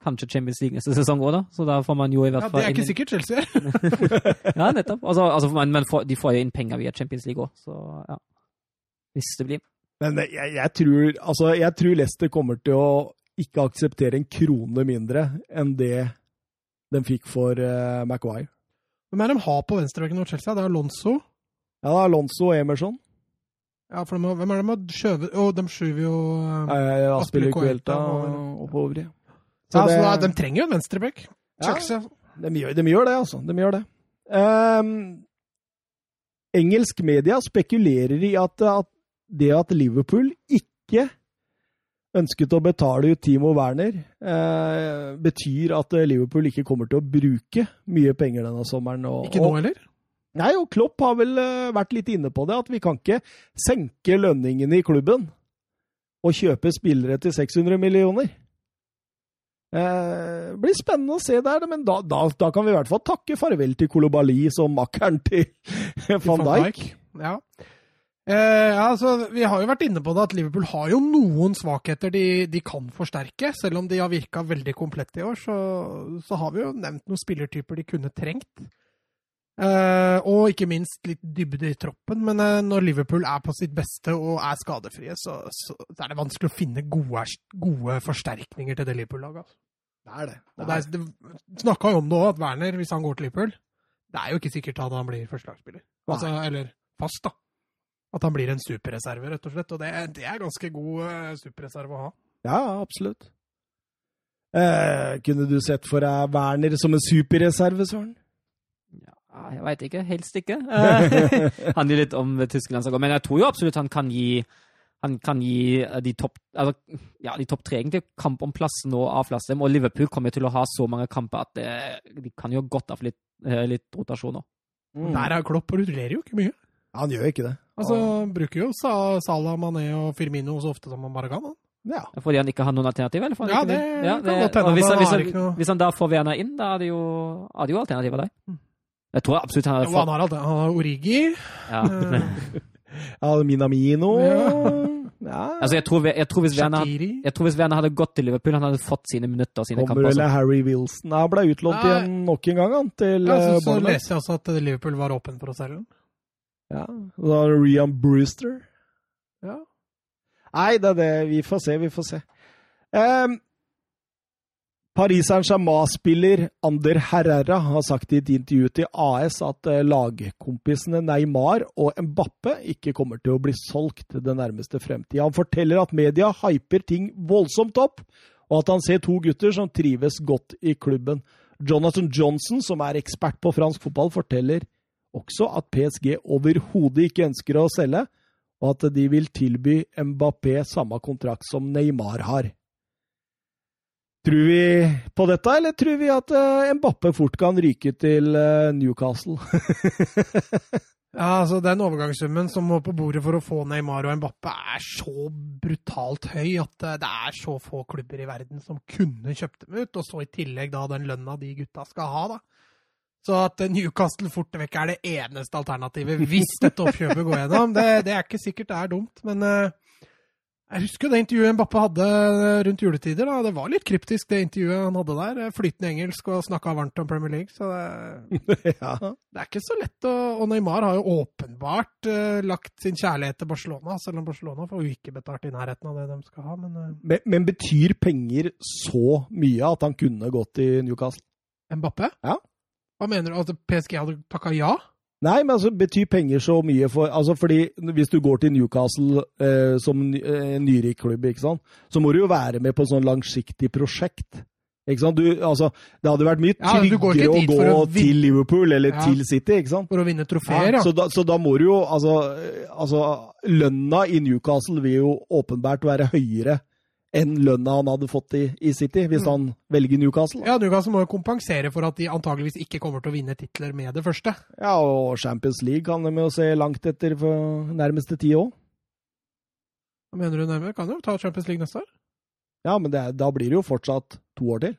kanskje Champions League neste sesong òg, da. Så da får man jo i hvert fall Ja,
det er ikke sikkert Chelsea.
Ja, nettopp. Altså, altså, men de får jo inn penger via Champions League òg, så ja. Hvis det blir.
Men jeg, jeg, tror, altså, jeg tror Leicester kommer til å ikke akseptere en krone mindre enn det de fikk for uh, Maguire.
Hvem er det de har på venstrebekken mot Chelsea? Det er Alonso.
Ja, det er Alonso og Emerson.
Ja, for de hvem er det de har skjøvet oh, de skyver jo eh,
Aspille
og-
oppover. ja.
ja,
det-
så da, De trenger jo en venstrebekk.
Ja. De gjør, de gjør det, altså. De gjør det. Um, engelsk media spekulerer i at, at det at Liverpool ikke ønsket å betale ut Timo Werner, eh, betyr at Liverpool ikke kommer til å bruke mye penger denne sommeren. Og,
Ikke nå heller?
Nei, og Klopp har vel eh, vært litt inne på det, at vi kan ikke senke lønningene i klubben og kjøpe spillere til 600 millioner. Eh, blir spennende å se der, men da, da, da kan vi i hvert fall takke farvel til Kolobali som makkeren til van Dijk.
Ja. Eh, altså, vi har jo vært inne på det at Liverpool har jo noen svakheter de, de kan forsterke. Selv om de har virka veldig komplette i år, så, så har vi jo nevnt noen spillertyper de kunne trengt. Eh, og ikke minst litt dybde i troppen. Men uh, når Liverpool er på sitt beste og er skadefrie, så, så, er det vanskelig å finne gode, gode forsterkninger til det Liverpool-laget. Altså.
Det er det.
Det, er- det snakka jo om det òg, at Werner, hvis han går til Liverpool Det er jo ikke sikkert at han blir førstelagsspiller. Altså, eller fast, da. At han blir en superreserve, rett og slett. Og det, det er ganske god uh, superreserve å ha.
Ja, absolutt. Eh, kunne du sett for deg Werner som en superreserve, Søren?
Ja, jeg veit ikke. Helst ikke. Eh, han gir litt om Tyskland, som går, men jeg tror jo absolutt han kan gi han kan gi eh, de topp altså, ja, de topp tre egentlig kamp om plassen og avlaste dem. Og Liverpool kommer til å ha så mange kamper at det, de kan jo godt av litt, litt rotasjon nå.
Mm.
Der er Klopp og rullerer jo ikke mye.
Ja, Han gjør ikke det.
Altså, Bruker jo Salah, Mané og Firmino så ofte som han bare kan. Han.
Ja.
Fordi han ikke har noen alternativ? Eller? Ja, det,
Ja, det kan godt hende,
hvis, hvis, hvis han da får Werner inn, da er det jo, er det jo alternativer der.
Mm.
Jeg tror absolutt han hadde
Jo, han
fått
har alt det. Han har Origi.
ja.
Alminamino
ja.
Altså, jeg tror, jeg, tror hvis Werner,
Shaqiri.
jeg tror hvis Werner hadde gått til Liverpool, han hadde fått sine minutter og sine
Kommer
kamper.
vel. Harry Wilson Han ble utlånt
Nei.
igjen nok en gang, han, til
Ja, så,
eh,
så leste jeg også at Liverpool var åpen for å selge den.
Ja. Og Da er det Rian Brewster.
Ja.
Nei, det er det. Vi får se, vi får se. Um, Paris Saint-Germain-spiller Ander Herrera har sagt i et intervju til AS at eh, lagkompisene Neymar og Mbappe ikke kommer til å bli solgt den nærmeste fremtida. Han forteller at media hyper ting voldsomt opp, og at han ser to gutter som trives godt i klubben. Jonathan Johnson, som er ekspert på fransk fotball, forteller også at PSG overhodet ikke ønsker å selge, og at de vil tilby Mbappé samme kontrakt som Neymar har. Tror vi på dette, eller tror vi at Mbappe Mbappé fort kan ryke til eh, Newcastle?
Ja, altså Den overgangssummen som må på bordet for å få Neymar og Mbappe, er så brutalt høy at eh, det er så få klubber i verden som kunne kjøpt dem ut. Og så i tillegg da den lønna de gutta skal ha, da. Så at eh, Newcastle fort vekk er det eneste alternativet hvis dette oppkjøpet går gjennom, det, det er ikke sikkert det er dumt. Men eh, jeg husker det intervjuet Mbappe hadde rundt juletider. da, Det var litt kryptisk, det intervjuet han hadde der. Flytende engelsk og snakka varmt om Premier League. så det...
ja.
Det er ikke så lett å Og Neymar har jo åpenbart uh, lagt sin kjærlighet til Barcelona, selv om Barcelona får jo ikke betalt i nærheten av det de skal ha, men uh...
men, men betyr penger så mye at han kunne gått i Newcastle?
Mbappe?
Ja.
Hva mener du? At PSG hadde takka ja?
Nei, men altså, betyr penger så mye for Altså, fordi hvis du går til Newcastle eh, som eh, nyrik klubb, ikke sant, så må du jo være med på et sånn langsiktig prosjekt. Ikke sant? Du, altså, det hadde vært mye
Ja,
tryggere å gå
å
til Liverpool eller
Ja.
til City, ikke sant?
For å vinne trofeer, ja.
Så, da, så da må du jo altså, eh, altså Lønna i Newcastle vil jo åpenbart være høyere enn lønna han hadde fått i, i City, hvis
Mm.
han velger Newcastle.
Ja, Newcastle må jo kompensere for at de antageligvis ikke kommer til å vinne titler med det første.
Ja, og Champions League kan de jo se langt etter for nærmeste tid òg.
Hva mener du nærmere? Kan jo ta Champions League neste år?
Ja, men det, da blir det jo fortsatt to år til.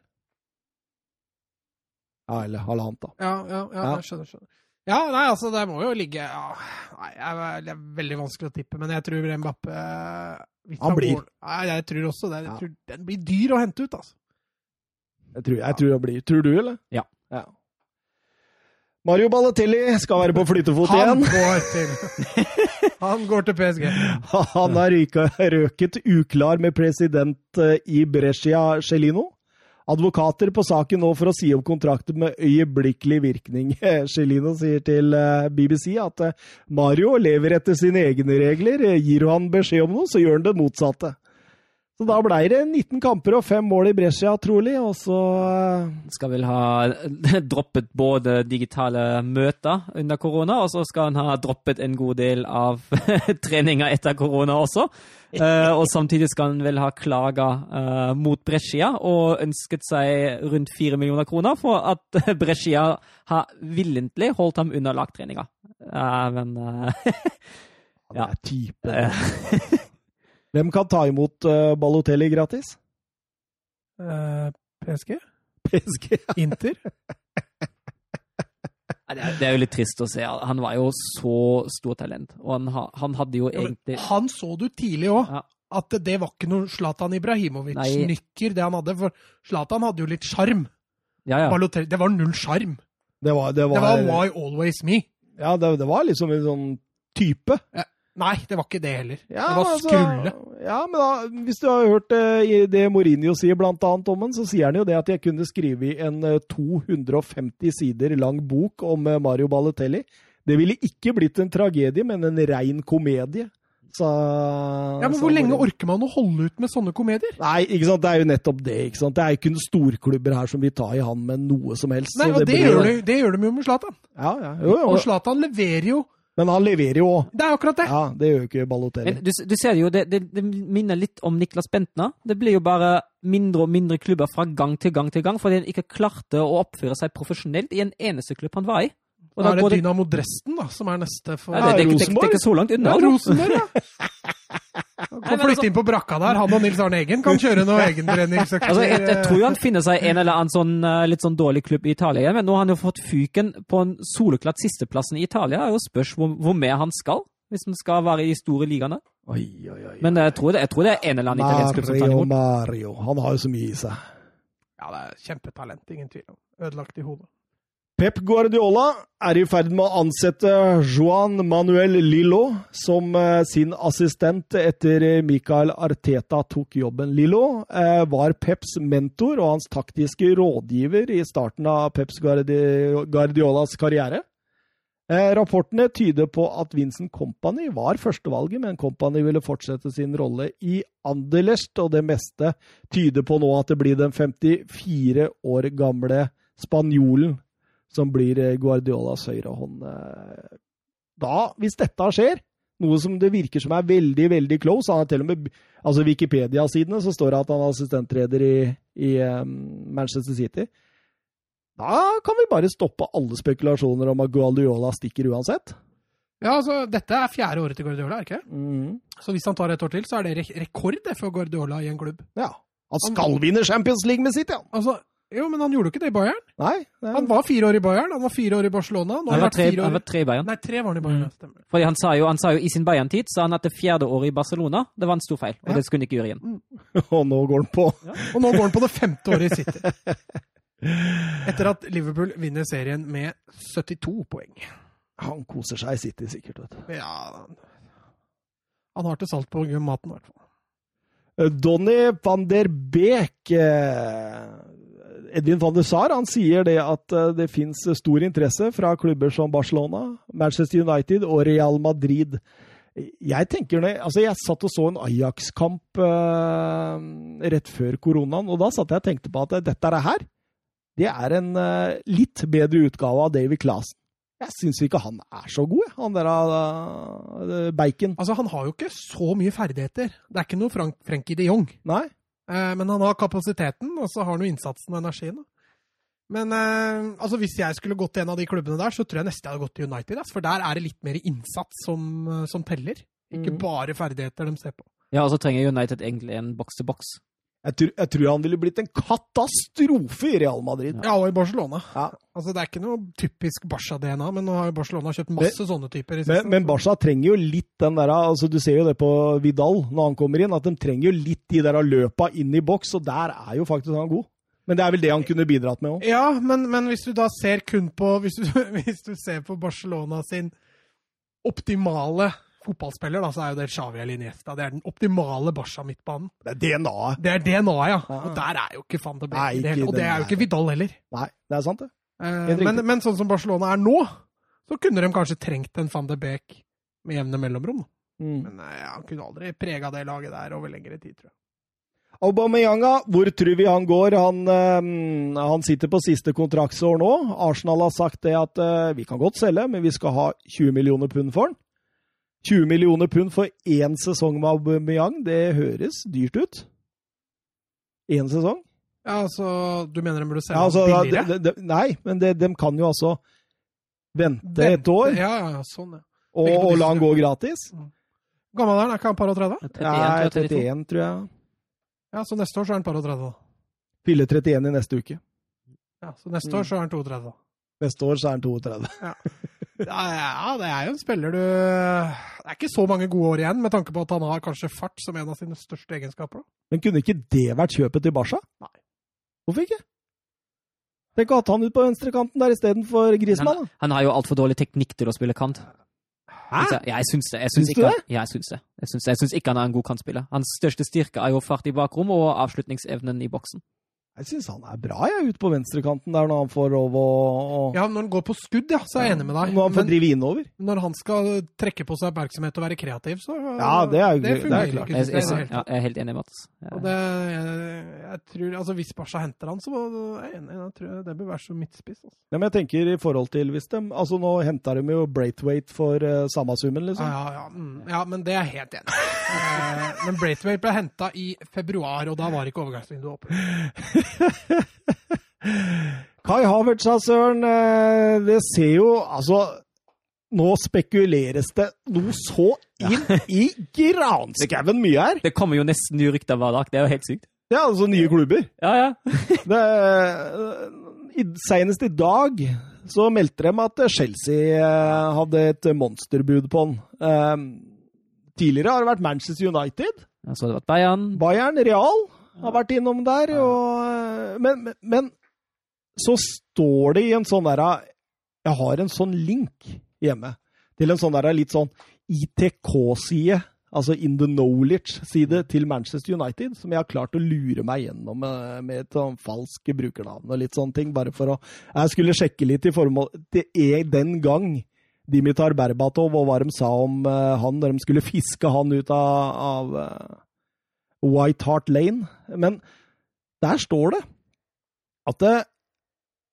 Ja, eller halvannet, da.
Ja, ja, ja,
Ja.
jeg skjønner. skjønner. Ja, nei, altså, det må jo ligge ja, Nei, er- det er veldig vanskelig å tippe, men jeg tror Mbappé hvis
Han blir.
går- Nei, jeg tror også det. Jeg
Ja.
tror den blir dyr å hente ut, altså.
Jeg tror, jeg tror det blir. Tror du, eller?
Ja.
Mario Balotelli skal være på flytefot
Han
igjen.
går til Han går til PSG.
Han har røket uklar med president eh, i Brescia Celino. Advokater på saken nå for å si opp kontrakten med øyeblikkelig virkning. Celino sier til eh, BBC at eh, Mario lever etter sine egne regler. Gir han beskjed om noe, så gjør han det motsatte. Så da blei det 19 kamper og fem mål i Brescia, trolig, og så eh,
Skal vel ha droppet både digitale møter under korona, og så skal han ha droppet en god del av treninga etter korona også. Uh, og samtidig skal han vel ha klaga uh, mot Brescia og ønsket seg rundt fire millioner kroner for at Brescia har villentlig holdt ham under lagtreninga. Uh, men ja.
Han er type.
Eh,
Hvem kan ta imot uh, Balotelli gratis?
Uh, PSG?
PSG.
Inter?
Det er, det er jo litt trist å se. Han var jo så stort talent, og han, ha- han hadde jo
Ja,
egentlig
Han så du tidlig òg,
Ja.
at det var ikke noe Zlatan Ibrahimovic-nykker, det han hadde. For Zlatan hadde jo litt sjarm.
Ja, ja.
Det var null sjarm.
Det var, det
Det
var,
Why Always Me.
ja, det, det var liksom en sånn type.
Nei, det var ikke det heller.
Ja,
det var
altså,
skrulle.
Ja, men da, hvis du har hørt eh, det Mourinho sier blant annet om han, så sier han jo det at jeg kunne skrive en eh, 250 sider lang bok om eh, Mario Balotelli. Det ville ikke blitt en tragedie, men en rein komedie. Så,
Ja, men Hvor lenge orker man å holde ut med sånne komedier?
Nei, ikke sant? det er jo nettopp det. ikke sant? Det er ikke noen storklubber her som vil ta i han med noe som helst.
Nei, og det,
blir-
gjør de, det gjør de jo med Zlatan.
Ja, ja, jo, jo.
Og Zlatan leverer jo.
Men han leverer jo òg.
Det er akkurat det.
Ja, det gjør jo ikke Balotelli.
Men du, du ser jo, det, det, det minner litt om Niklas Bentner. Det blir jo bare mindre og mindre klubber fra gang til gang til gang, fordi han ikke klarte å oppføre seg profesjonelt i en eneste klubb han var i. Og
Da er det
går det,
Dynamo Dresden da, som er neste for
ja, det, det, det, det, det er ikke så langt unna.
Ja,
er
Rosenborg, ja. Kan flytte inn på brakka der. Han og Nils Arne Eggen kan kjøre noe egentreningsøkter.
Altså, jeg, jeg tror jo han finner seg en eller annen sånn eh, litt sånn dårlig klubb i Italia, igjen, men nå har han jo fått fyken på en soleklart sisteplassen i Italia. Det er jo spørs hvor, hvor med han skal, hvis han skal være i de store ligaene.
Oi, oi, oi.
Men jeg tror det, jeg tror det er en eller annen italiensk klubb som tar
Mario,
imot.
Mario. Han har jo så mye i seg.
Ja, det er kjempetalent, ingen tvil om. Ødelagt i hodet.
Pep Guardiola er i ferd med å ansette Juan Manuel Lillo som eh, sin assistent etter Michael Arteta tok jobben. Lillo eh, var Peps mentor og hans taktiske rådgiver i starten av Peps Guardiolas karriere. Eh, rapportene tyder på at Vincent Company var førstevalget, men Company ville fortsette sin rolle i Anderlecht, og det meste tyder på nå at det blir den 54 år gamle spanjolen som blir eh, Guardiolas høyrehånd. eh. Da, hvis dette skjer, noe som det virker som er veldig, veldig close Han er til og med altså Wikipedia-sidene så står det at han er assistentleder i, i eh, Manchester City. Da kan vi bare stoppe alle spekulasjoner om at Guardiola stikker uansett.
Ja, altså, Dette er fjerde året til Guardiola, er det ikke?
Mm.
Så hvis han tar et år til, så er det re rekord for Guardiola i en klubb.
Ja. Han skal vinne Champions League med City, han!
Altså, Jo, men han gjorde jo ikke det i Bayern.
Nei. det-
Han var fire år i Bayern, han var fire år i Barcelona. Nå
Han
han
var tre, han var tre i Bayern.
Nei, tre var han i Bayern.
Mm.
Stemmer.
Fordi han sa jo, han sa jo i sin Bayern-tid sa han at det fjerde året i Barcelona det var en stor feil, og
Ja.
det skulle han ikke gjøre igjen.
Og nå går han på.
Og nå går han på det femte året i City. Etter at Liverpool vinner serien med 72 poeng.
Han koser seg i City, sikkert. vet du.
Ja, han- han har til salt på maten, i hvert fall.
Eh, Donny van der Beek eh, Edvin van de Sar han sier det at eh, det fins stor interesse fra klubber som Barcelona, Manchester United og Real Madrid. Jeg tenker det, altså jeg satt og så en Ajax-kamp eh, rett før koronaen, og da satt jeg og tenkte på at dette er her, det er en eh, litt bedre utgave av David Clasen. Jeg syns ikke han er så god, han der uh, Bacon.
Altså, Han har jo ikke så mye ferdigheter. Det er ikke noe Frank Frenkie de Jong.
Nei?
Eh, men han har kapasiteten, og så har han jo innsatsen og energien. Men eh, altså, hvis jeg skulle gått til en av de klubbene der, så tror jeg nesten jeg hadde gått til United. For der er det litt mer innsats som, eh, som teller. Ikke
mm.
bare ferdigheter de ser på.
Ja, og så trenger United egentlig en boks-til-boks.
Jeg tror, jeg tror han ville blitt en katastrofe i Real Madrid.
Ja, og i Barcelona.
Ja.
Altså, Det er ikke noe typisk Barca-DNA, men nå har Barcelona kjøpt masse sånne typer. i
Men, men Barca trenger jo litt den der, altså Du ser jo det på Vidal når han kommer inn, at de trenger jo litt de der løpa inn i boks, og der er jo faktisk han god. Men det er vel det han kunne bidratt med òg.
Ja, men, men hvis du da ser kun på hvis du, hvis du ser på Barcelona sin optimale fotballspiller, da, så er jo det Xavi eller Iniesta. Det er den optimale Barca-midtbanen.
Det er DNA-et.
Det er DNA, ja.
Ja.
Og der er jo ikke van de Beek. i det hele- Og det er jo ikke Vidal heller.
Nei, det er sant, det.
Eh, men, men sånn som Barcelona er nå, så kunne de kanskje trengt en van de Beek med jevne mellomrom.
Mm.
Men eh, han kunne aldri prega det laget der over lengre tid, tror jeg.
Aubameyanga, hvor tror vi han går? Han, øh, han sitter på siste kontraktsår nå. Arsenal har sagt det at øh, vi kan godt selge, men vi skal ha 20 millioner pund for han. 20 millioner pund for én sesong med Aubameyang, det høres dyrt ut. Én sesong?
Ja, altså, Du mener de burde selge
Ja, altså,
billigere?
de, de, nei, men de, de kan jo altså vente et år
Ja, ja, sånn, ja.
og, og la han gå gratis.
Gammel er han? Er ikke han par og 30?
31,
Nei,
tror jeg, 32.
31, tror jeg.
Ja, så neste år så er han par og 30. da.
Fyller 31 i neste uke.
Ja, Så neste
Mm.
år så er han 32.
Neste år så er han 32.
Ja, ja, det er jo en spiller du Det er ikke så mange gode år igjen, med tanke på at han har kanskje fart som en av sine største egenskaper.
Men kunne ikke det vært kjøpet til Barca?
Nei.
Hvorfor ikke? Tenk å ha han ut på venstrekanten der istedenfor Grismann. Han,
Han har jo altfor dårlig teknikk til å spille kant.
Hæ?
Ja, Jeg syns det. Jeg syns
Syns du
ikke,
det?
Ja, jeg syns det. Jeg syns, jeg syns ikke han er en god kantspiller. Hans største styrke er jo fart i bakrom og avslutningsevnen i boksen.
Jeg syns han er bra, jeg, ut på venstrekanten der når han får lov å,
Ja, Når han går på skudd, ja, så er jeg enig med deg.
Når han får
Men
drive innover.
når han skal trekke på seg oppmerksomhet og være kreativ, så
Ja, det er jo-
det
det er klart.
ikke.
Jeg, jeg, ja, jeg er helt enig, Mats.
Og det, jeg, jeg tror, altså Hvis Barca henter han, så er jeg enig. Jeg tror det bør være som midtspiss. Altså.
Ja, men jeg tenker i forhold til hvis de Altså, nå henta de jo Braithwaite for uh, samme summen, liksom.
Ja, ja, ja. Mm, ja, men det er jeg helt enig i. uh, men Braithwaite ble henta i februar, og da var ikke overgangsvinduet åpent.
Kai Havertz, søren. eh, Det ser jo Altså, nå spekuleres det noe så inn i granskauen mye her.
Det kommer jo nesten nye rykter hver dag. Det er jo helt sykt.
Ja, altså nye klubber.
Ja, ja.
Det, Senest i dag så meldte de at Chelsea eh, hadde et monsterbud på han. Eh, Tidligere har det vært Manchester United.
Ja, Så har det vært Bayern.
Bayern, Real har vært innom der. Og, eh, men, men, men så står det i en sånn derre Jeg har en sånn link hjemme til en sånn derre litt sånn ITK-side. Altså In the Knowledge-side til Manchester United, som jeg har klart å lure meg gjennom med, med et sånn falsk brukernavn og litt sånne ting, bare for å Jeg skulle sjekke litt i formål Det er den gang Dimitar Berbatov og hva de sa om uh, han når de skulle fiske han ut av, av eh, White Hart Lane. Men der står det at det,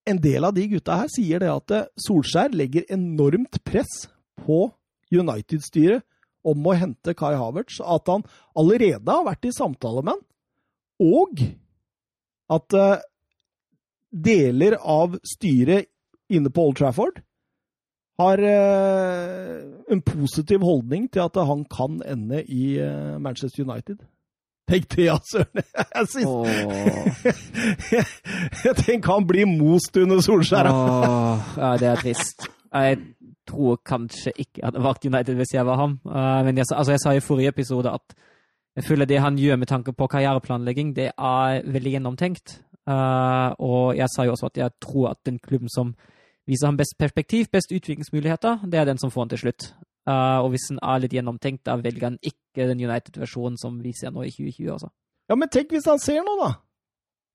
en del av de gutta her sier det at Solskjær legger enormt press på United-styret om å hente Kai Havertz. At han allerede har vært i samtale med han, og at uh, deler av styret inne på Old Trafford har uh, en positiv holdning til at han kan ende i uh, Manchester United. Tenk det, ja, søren! Jeg syns
Jeg
tenker han blir most under Solskjær!
Åh, ja, det er trist. Jeg tror kanskje ikke jeg hadde valgt United hvis jeg var ham. Eh, men jeg, altså jeg sa i forrige episode at jeg føler det han gjør med tanke på karriereplanlegging, det er veldig gjennomtenkt. Eh, og jeg sa jo også at jeg tror at den klubben som viser ham best perspektiv, best utviklingsmuligheter, det er den som får han til slutt. Eh, og hvis den er litt gjennomtenkt, da velger han ikke den United-versjonen som vi ser nå i 2020. altså.
Ja, men tenk hvis han ser noe, da!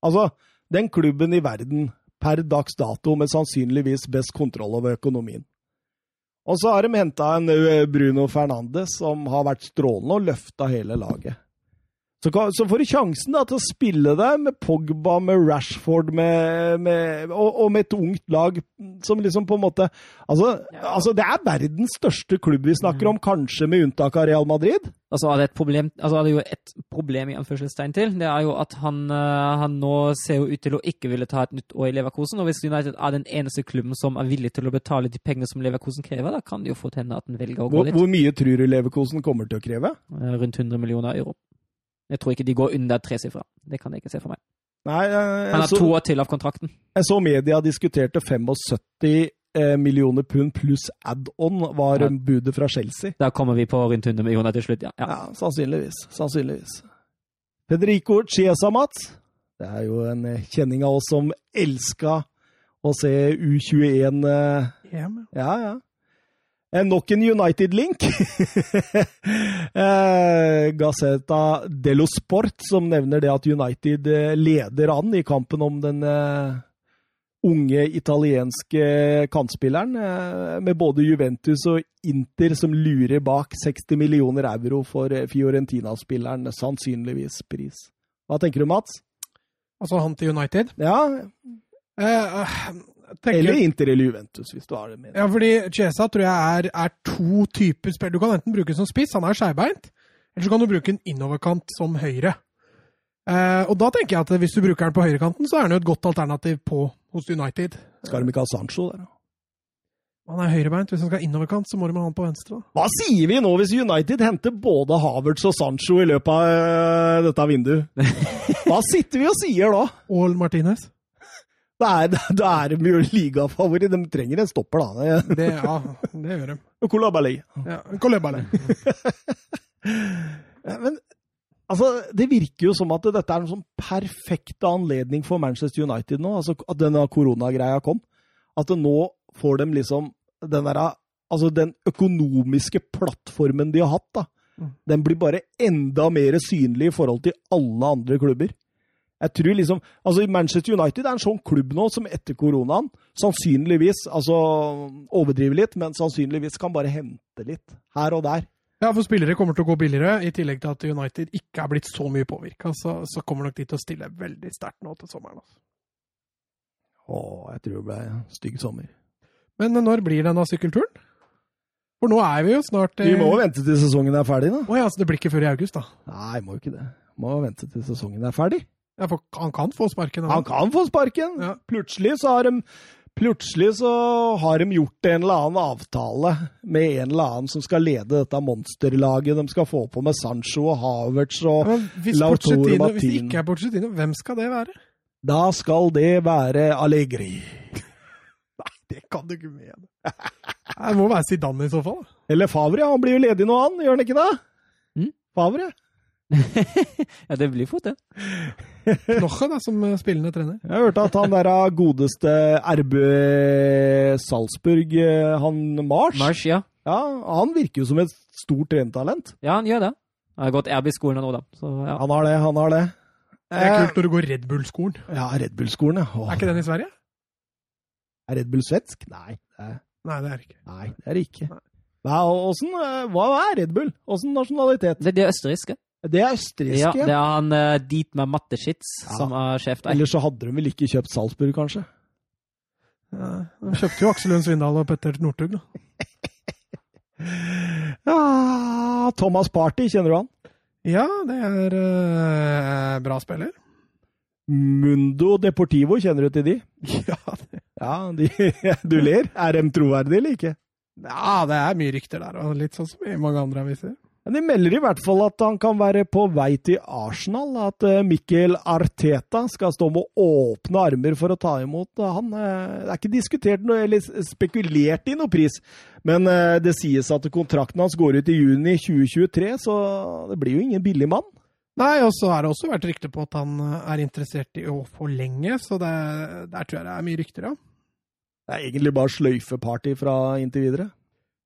Altså, den klubben i verden per dags dato med sannsynligvis best kontroll over økonomien. Og så har de henta en Bruno Fernandes som har vært strålende og løfta hele laget. Så, så får du sjansen da, til å spille deg med Pogba, med Rashford med, med, og, og med et ungt lag som liksom på en måte altså, altså, det er verdens største klubb vi snakker om, kanskje med unntak av Real Madrid.
Altså er det et problem, altså er det jo et problem i anførselstegn til. Det er jo at han, eh, han nå ser jo ut til å ikke ville ta et nytt år i Leverkosen. Og hvis United er den eneste klubben som er villig til å betale de pengene som Leverkosen krever, da kan det jo fort hende at den velger å gå
Hvor, hvor mye tror du Leverkosen kommer til å kreve?
Eh, Rundt 100 millioner euro. Jeg tror ikke de går under tresifra. Det kan jeg ikke se for meg.
Nei, jeg,
Han har to år til av kontrakten.
jeg så media diskuterte 75 eh, millioner pund pluss add-on var
Ja.
budet fra Chelsea.
Da kommer vi på rundt 100 millioner til slutt, ja. ja.
Ja, sannsynligvis. Sannsynligvis. Federico Chiesa, Mats. Det er jo en eh, kjenning av oss som elska å se U21 eh, Ja, ja. Eh, Nok en United-link. eh, Gazzetta dello Sport, som nevner det at United eh, leder an i kampen om den unge italienske kantspilleren, med både Juventus og Inter som lurer bak 60 millioner euro for Fiorentina-spilleren, sannsynligvis pris. Hva tenker du, Mats?
Altså han til United.
Ja,
eh, tenker,
eller Inter eller Juventus, hvis du har det med.
Ja, fordi Chesa tror jeg er, er to typer spill. Du kan enten bruke den som spiss, han er skeibeint, eller så kan du bruke den innoverkant som høyre. Eh, og da tenker jeg at hvis du bruker den på høyrekanten, så er den jo et godt alternativ på hos United.
Skal de ikke ha Sancho der, da?
Han er høyrebeint. Hvis han skal innoverkant, så må de ha han på venstre. da.
Hva sier vi nå hvis United henter både Havertz og Sancho i løpet av øh, dette vinduet? Hva sitter vi og sier da?
Og Martinez.
Da er, da er de jo ligafavoritt. De trenger en stopper, da.
Det, ja, det gjør de.
Kolabali.
Ja, kolabali.
Men altså, det virker jo som at dette er en sånn perfekt anledning for Manchester United nå. Altså, at denne koronagreia kom. At nå får de liksom den derre Altså, den økonomiske plattformen de har hatt, da.
Mm.
Den blir bare enda mer synlig i forhold til alle andre klubber. Jeg tror liksom, altså Manchester United er en sånn klubb nå som etter koronaen sannsynligvis altså overdriver litt, men sannsynligvis kan bare hente litt her og der.
Ja, for spillere kommer til å gå billigere, i tillegg til at United ikke er blitt så mye påvirka. Så, så kommer nok de til å stille veldig sterkt nå til sommeren. Altså.
Å, jeg tror det ble en stygg sommer.
Men når blir denne sykkelturen? For nå er vi jo snart
Vi må jo vente til sesongen er ferdig, da.
Å ja, så det blir ikke før i august, da.
Nei, må jo ikke det. Må vente til sesongen er ferdig.
Ja, for han kan få sparken.
Han kan få sparken!
Ja.
Plutselig så har de Plutselig så har de gjort en eller annen avtale med en eller annen som skal lede dette monsterlaget. De skal få på med Sancho og Havertz og
Ja, men hvis, hvis det ikke er Porcetino, hvem skal det være?
Da skal det være Allegri.
Nei, Det kan du ikke mene. Det må være Zidane i så fall.
Eller Favre, han blir jo ledig nå, han. Gjør han ikke det?
Mm.
Favre?
ja, det blir fort det.
Knoche, da, som eh, spillende trener.
Jeg hørte at han der godeste RB Salzburg, eh, han Mars,
Mars, ja.
Ja, han virker jo som et stort trenertalent.
Ja, han gjør det. Han har gått RB-skolen nå, da. Så ja.
Han har det, han har det.
Det er kult når du går Red Bull-skolen.
Ja, Red Bull-skolen, ja. Åh,
Er ikke den i Sverige?
Er Red Bull svensk? Nei, det er,
Nei, det er ikke.
nei, det er det ikke.
Nei.
Hva, åssen, eh, hva er Red Bull? Åssen nasjonalitet?
Det er det østerrikske.
Det er
Ja, det er han uh, med Matteschitz
Ja.
som er sjef der.
Ellers så hadde de vel ikke kjøpt Salzburg, kanskje?
Ja, de kjøpte jo Aksel Lund Svindal og Petter Northug, da.
Ja, Thomas Party, kjenner du han?
Ja, det er uh, bra spiller.
Mundo Deportivo, kjenner du til de?
Ja, det,
Ja, de, du ler. Er de troverdige eller ikke?
ja, det er mye rykter der, og litt sånn som i mange andre aviser.
Men de melder i hvert fall at han kan være på vei til Arsenal. At eh, Mikkel Arteta skal stå med åpne armer for å ta imot han. eh, Det er ikke diskutert noe, eller spekulert i noe pris, men eh, det sies at kontrakten hans går ut i juni 2023, så det blir jo ingen billig mann.
Nei, og så har det også vært rykte på at han eh, er interessert i å forlenge, så det, der tror jeg det er mye rykter, ja.
Det er egentlig bare sløyfeparty fra inntil videre.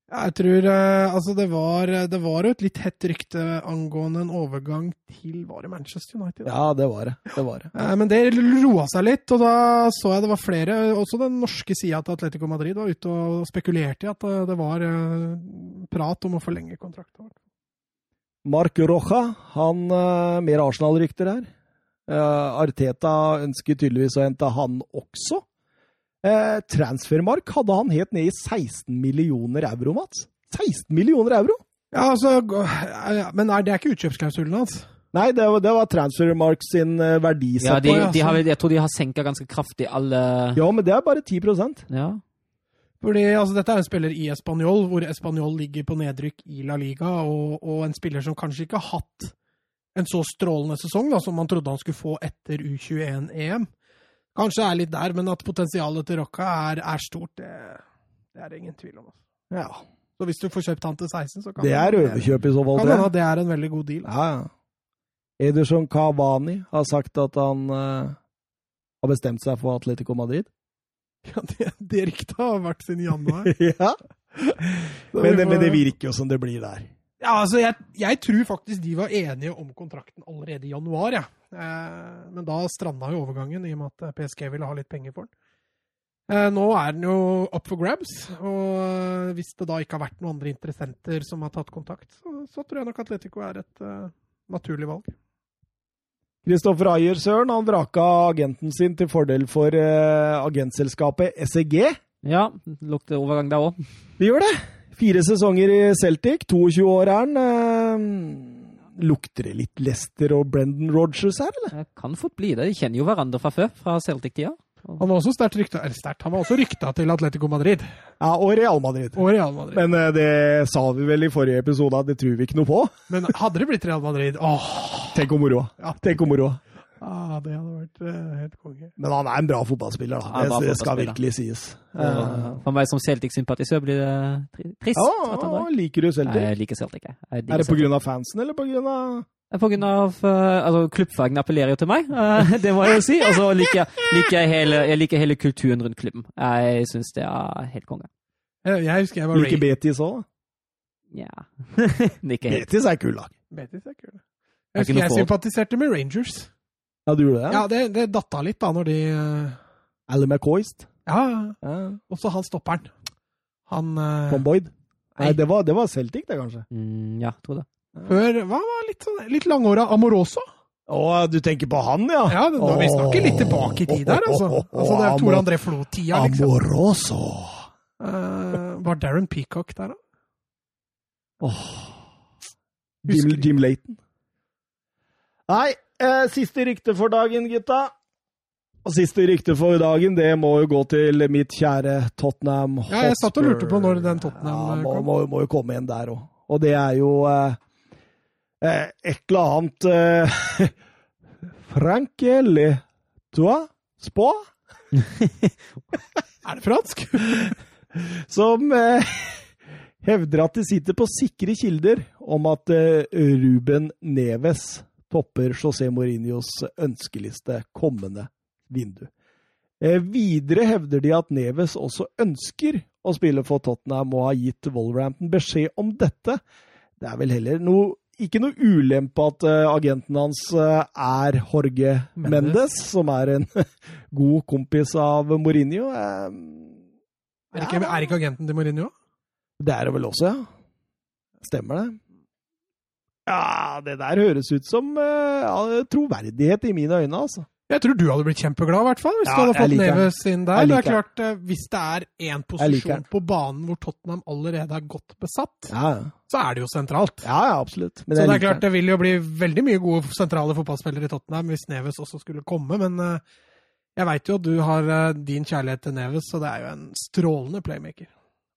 Jeg tror eh, Altså, det var, det var jo et litt hett rykte angående en overgang til Var det Manchester United? da?
Ja, det var det. Det var det.
Eh, Men det roa seg litt, og da så jeg det var flere, også den norske sida til Atletico Madrid, var ute og spekulerte i at eh, det var prat om å forlenge kontrakten.
Mark Roja, han Mer Arsenal-rykter her. Arteta ønsker tydeligvis å hente han også. Eh, Transfermark hadde han helt ned i 16 millioner euro, Mats. 16 millioner euro?
Ja, altså, eh, Men er det er ikke utkjøpsklausulen hans?
Nei, det var, det var Transfermark sin verdi.
Ja, de,
Å, ja,
de har, jeg tror de har senka ganske kraftig alle
Ja, men det er bare 10%
Ja.
Fordi altså, Dette er en spiller i Español, hvor Español ligger på nedrykk i La Liga, og, og en spiller som kanskje ikke har hatt en så strålende sesong da, som man trodde han skulle få etter U21-EM. Kanskje er litt der, men at potensialet til Rocca er, er stort, det, det er det ingen tvil om. altså.
Ja.
Så hvis du får kjøpt han til 16, så kan
Det er overkjøp i så fall,
at det er en veldig god deal.
Ja, ja. Ederson Cavani har sagt at han uh, har bestemt seg for Atletico Madrid.
Ja, det, det ryktet har vært siden januar.
ja. Men, det- men det virker jo som det blir der.
Ja, altså, jeg, jeg tror faktisk de var enige om kontrakten allerede i januar, ja. Eh, men da stranda jo overgangen, i og med at PSG ville ha litt penger for den. Eh, nå er den jo up for grabs, og eh, hvis det da ikke har vært noen andre interessenter som har tatt kontakt, så, så tror jeg nok Atletico er et uh, naturlig valg.
Kristoffer Ayer Søren han vraka agenten sin til fordel for uh, agentselskapet SEG.
Ja, lukter overgang der òg.
Det gjør det. Fire sesonger i Celtic, 22 år er han. Eh, lukter det litt Lester og Brendan Rogers her, eller?
Det kan fort bli det. De kjenner jo hverandre fra før, fra Celtic-tida.
Han var også sterkt rykta, eller sterkt, han var også rykta til Atletico Madrid
Ja, og Real Madrid.
og Real Madrid.
Men uh, det sa vi vel i forrige episode at det tror vi ikke noe på.
Men hadde det blitt Real Madrid, åh,
Tenk om moroa.
Ja.
Tenk om moroa.
Ah, det hadde vært eh, helt konge.
Men han er en bra fotballspiller, da. Det, det skal
fotballspiller.
virkelig sies.
Uh, For meg som Celtic-sympatisør blir det trist.
Ja,
at han drar.
liker du Celtic?
Jeg liker Celtic, jeg. jeg. liker
Er det av fansen, eller av
På grunn av uh, altså, Klubbfargen appellerer jo til meg, det må jeg jo si. Og så liker, liker jeg, hele, jeg liker hele kulturen rundt klubben. Jeg syns det er helt konge.
Jeg, jeg husker jeg var
Liker Betis òg?
Ja. Nja.
Betis er kul da.
Betis er kul. Jeg husker jeg sympatiserte med Rangers.
Ja, du gjorde det?
Ja, det, det datta litt da, når de uh...
Ally McCoyst?
Ja,
Ja.
også han stopperen. Han uh...
Tom Boyd? Nei, det var, det var Celtic, det, kanskje.
Mm, ja, tror det.
før Hva var litt, sånn, litt langåra Amoroso?
Å, du tenker på han, ja?
Ja, det, vi snakker litt tilbake i tid der, altså. altså det er Tore André Flo-tida, liksom.
Amoroso.
Uh, var Darren Peacock der, da?
Åh. Jim, Jim Layton. Nei, eh, siste rykte for dagen, gutta. Og siste rykte for dagen, det må jo gå til mitt kjære Tottenham Hotspur.
Ja, jeg satt og lurte på når den Tottenham,
ja,
eh,
må,
kom.
Må, må jo komme igjen der òg. Og det er jo eh, eh, et eller annet eh, Franke Le Toi Spå?
Er det fransk?
som eh, hevder at de sitter på sikre kilder om at eh, Ruben Neves topper José Mourinhos ønskeliste kommende vindu. Eh, videre hevder de at Neves også ønsker å spille for Tottenham og har gitt Wolverhampton beskjed om dette. Det er vel heller noe, ikke noe ulempe at eh, agenten hans eh, er Jorge
Mendes.
Mendes, som er en god kompis av Mourinho.
Er ikke, er ikke agenten til Mourinho?
det er det vel også, ja. Stemmer det? Ja, det der høres ut som uh, troverdighet i mine øyne, altså.
Jeg tror du hadde blitt kjempeglad, i hvert fall, hvis
Ja,
du hadde fått. Neves inn der. Det er klart, uh, Hvis det er én posisjon på banen hvor Tottenham allerede er godt besatt,
Ja, ja.
så er det jo sentralt.
ja, ja absolutt. Men
så det er klart det vil jo bli veldig mye gode sentrale fotballspillere i Tottenham hvis Neves også skulle komme, men uh, jeg veit jo at du har din kjærlighet til Neves, så det er jo en strålende playmaker.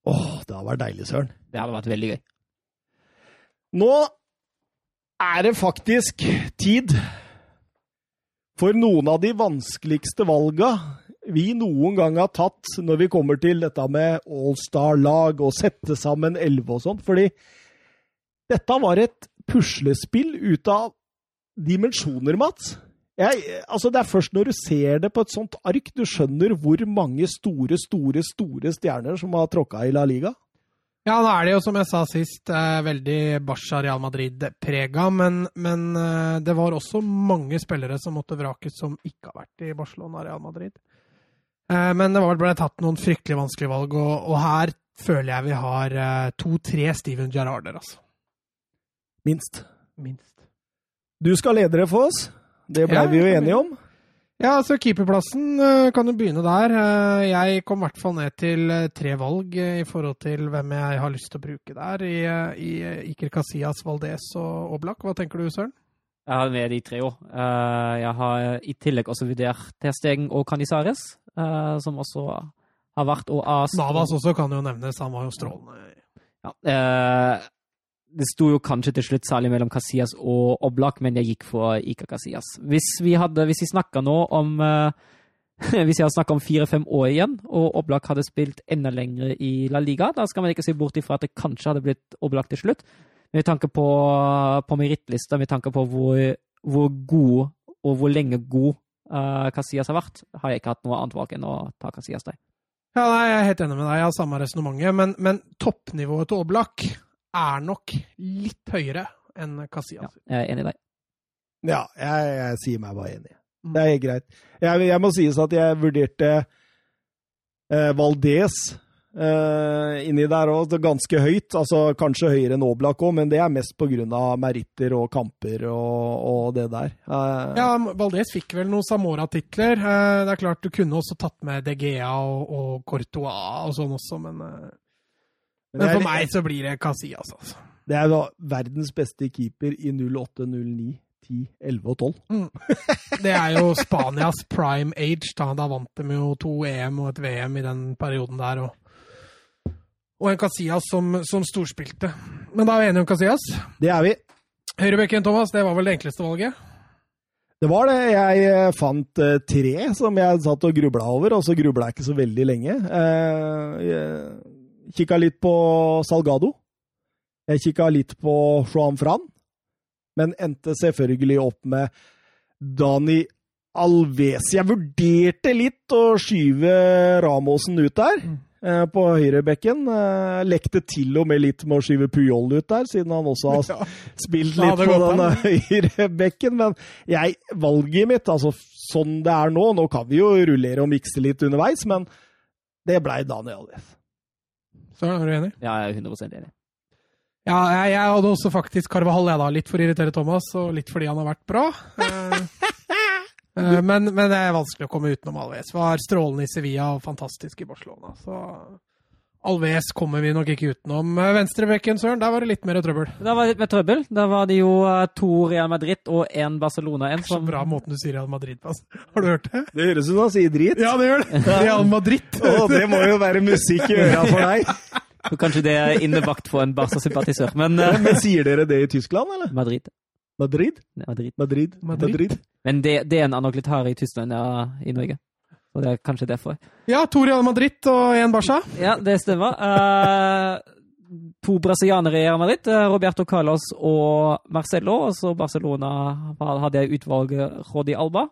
Åh, det hadde vært deilig, Søren.
Det hadde vært veldig gøy.
Nå er det faktisk tid for noen av de vanskeligste valga vi noen gang har tatt når vi kommer til dette med all-star-lag og sette sammen elleve og sånt. Fordi dette var et puslespill ut av dimensjoner, Mats. Jeg, altså det er først når du ser det på et sånt ark, du skjønner hvor mange store, store, store stjerner som har tråkka i La Liga.
Ja, nå er det jo, som jeg sa sist, eh, veldig Barca Real Madrid-prega, men, men eh, det var også mange spillere som måtte vrakes som ikke har vært i Barcelona Real Madrid. Eh, men det ble tatt noen fryktelig vanskelige valg, og, og her føler jeg vi har to-tre Steven Gerrarder, altså.
Minst.
Minst.
Du skal lede det for oss. Det ble
Ja,
vi jo enige om.
Ja, altså keeperplassen eh, kan jo begynne der. Eh, Jeg kom i hvert fall ned til eh, tre valg i forhold til hvem jeg har lyst til å bruke der, i, i Iker Casillas, Valdez og Oblak. Hva tenker du, Søren?
Jeg har med de tre. Eh, jeg har i tillegg også vurdert Ter Stegen og Canizares, som også har vært og
Navas også kan jo nevnes, han var jo strålende.
Ja, eh, det sto jo kanskje til slutt særlig mellom Casillas og Oblak, men jeg gikk for Iker Casillas. Hvis vi, hadde, hvis vi snakka nå om eh, Hvis jeg har snakka om fire-fem år igjen, og Oblak hadde spilt enda lenger i La Liga, da skal man ikke se bort ifra at det kanskje hadde blitt Oblak til slutt. Med tanke på, på merittlista, med tanke på hvor, hvor god og hvor lenge god uh, Casillas har vært, har jeg ikke hatt noe annet valg enn å ta Casillas der.
Ja, nei, Jeg er helt enig med deg, jeg har samme resonnementet, men, men toppnivået til Oblak er nok litt høyere enn Casillas.
Ja, jeg er enig i deg.
Ja, jeg, jeg sier meg bare enig.
Mm.
Det er helt greit. Jeg, jeg må sies at jeg vurderte eh, Valdez eh, inni der òg ganske høyt. Altså kanskje høyere enn Oblak òg, men det er mest pga. meritter og kamper og, og det der. Eh,
Ja, Valdez fikk vel noen Samora-titler. Eh, Det er klart Du kunne også tatt med De Gea og, og Courtois og sånn også, men, men
er-
for meg så blir det Casillas, altså.
Det er da verdens beste keeper i 08, 09, 10, 11 og 12.
Det er jo Spanias prime age. Da, da vant de jo to EM og et VM i den perioden der. Og, og en Casillas som, som storspilte. Men da er vi enige om Casillas.
Det er vi.
Høyrebekken, Thomas, det var vel det enkleste valget?
Det var det. Jeg eh, fant eh, tre som jeg satt og grubla over, og så grubla jeg ikke så veldig lenge. Eh, kikka litt på Salgado. Jeg kikka litt på Juan Fran, men endte selvfølgelig opp med Dani Alves. Jeg vurderte litt å skyve Ramosen ut der. eh, På høyrebekken. Eh, Lekte til og med litt med å skyve Puyol ut der, siden han også har
Ja.
spilt litt på den høyrebekken. Men jeg, valget mitt, altså sånn det er nå Nå kan vi jo rullere og mikse litt underveis, men det blei Daniel Alves.
Så er du enig?
Ja, jeg er 100% enig.
Ja, jeg, jeg hadde også faktisk Carvahall, jeg da. Litt for å irritere Thomas, og litt fordi han har vært bra. Eh, eh, men, men det er vanskelig å komme utenom Alves. Var strålende i Sevilla og fantastisk i Barcelona. Så Alves kommer vi nok ikke utenom. Venstrebekken, Søren, der var det litt mer trøbbel.
Da var det litt mer trøbbel. Da var det jo eh, to Real Madrid og én Barcelona. En
Så bra måten du sier Real Madrid på. altså. Har du hørt det?
Det høres ut som han sier drit.
Ja, det gjør det! Real Madrid.
Å, det må jo være musikk i øra for deg.
Kanskje det er innebakt for en Barca-sympatisør, men uh...
Men sier dere det i Tyskland, eller?
Madrid.
Madrid?
Madrid.
Madrid?
Madrid.
Men det, det er en annen i Tyskland ja, i Norge. Så det er kanskje derfor.
Ja, to Real Madrid og én Barca.
Ja, det stemmer. Uh, to brasilianere i Real Madrid, eh, Roberto Carlos og Marcelo. Og så Barcelona hadde jeg utvalget Rodi Alba.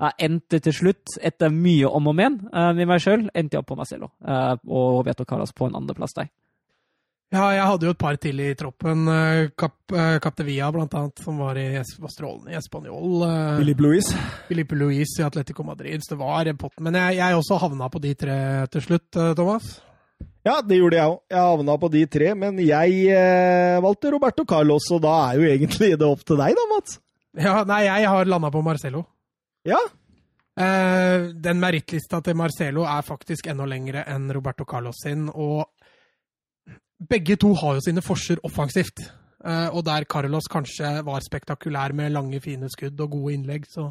Jeg endte til slutt, etter mye om og men eh, med meg sjøl, endte jeg opp på Marcelo. eh, og Roberto Carlos på en andreplass der.
Ja, jeg hadde jo et par til i troppen. eh, Cap, eh, blant annet, som var, i, var strålende i Español. eh,
Luis. Louis.
Filipe Luis i Atletico Madrid. Så det var en pott. Men jeg, jeg også havna på de tre til slutt, Thomas.
Ja, det gjorde jeg òg. Jeg havna på de tre, men jeg eh, valgte Roberto Carlos, og da er jo egentlig det opp til deg, da, Mats.
Ja, nei, jeg har landa på Marcelo.
Ja.
Eh, den merittlista til Marcelo er faktisk enda lengre enn Roberto Carlos sin, og begge to har jo sine forser offensivt. Eh, og der Carlos kanskje var spektakulær med lange, fine skudd og gode innlegg, så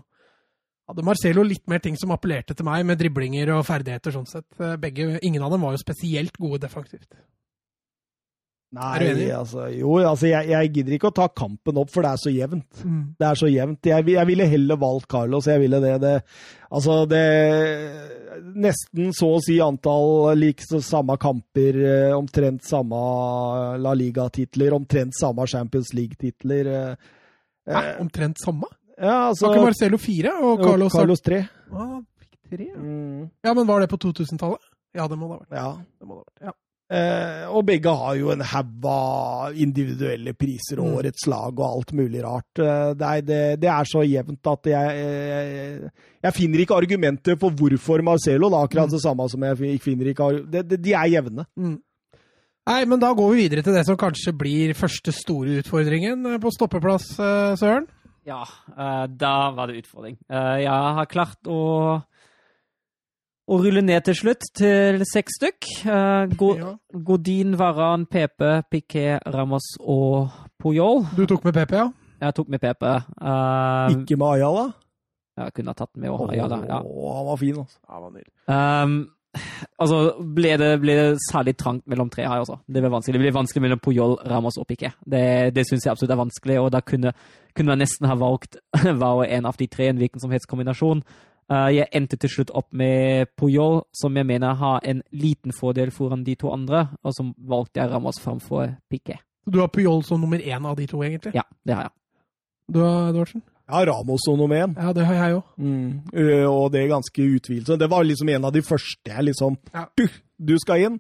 hadde Marcelo litt mer ting som appellerte til meg, med driblinger og ferdigheter sånn sett. Eh, Begge, ingen av dem var jo spesielt gode defensivt.
Nei, altså Jo, altså, jeg, jeg gidder ikke å ta kampen opp, for det er så jevnt.
Mm.
Det er så jevnt. Jeg, jeg ville heller valgt Carlos. Jeg ville det, det Altså, det Nesten så å si antall like samme kamper, eh, omtrent samme La Liga-titler, omtrent samme Champions League-titler. eh,
Hæ?
eh,
Omtrent samme?
Ja, altså
Var ikke Marcelo fire, og
og
Carlos,
Carlos 3.
Ah, tre, ja.
Mm,
ja, men var det på 2000-tallet? Ja, det må det ha vært.
ja.
Det må det ha vært. Ja.
Eh, og begge har jo en haug av individuelle priser og
Mm.
årets lag og alt mulig rart. Eh, det, er, det, det er så jevnt at jeg, jeg, jeg finner ikke argumenter for hvorfor Marcelo. Da, akkurat
Mm.
det samme som jeg finner ikke det, det, De er jevne.
Mm. Nei, men da går vi videre til det som kanskje blir første store utfordringen eh, på stoppeplass, eh, Søren.
Ja, eh, da var det utfordring. Eh, jeg har klart å, å rulle ned til slutt til seks stykk. Eh, Godin, Varan, Pepe, Piquet, Ramos og Puyol.
Du tok med PP, ja?
Jeg tok med Pepe. Eh,
Ikke med Ayala.
jeg kunne ha tatt med òg. Ja, ja.
Åh, han var fin, altså.
Han var nydelig.
Um, Altså, ble det, ble det særlig trangt mellom tre her også. Det ble vanskelig. Det ble vanskelig mellom Puyol, Ramos og Piquet. Det, det syns jeg absolutt er vanskelig, og da kunne, kunne man nesten ha valgt hver og en av de tre, en hvilken som helst kombinasjon. Uh, jeg endte til slutt opp med Puyol, som jeg mener har en liten fordel foran de to andre, og så valgte jeg Ramos framfor Piquet.
Du har Puyol som nummer én av de to, egentlig?
Ja, det har jeg.
Du har Edvardsen?
Ja, Ramos som nummer én.
Ja, det har jeg òg.
Mm. Uh, og det er ganske utvilsomt. Det var liksom en av de første jeg liksom
Ja.
du, du skal inn.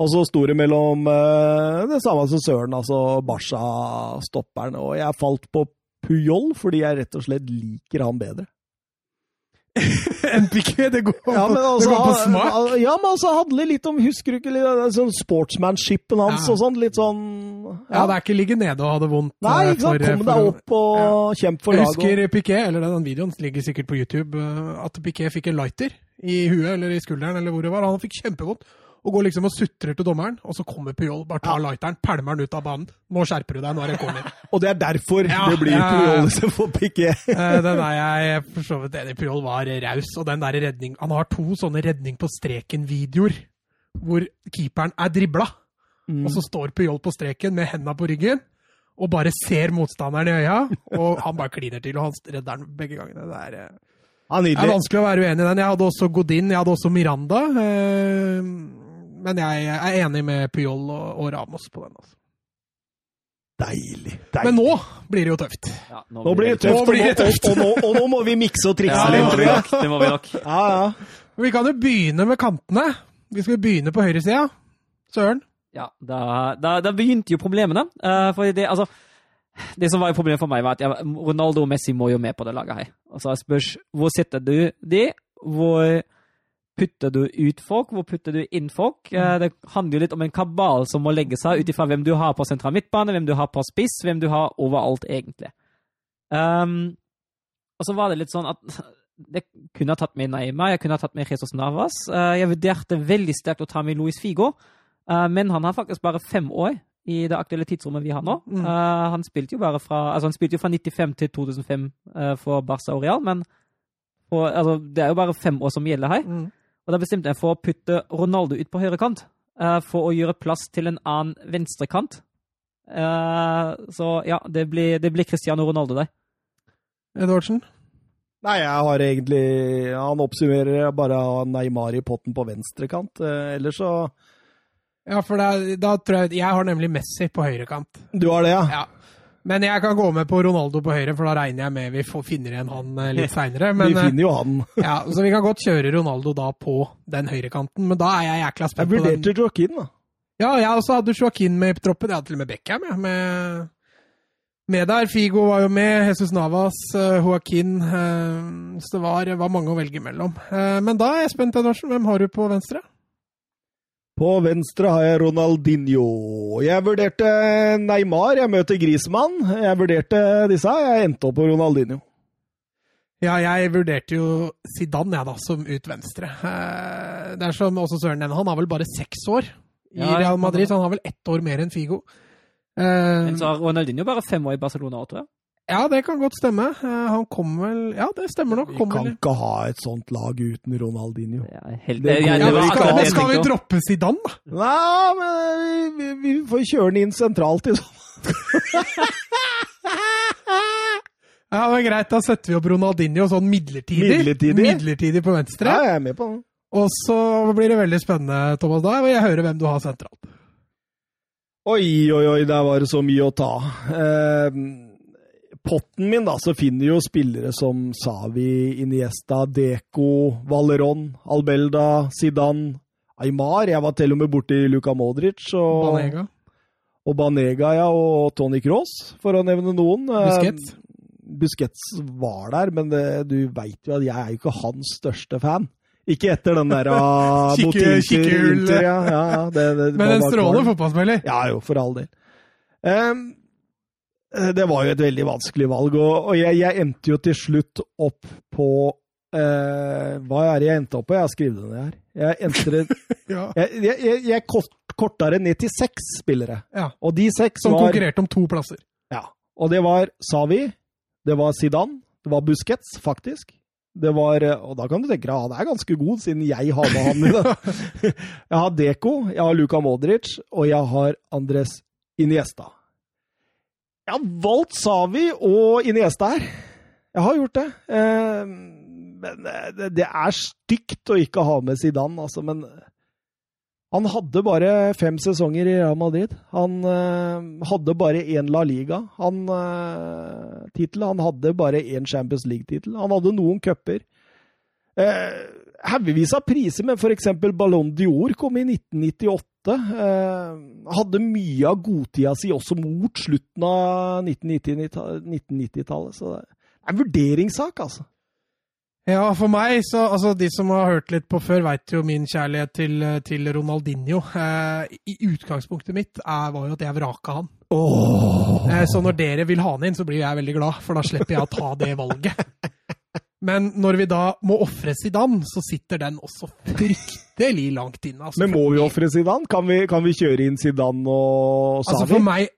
Og så sto det mellom uh, det samme som Søren, altså Barca-stopperen. Og jeg falt på Puyol fordi jeg rett og slett liker han bedre.
En Piqué, det går,
Ja, men
det
altså,
går på smak.
ja, men altså handler litt om Husker du ikke litt, sånn sportsmanshipen hans
Ja.
og sånn? Litt sånn
Ja, det er ikke ligge nede og ha det vondt.
Nei,
eh,
ikke sant?
komme
Kom deg opp og kjemp for
Jeg
laget.
husker Piquet, eller den videoen ligger sikkert på YouTube, eh, at Piquet fikk en lighter i huet eller i skulderen, eller hvor det var. Han fikk kjempevondt. Og går liksom og sutrer til dommeren, og så kommer Puyol, bare tar lighteren, pælmer den ut av banen. Nå skjerper du deg, nå er det corner.
Og det er derfor
Ja,
det blir
ja.
Puyol istedenfor Piquet.
Eh, den er jeg for så vidt enig i. Puyol var raus, og den der redning Han har to sånne redning på streken-videoer, hvor keeperen er dribla,
Mm.
og så står Puyol på streken med henda på ryggen. Og bare ser motstanderen i øya, og han bare kliner til, og han redder den begge gangene. Det er, eh, Det er vanskelig å være uenig i den. Jeg hadde også Godin, jeg hadde også Miranda. eh, Men jeg er enig med Pyol og, og Ramos på den. Altså.
Deilig. deilig.
Men nå blir det jo tøft.
Ja,
Nå blir det tøft,
Nå
og,
blir det tøft.
og, og, nå, og nå må vi mikse og trikse
Ja, det
litt,
må vi nok. Det må vi nok.
Ja, ja.
Vi kan jo begynne med kantene. Vi skal begynne på høyresida. Søren.
Ja, da, da, da begynte jo problemene. Uh, for det, altså, det som var problemet for meg, var at jeg, Ronaldo og Messi må jo med på det laget her. Og så spørs hvor setter du de? Hvor putter du ut folk? Hvor putter du inn folk? Eh, det handler jo litt om en kabal som må legge seg ut ifra hvem du har på sentral midtbane, hvem du har på spiss, hvem du har overalt, egentlig. Um, og så var det litt sånn at jeg kunne ha tatt med Naima, jeg kunne ha tatt med Jesus Navas. Eh, jeg vurderte veldig sterkt å ta med Luis Figo. Eh, men han har faktisk bare fem år i det aktuelle tidsrommet vi har nå.
Mm.
Han spilte jo bare fra altså han spilte jo fra 95 til 2005 eh, for Barca og Real, men og, altså, det er jo bare fem år som gjelder her.
Mm.
Og da bestemte jeg for å putte Ronaldo ut på høyre kant, eh, for å gjøre plass til en annen venstrekant. Uh, så ja, det blir, det blir Cristiano Ronaldo der.
Edvardsen.
Nei, jeg har egentlig Han oppsummerer bare av Neymar i potten på venstrekant. Uh, ellers så
Ja, for da, da tror jeg Jeg har nemlig Messi på høyrekant.
Du har det, ja?
Ja. Men jeg kan gå med på Ronaldo på høyre, for da regner jeg med vi får, finner igjen han eh, litt seinere.
vi
eh,
finner jo han.
ja, så vi kan godt kjøre Ronaldo da på den høyrekanten, men da er jeg jækla
Jeg
spent på den.
vurderte Joaquin, da.
Ja, jeg også hadde Joaquin med i troppen. Jeg hadde til og med Beckham ja, med, med der. Figo var jo med, Jesus Navas, uh, Joaquin eh, Så det var, var mange å velge mellom. Eh, men da er jeg spent, Edvardsen. Hvem har du på venstre?
På venstre har jeg Ronaldinho. Jeg vurderte Neymar, jeg møter Grismann. Jeg vurderte disse, jeg endte opp på Ronaldinho.
Ja, jeg vurderte jo Zidane, jeg, da, som ut venstre. Eh, det er som også Søren nevner, han har vel bare seks år i
Ja,
Real Madrid, så han har vel ett år mer enn Figo. Eh,
Men så har Ronaldinho bare fem år i Barcelona tror jeg.
Ja, det kan godt stemme. Eh, han kom vel Ja, det stemmer nok.
Vi kan
vel.
ikke ha et sånt lag uten Ronaldinho.
Er helt,
Det
det, ja,
Ja,
det var
skal,
det
skal vi droppe Zidane, da?
Nei, men vi, vi får kjøre den inn sentralt i sånn.
Ja, det er greit. Da setter vi opp Ronaldinho sånn midlertidig.
Midlertidig.
Midlertidig på venstre.
Ja, jeg er med på den.
Og så blir det veldig spennende, Thomas. Da vil jeg høre hvem du har sentralt.
Oi, oi, oi, der var det så mye å ta. Eh, potten min, da, så finner jo spillere som Savi, Iniesta, Deco, Valeron, Albelda, Zidane, Aymar. Jeg var til og med borti Luka Modric og
Banega.
og Banega ja, og Tony Cross, for å nevne noen. Eh,
Busquets.
Busquets var der, men det, du veit jo at jeg er jo ikke hans største fan. Ikke etter den der uh,
Kikke- kikkehull.
Ja, ja,
Men en strålende fotballspiller.
Ja jo, for all del. Um, eh, det var jo et veldig vanskelig valg, og, og jeg, jeg endte jo til slutt opp på eh, Hva er det jeg endte opp på? Jeg har skrevet det ned her. Jeg endte
Ja.
jeg, jeg, jeg, jeg kort, korta det ned til seks spillere.
Ja.
Og de seks
Som
var
konkurrerte om to plasser.
ja. Og det var Savi, det var Zidane, det var Busquets, faktisk. Det var, og da kan du tenke deg han er ganske god, siden jeg har med han i det. Jeg har Deko, jeg har Luka Modric, og jeg har Andres Iniesta. Jeg har valgt Savi og Iniesta her. Jeg har gjort det. Eh, men det, det er stygt å ikke ha med Zidane, altså. Men han hadde bare fem sesonger i Real Madrid. Han eh, hadde bare én La Liga. Han, eh, titel. han hadde bare én Champions League-tittel. Han hadde noen cuper. Uh, Haugevis av priser, men f.eks. Ballon d'Or kom i 1998. Uh, hadde mye av godtida si også mot slutten av 1990-tallet. Så det er en vurderingssak, altså.
Ja, for meg, så altså De som har hørt litt på før, veit jo min kjærlighet til, til Ronaldinho. Eh, I utgangspunktet mitt er, var jo at jeg vraka han.
Oh.
Eh, så når dere vil ha han inn, så blir jeg veldig glad, for da slipper jeg å ta det valget. Men når vi da må ofre Zidane, så sitter den også fryktelig langt inne. Altså,
Men må vi ofre Zidane? Kan vi, kan vi kjøre inn Zidane og Savi?
Altså For meg,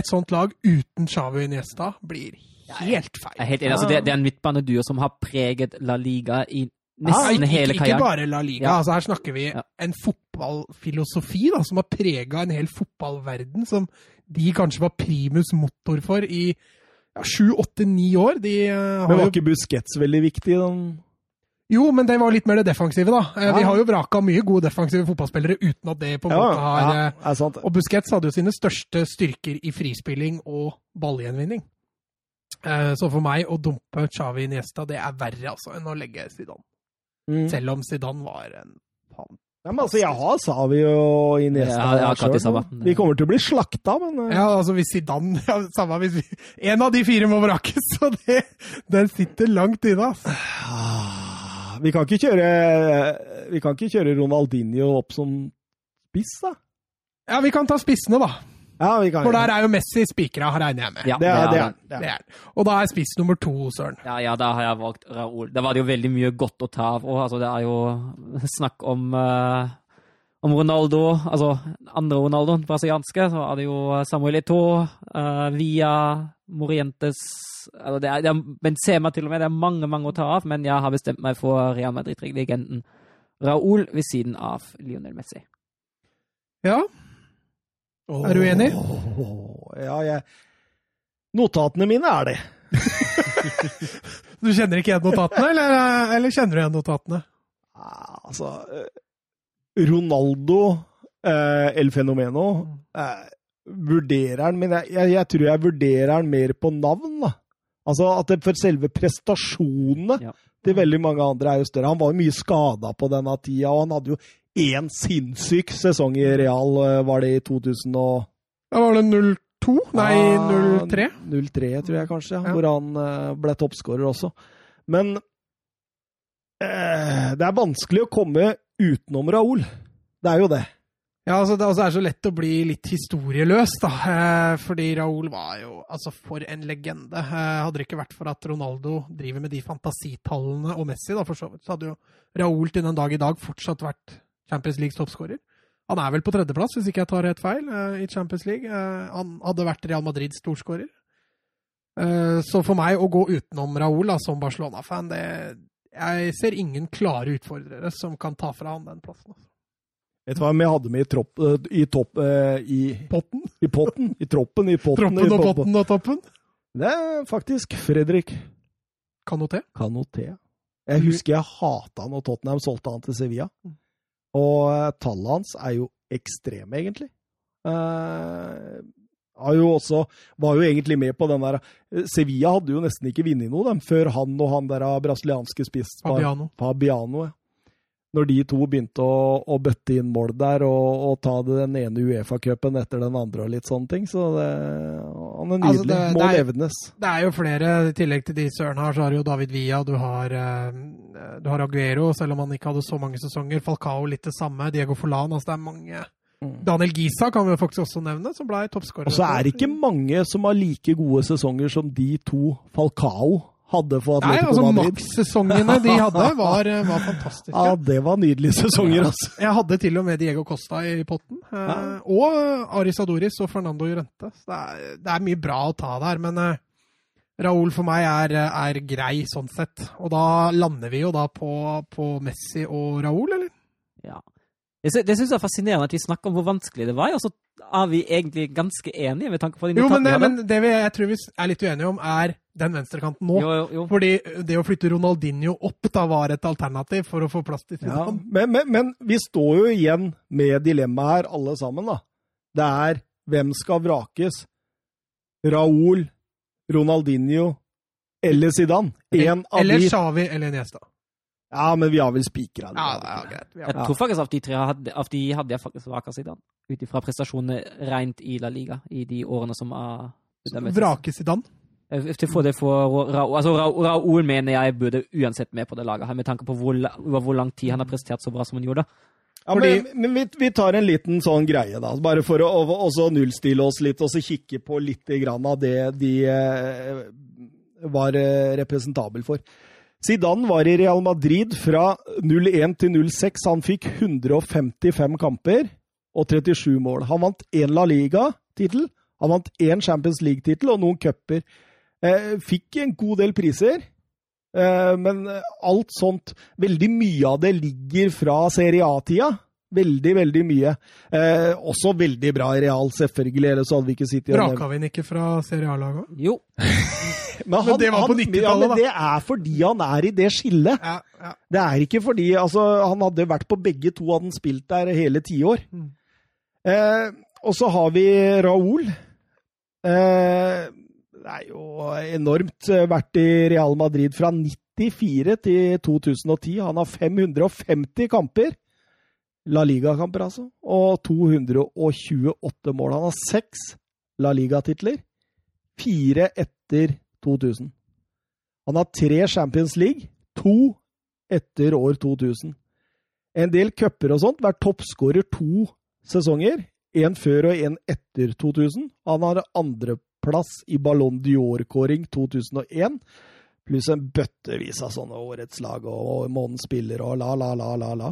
et sånt lag uten Xavi og Iniesta blir helt feil.
Jeg er helt enig. Altså, det, det er en midtbaneduo som har preget La Liga i
Ja,
nesten
ikke,
hele
ikke bare La Liga.
Ja.
Altså Her snakker vi
Ja.
en fotballfilosofi da, som har prega en hel fotballverden, som de kanskje var primus motor for i ja, sju, åtte, ni år. De uh,
Men var
jo
ikke Busquets veldig viktig? Den?
Jo, men det var litt mer det defensive, da. Ja. Vi har jo vraka mye gode defensive fotballspillere uten at det på en måte har
ja,
eh,
er sant.
Og Busquets hadde jo sine største styrker i frispilling og ballgjenvinning. Eh, Så for meg å dumpe Xavi Niesta, det er verre altså enn å legge Zidane.
Mm.
Selv om Zidane var en
Ja, men altså, jeg har Savi og Iniesta
Ja, jeg har akkurat de
kommer til å bli slakta, men eh,
Ja, altså hvis Zidane ja, Samme hvis vi, En av de fire må vrakes, så det, den sitter langt inne, altså.
ah, vi kan ikke kjøre Vi kan ikke kjøre Ronaldinho opp som spiss, da.
Ja, vi kan ta spissene, da.
Ja, vi kan
For der er jo Messi spikra, regner jeg med.
Ja,
det er, det
det
er,
er
det er.
er. Og da er spiss nummer to, Søren.
Ja, ja, da har jeg valgt Raúl. Da var det jo veldig mye godt å ta av. Og altså, det er jo snakk om, uh, om Ronaldo, altså andre Ronaldo, den brasilianske. Så er det jo Samuel Eto, uh, Via, Morientes altså, det er, det er Benzema til og med. Det er mange, mange å ta av. Men jeg har bestemt meg for Real Madrid-legenden Raúl ved siden av Lionel Messi.
Ja. Er du enig?
Oh, ja, jeg Notatene mine er det.
Du kjenner ikke igjen notatene, eller, eller kjenner du igjen notatene?
Ah, Altså eh, Ronaldo, eh, El Fenomeno eh, Vurderer han Men jeg, jeg, jeg tror jeg vurderer han mer på navn, da. Altså at det for selve prestasjonene
Ja.
til veldig mange andre er jo større. Han var jo mye skada på denne tida, og han hadde jo én sinnssyk sesong i Real, eh, var det i 2000 og
Da var det 02? Nei, 03?
03, tror jeg kanskje, ja. Hvor han eh, ble toppskårer også. Men eh, det er vanskelig å komme utenom Raúl. Det er jo det.
Ja, altså det altså, er så lett å bli litt historieløs, da. Eh, fordi Raúl var jo altså for en legende. Hadde det ikke vært for at Ronaldo driver med de fantasitallene, og Messi, da, for så vidt, så hadde jo Raúl til den dag i dag fortsatt vært Champions Leagues toppskårer. Han er vel på tredjeplass, hvis ikke jeg tar helt feil, eh, i Champions League. Eh, han hadde vært Real Madrids storskårer. Eh, så for meg å gå utenom Raúl som Barcelona-fan, det Jeg ser ingen klare utfordrere som kan ta fra han den plassen. Altså.
Vet du hva vi hadde med i, tropp, i, topp, i,
Potten?
i potten? I troppen, i potten.
Troppen
i
og
potten.
potten og toppen?
Det er faktisk Fredrik
Kanoté?
Kanoté. Jeg husker jeg hata når Tottenham solgte han til Sevilla. Og tallene tallet hans er jo ekstreme, egentlig. Uh, har jo også, var jo egentlig med på den der eh, Sevilla hadde jo nesten ikke vunnet noe dem, før han og han der brasilianske spiss
Fabiano.
Fabiano, ja. Når de to begynte å, å bøtte inn mål der og, og ta den ene Uefa-cupen etter den andre og litt sånne ting. Så det, han er
Altså,
nydelig.
det-
Må
det er-
levnes.
Det er jo flere, i tillegg til de søren her, så har du jo David Villa, du har, eh, du har Aguero, selv om han ikke hadde så mange sesonger. Falcao litt det samme. Diego Forlan, altså det er mange.
Mm.
Daniel Gisa kan vi faktisk også nevne, som ble toppskårer.
Og så er det ikke mange som har like gode sesonger som de to Falcao hadde for
Nei,
Atletico
altså
Madrid.
Maks-sesongene de hadde, var, eh, var fantastiske.
Ja, det var nydelige sesonger, altså.
Jeg hadde til og med Diego Costa i potten. Eh,
Ja.
Og Aris Adoris og Fernando Llorente. Det er, det er mye bra å ta der, men eh, Raúl for meg er, er grei sånn sett. Og da lander vi jo da på, på Messi og Raúl, eller?
Ja. Det, det syns jeg er fascinerende at vi snakker om hvor vanskelig det var, og så er vi egentlig ganske enige med tanke på de
Jo, men, det- men det vi, jeg tror vi er litt uenige om, er den venstrekanten nå.
Jo, jo, jo.
Fordi det å flytte Ronaldinho opp da var et alternativ for å få plass til
Ja,
Zidane.
men, men, men vi står jo igjen med dilemmaet her, alle sammen. da. Det er hvem skal vrakes? Raúl, Ronaldinho eller Zidane? En av
Eller Xavi eller Niesta.
Ja, men vi har vel spikra det.
Ja, det er greit.
Jeg tror faktisk at de tre hadde, at de hadde jeg faktisk vraka Zidane. Ut ifra prestasjonene rent i La Liga i de årene som er
Vrake Zidane.
Eh, Til fordel for Raúl. Altså, Ra- Raúl mener jeg burde uansett med på det laget, her, med tanke på hvor, hvor lang tid han har prestert så bra som han gjorde.
Ja, men men vi, vi tar en liten sånn greie, da. Bare for å også nullstille oss litt, og så kikke på litt av det de eh, var eh, representabel for. Zidane var i Real Madrid fra 01 til 06. Han fikk 155 kamper og 37 mål. Han vant én La Liga-tittel, han vant én Champions League-tittel og noen cuper. Eh, fikk en god del priser. Eh, men alt sånt Veldig mye av det ligger fra Serie A-tida. Veldig, veldig mye. Eh, også veldig bra i Real, selvfølgelig, ellers så hadde vi ikke sittet
Vraka vi den ikke fra Serie A-laget?
Jo,
Men,
Men det var på 90-tallet,
ja, men
da.
det er fordi han er i det skillet.
Ja, ja.
Det er ikke fordi altså, Han hadde vært på begge to, hadde han spilt der hele tiår.
Mm.
Eh, og så har vi Raoul. Eh, det er jo enormt eh, vært i Real Madrid fra 94 til 2010. Han har 550 kamper. La Liga-kamper, altså. Og 228 mål. Han har seks La Liga-titler. Fire etter 2000. Han har tre Champions League. To etter år 2000. En del cuper og sånt. Vært toppskårer to sesonger. En før og en etter 2000. Han har andreplass i Ballon d'Or-kåring 2001. Pluss en bøttevis av sånne årets lag og månedens spiller og la, la, la, la, la.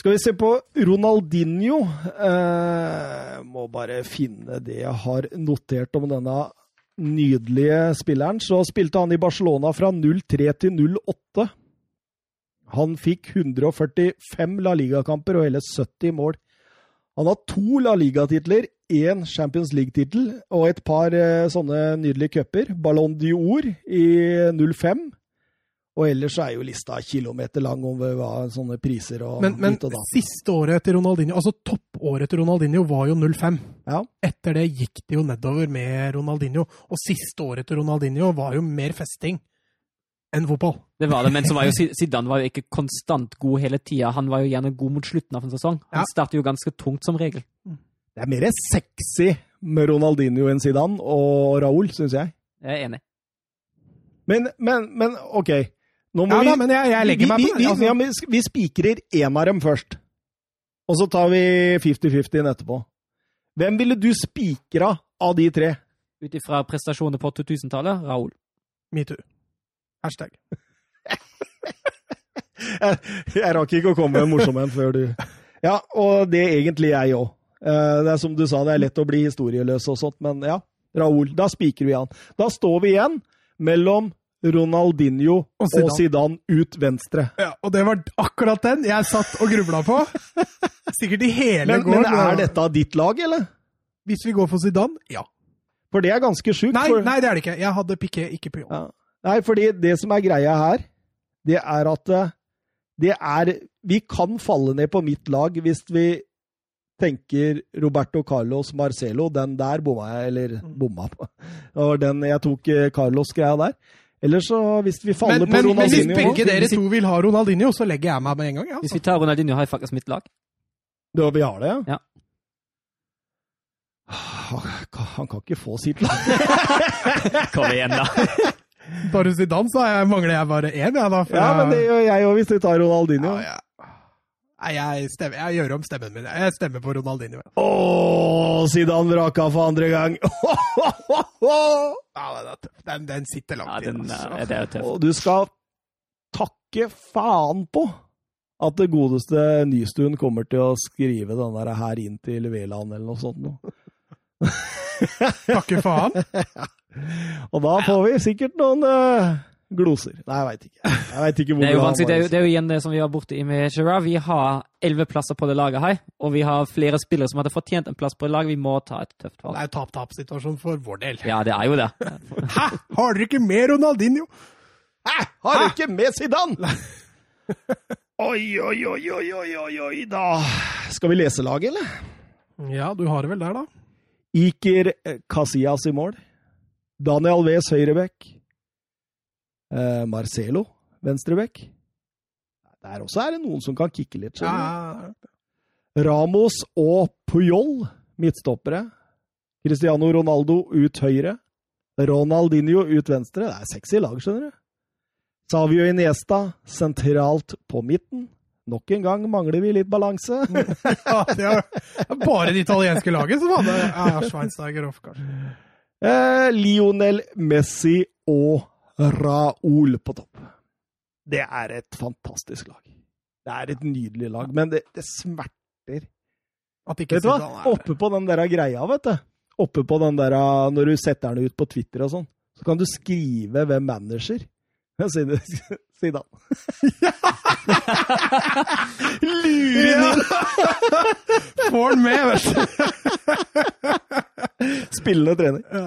Skal vi se på Ronaldinho. Eh, må bare finne det jeg har notert om denne nydelige spilleren. Så spilte han i Barcelona fra 03 til 08. Han fikk 145 La Liga-kamper og hele 70 mål. Han har to La Liga-titler, én Champions League-tittel og et par eh, sånne nydelige cuper. Ballon d'Or i 05. Og ellers er jo lista kilometer lang om hva sånne priser og
Men, men
og
siste året etter Ronaldinho, altså toppåret til Ronaldinho var jo 05.
Ja.
Etter det gikk det jo nedover med Ronaldinho. Og siste året til Ronaldinho var jo mer festing enn fotball.
det var det, men så var jo Zidane var jo ikke konstant god hele tida. Han var jo gjerne god mot slutten av en sesong. Han
Ja.
startet jo ganske tungt som regel.
Det er mer sexy med Ronaldinho enn Zidane og Raúl, syns jeg.
Jeg er enig.
Men, men, men OK. Nå må
Ja
vi
da, men jeg, jeg legger meg på det.
vi, ja,
Altså.
men sk- vi spikrer én av dem først. Og så tar vi 50-50 etterpå. Hvem ville du spikra av de tre?
Ut ifra prestasjoner på 2000-tallet, Raúl.
Metoo. Hashtag.
Jeg, jeg rakk ikke å komme med en morsom en før du Ja, og det er egentlig jeg òg. Det er som du sa, det er lett å bli historieløs og sånt, men ja. Raoul, Da spiker vi han. Da står vi igjen mellom Ronaldinho
Og
og
Zidane.
Zidane ut venstre.
Ja, og det var akkurat den jeg satt og grubla på. Sikkert i hele
Men,
går.
men er dette ditt lag, eller?
Hvis vi går for Zidane? Ja.
For det er ganske sjukt.
Nei,
for-
nei, det er det ikke. Jeg hadde Piqué, ikke Puyol.
Ja. Nei, fordi det som er greia her, det er at eh, det er Vi kan falle ned på mitt lag hvis vi tenker Roberto Carlos Marcelo. Den der bomma jeg, eller bomma på. Og den jeg tok eh, Carlos-greia der. Eller så, hvis vi faller
Men,
på
men, men hvis
Ronaldinho
begge dere to vil ha Ronaldinho, så legger jeg meg med en gang. Ja,
Hvis vi tar Ronaldinho, har jeg faktisk mitt lag.
Da vi har det,
Ja.
Han kan- Han kan ikke få sitt lag.
Kom igjen, da.
Tar du Zidane, så er jeg- mangler jeg bare én, jeg, da. for
Ja, men det gjør jeg òg, hvis du tar Ronaldinho.
Ja, ja. Nei, jeg, stemmer, jeg gjør om stemmen min. Jeg stemmer på Ronaldinho. ja.
Å, Zidane vraka for andre gang!
Ja, den, er den, den sitter langt
ja,
inne. Altså.
tøft.
Og du skal takke faen på at det godeste Nystuen kommer til å skrive den der her inn til Veland eller noe sånt. noe.
Takke faen.
Og da får vi sikkert noen uh, gloser. Nei, jeg veit ikke. Jeg vet ikke hvor
Det er jo vanskelig. Det er jo, det er jo igjen det som vi har borte i med Gerard. Vi har elleve plasser på det laget her, og vi har flere spillere som hadde fortjent en plass på det laget. Vi må ta et tøft valg.
Det er jo tap-tap-situasjon for vår del.
Ja, det er jo det.
Hæ? Har dere ikke med Ronaldinho?
Hæ? Har du ikke med Zidane? Oi, oi, oi, oi, oi, oi, oi, da Skal vi lese laget, eller?
Ja, du har det vel der, da.
Iker Casillas i mål. Daniel Wes høyreback. Eh, Marcelo venstreback. Der også er det noen som kan kicke litt.
Ja,
Ramos og Puyol midtstoppere. Cristiano Ronaldo ut høyre. Ronaldinho ut venstre. Det er sexy lag, skjønner du. Savio Iniesta sentralt på midten. Nok en gang mangler vi litt balanse.
ja, det er bare det italienske laget som hadde ja, Schweinsteiger off, kanskje.
Eh, Lionel Messi og Raúl på topp. Det er et fantastisk lag. Det er et nydelig lag, men det, det smerter.
At ikke
Vet du hva? Oppe på den der greia, vet du. Oppe på den der, Når du setter den ut på Twitter og sånn, så kan du skrive hvem manager. Siden Zidane. Lurer inn
Får den med, vet du.
Spillende trener.
Ja.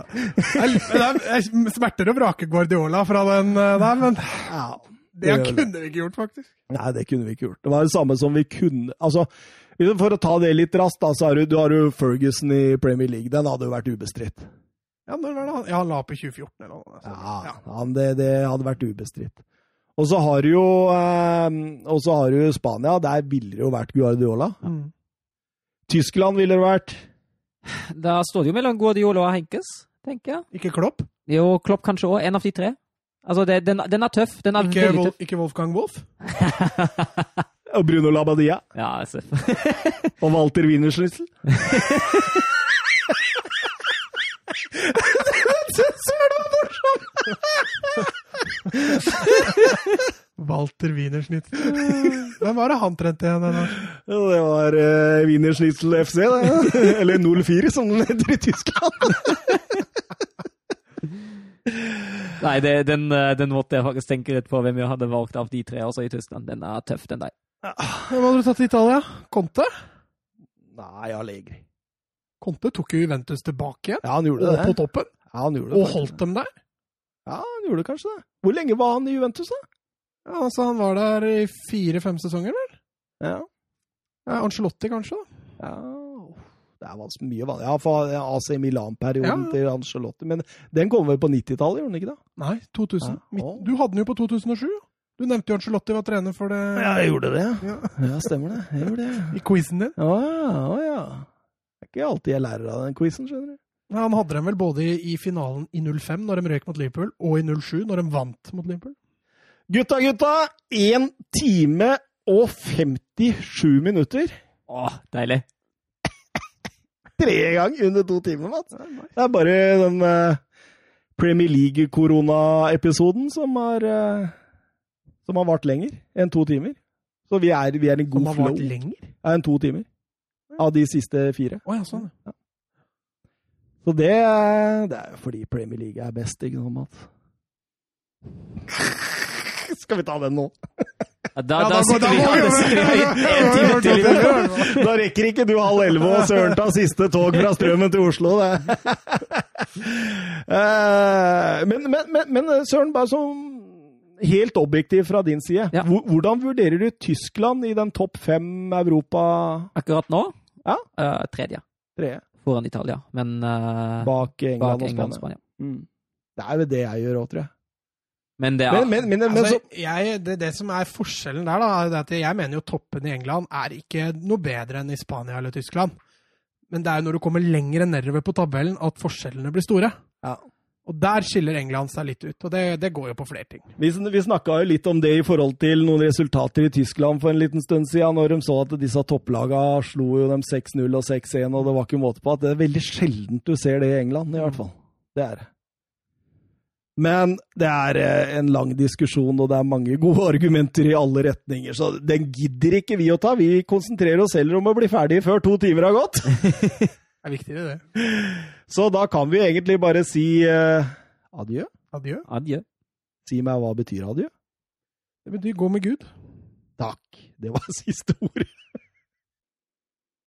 Jeg, smerter å vrake Guardiola fra den eh, der, men
Ja,
det
det.
kunne vi ikke gjort, faktisk.
Nei, det kunne vi ikke gjort. Det var det samme som vi kunne Altså, For å ta det litt raskt, da, så har du, du har jo Ferguson i Premier League. Den hadde jo vært ubestridt.
Ja, når var det han? Ja, han la opp i 2014 eller noe. altså.
Ja, han, det, det hadde vært ubestridt. Og så har du jo eh, Og så har du Spania. Der ville det jo vært Guardiola.
Mm.
Tyskland ville det vært.
Da står det jo mellom Guardiola og Henkes, tenker jeg.
Ikke Klopp?
Jo, Klopp kanskje òg. En av de tre. Altså, det, den, den er tøff. Den er
Ikke,
veldig
Wol
tøff.
ikke Wolfgang Wolf?
Og Bruno Labadia.
Ja, SF.
Og Walter Wienerschnitzel.
Walter Wienerschnitzel. Hvem var det han trente igjen?
Eller? Det var uh, Wienerschnitzel FC, det. Eller 04, som den heter i Tyskland.
Nei, det, den, eh, den måtte jeg faktisk tenke litt på hvem jeg hadde valgt av de tre også i Tyskland. Den er tøff, den der.
Hvem hadde du tatt i Italia? Conte?
Nei, Allegri.
Conte tok jo Juventus tilbake igjen,
Ja, han gjorde
og
det.
på toppen,
Ja, han gjorde det
og holdt dem der.
Ja, han gjorde kanskje det. Hvor lenge var han i Juventus, da?
Ja, altså, han var der i fire-fem sesonger, vel?
Ja.
Ja, Ancelotti, kanskje? da.
ja. Det er vanskelig mye vanlig. Ja, for AC Milan-perioden
Ja.
til Angelotti. Men den kom vel på 90-tallet, gjorde den ikke det?
Nei, 2000.
Ja.
Du hadde den jo på 2007. Du nevnte jo Ancelotti var trener for det Ja,
jeg gjorde det.
Ja.
Ja, stemmer det. Jeg gjorde det.
i quizen din.
Å ja, å ja. Det er ikke alltid jeg lærer av den quizen, skjønner du.
Nei, Han hadde dem vel både i, i finalen i 05, når de røk mot Liverpool, og i 07, når de vant mot Liverpool.
Gutta, gutta! Én time og 57 minutter.
Åh, deilig.
Tre ganger under to timer, Mats. Det er bare den eh, Premier League-korona-episoden som har eh, som har vart lenger enn to timer. Så vi er, vi er en
Som har
flow.
vart lenger.
Ja, enn to timer. Av de siste fire.
Oh, ja, sånn. ja.
Så det, det er jo fordi Premier League er best, ikke sant, Mats? Skal vi ta den nå?
Ja, da,
Ja,
da, sitter vi, da sitter vi en time til. i.
Da rekker ikke du halv elleve og Søren ta siste tog fra Strømmen til Oslo, det. Eh, men, men, men, men Søren, bare sånn helt objektiv fra din side.
Ja.
Hvordan vurderer du Tyskland i den topp fem Europa
Akkurat nå
Ja.
Uh, tredje
tredje.
foran Italia, men uh,
bak England
bak England og
Spania?
Spania.
Mm. Det er jo det jeg gjør òg, tror jeg.
Men det er
Men, men, men, men
Altså,
så
jeg, det, det som er forskjellen der, da, er at jeg mener jo toppen i England er ikke noe bedre enn i Spania eller Tyskland. Men det er jo når du kommer lenger nedover på tabellen at forskjellene blir store.
ja.
Og der skiller England seg litt ut, og det, det går jo på flere ting.
Vi, vi snakka jo litt om det i forhold til noen resultater i Tyskland for en liten stund siden, når de så at disse topplaga slo jo dem 6-0 og 6-1, og det var ikke måte på at det er veldig sjeldent du ser det i England, i hvert fall. Det er det. Men det er eh, en lang diskusjon, og det er mange gode argumenter i alle retninger, så den gidder ikke vi å ta. Vi konsentrerer oss heller om å bli ferdig før to timer har gått.
det er viktigere, det.
Så da kan vi egentlig bare si uh, adjø.
Adjø.
Adjø.
Si meg, hva betyr adjø?
Det betyr gå med Gud.
Takk. Det var siste ordet.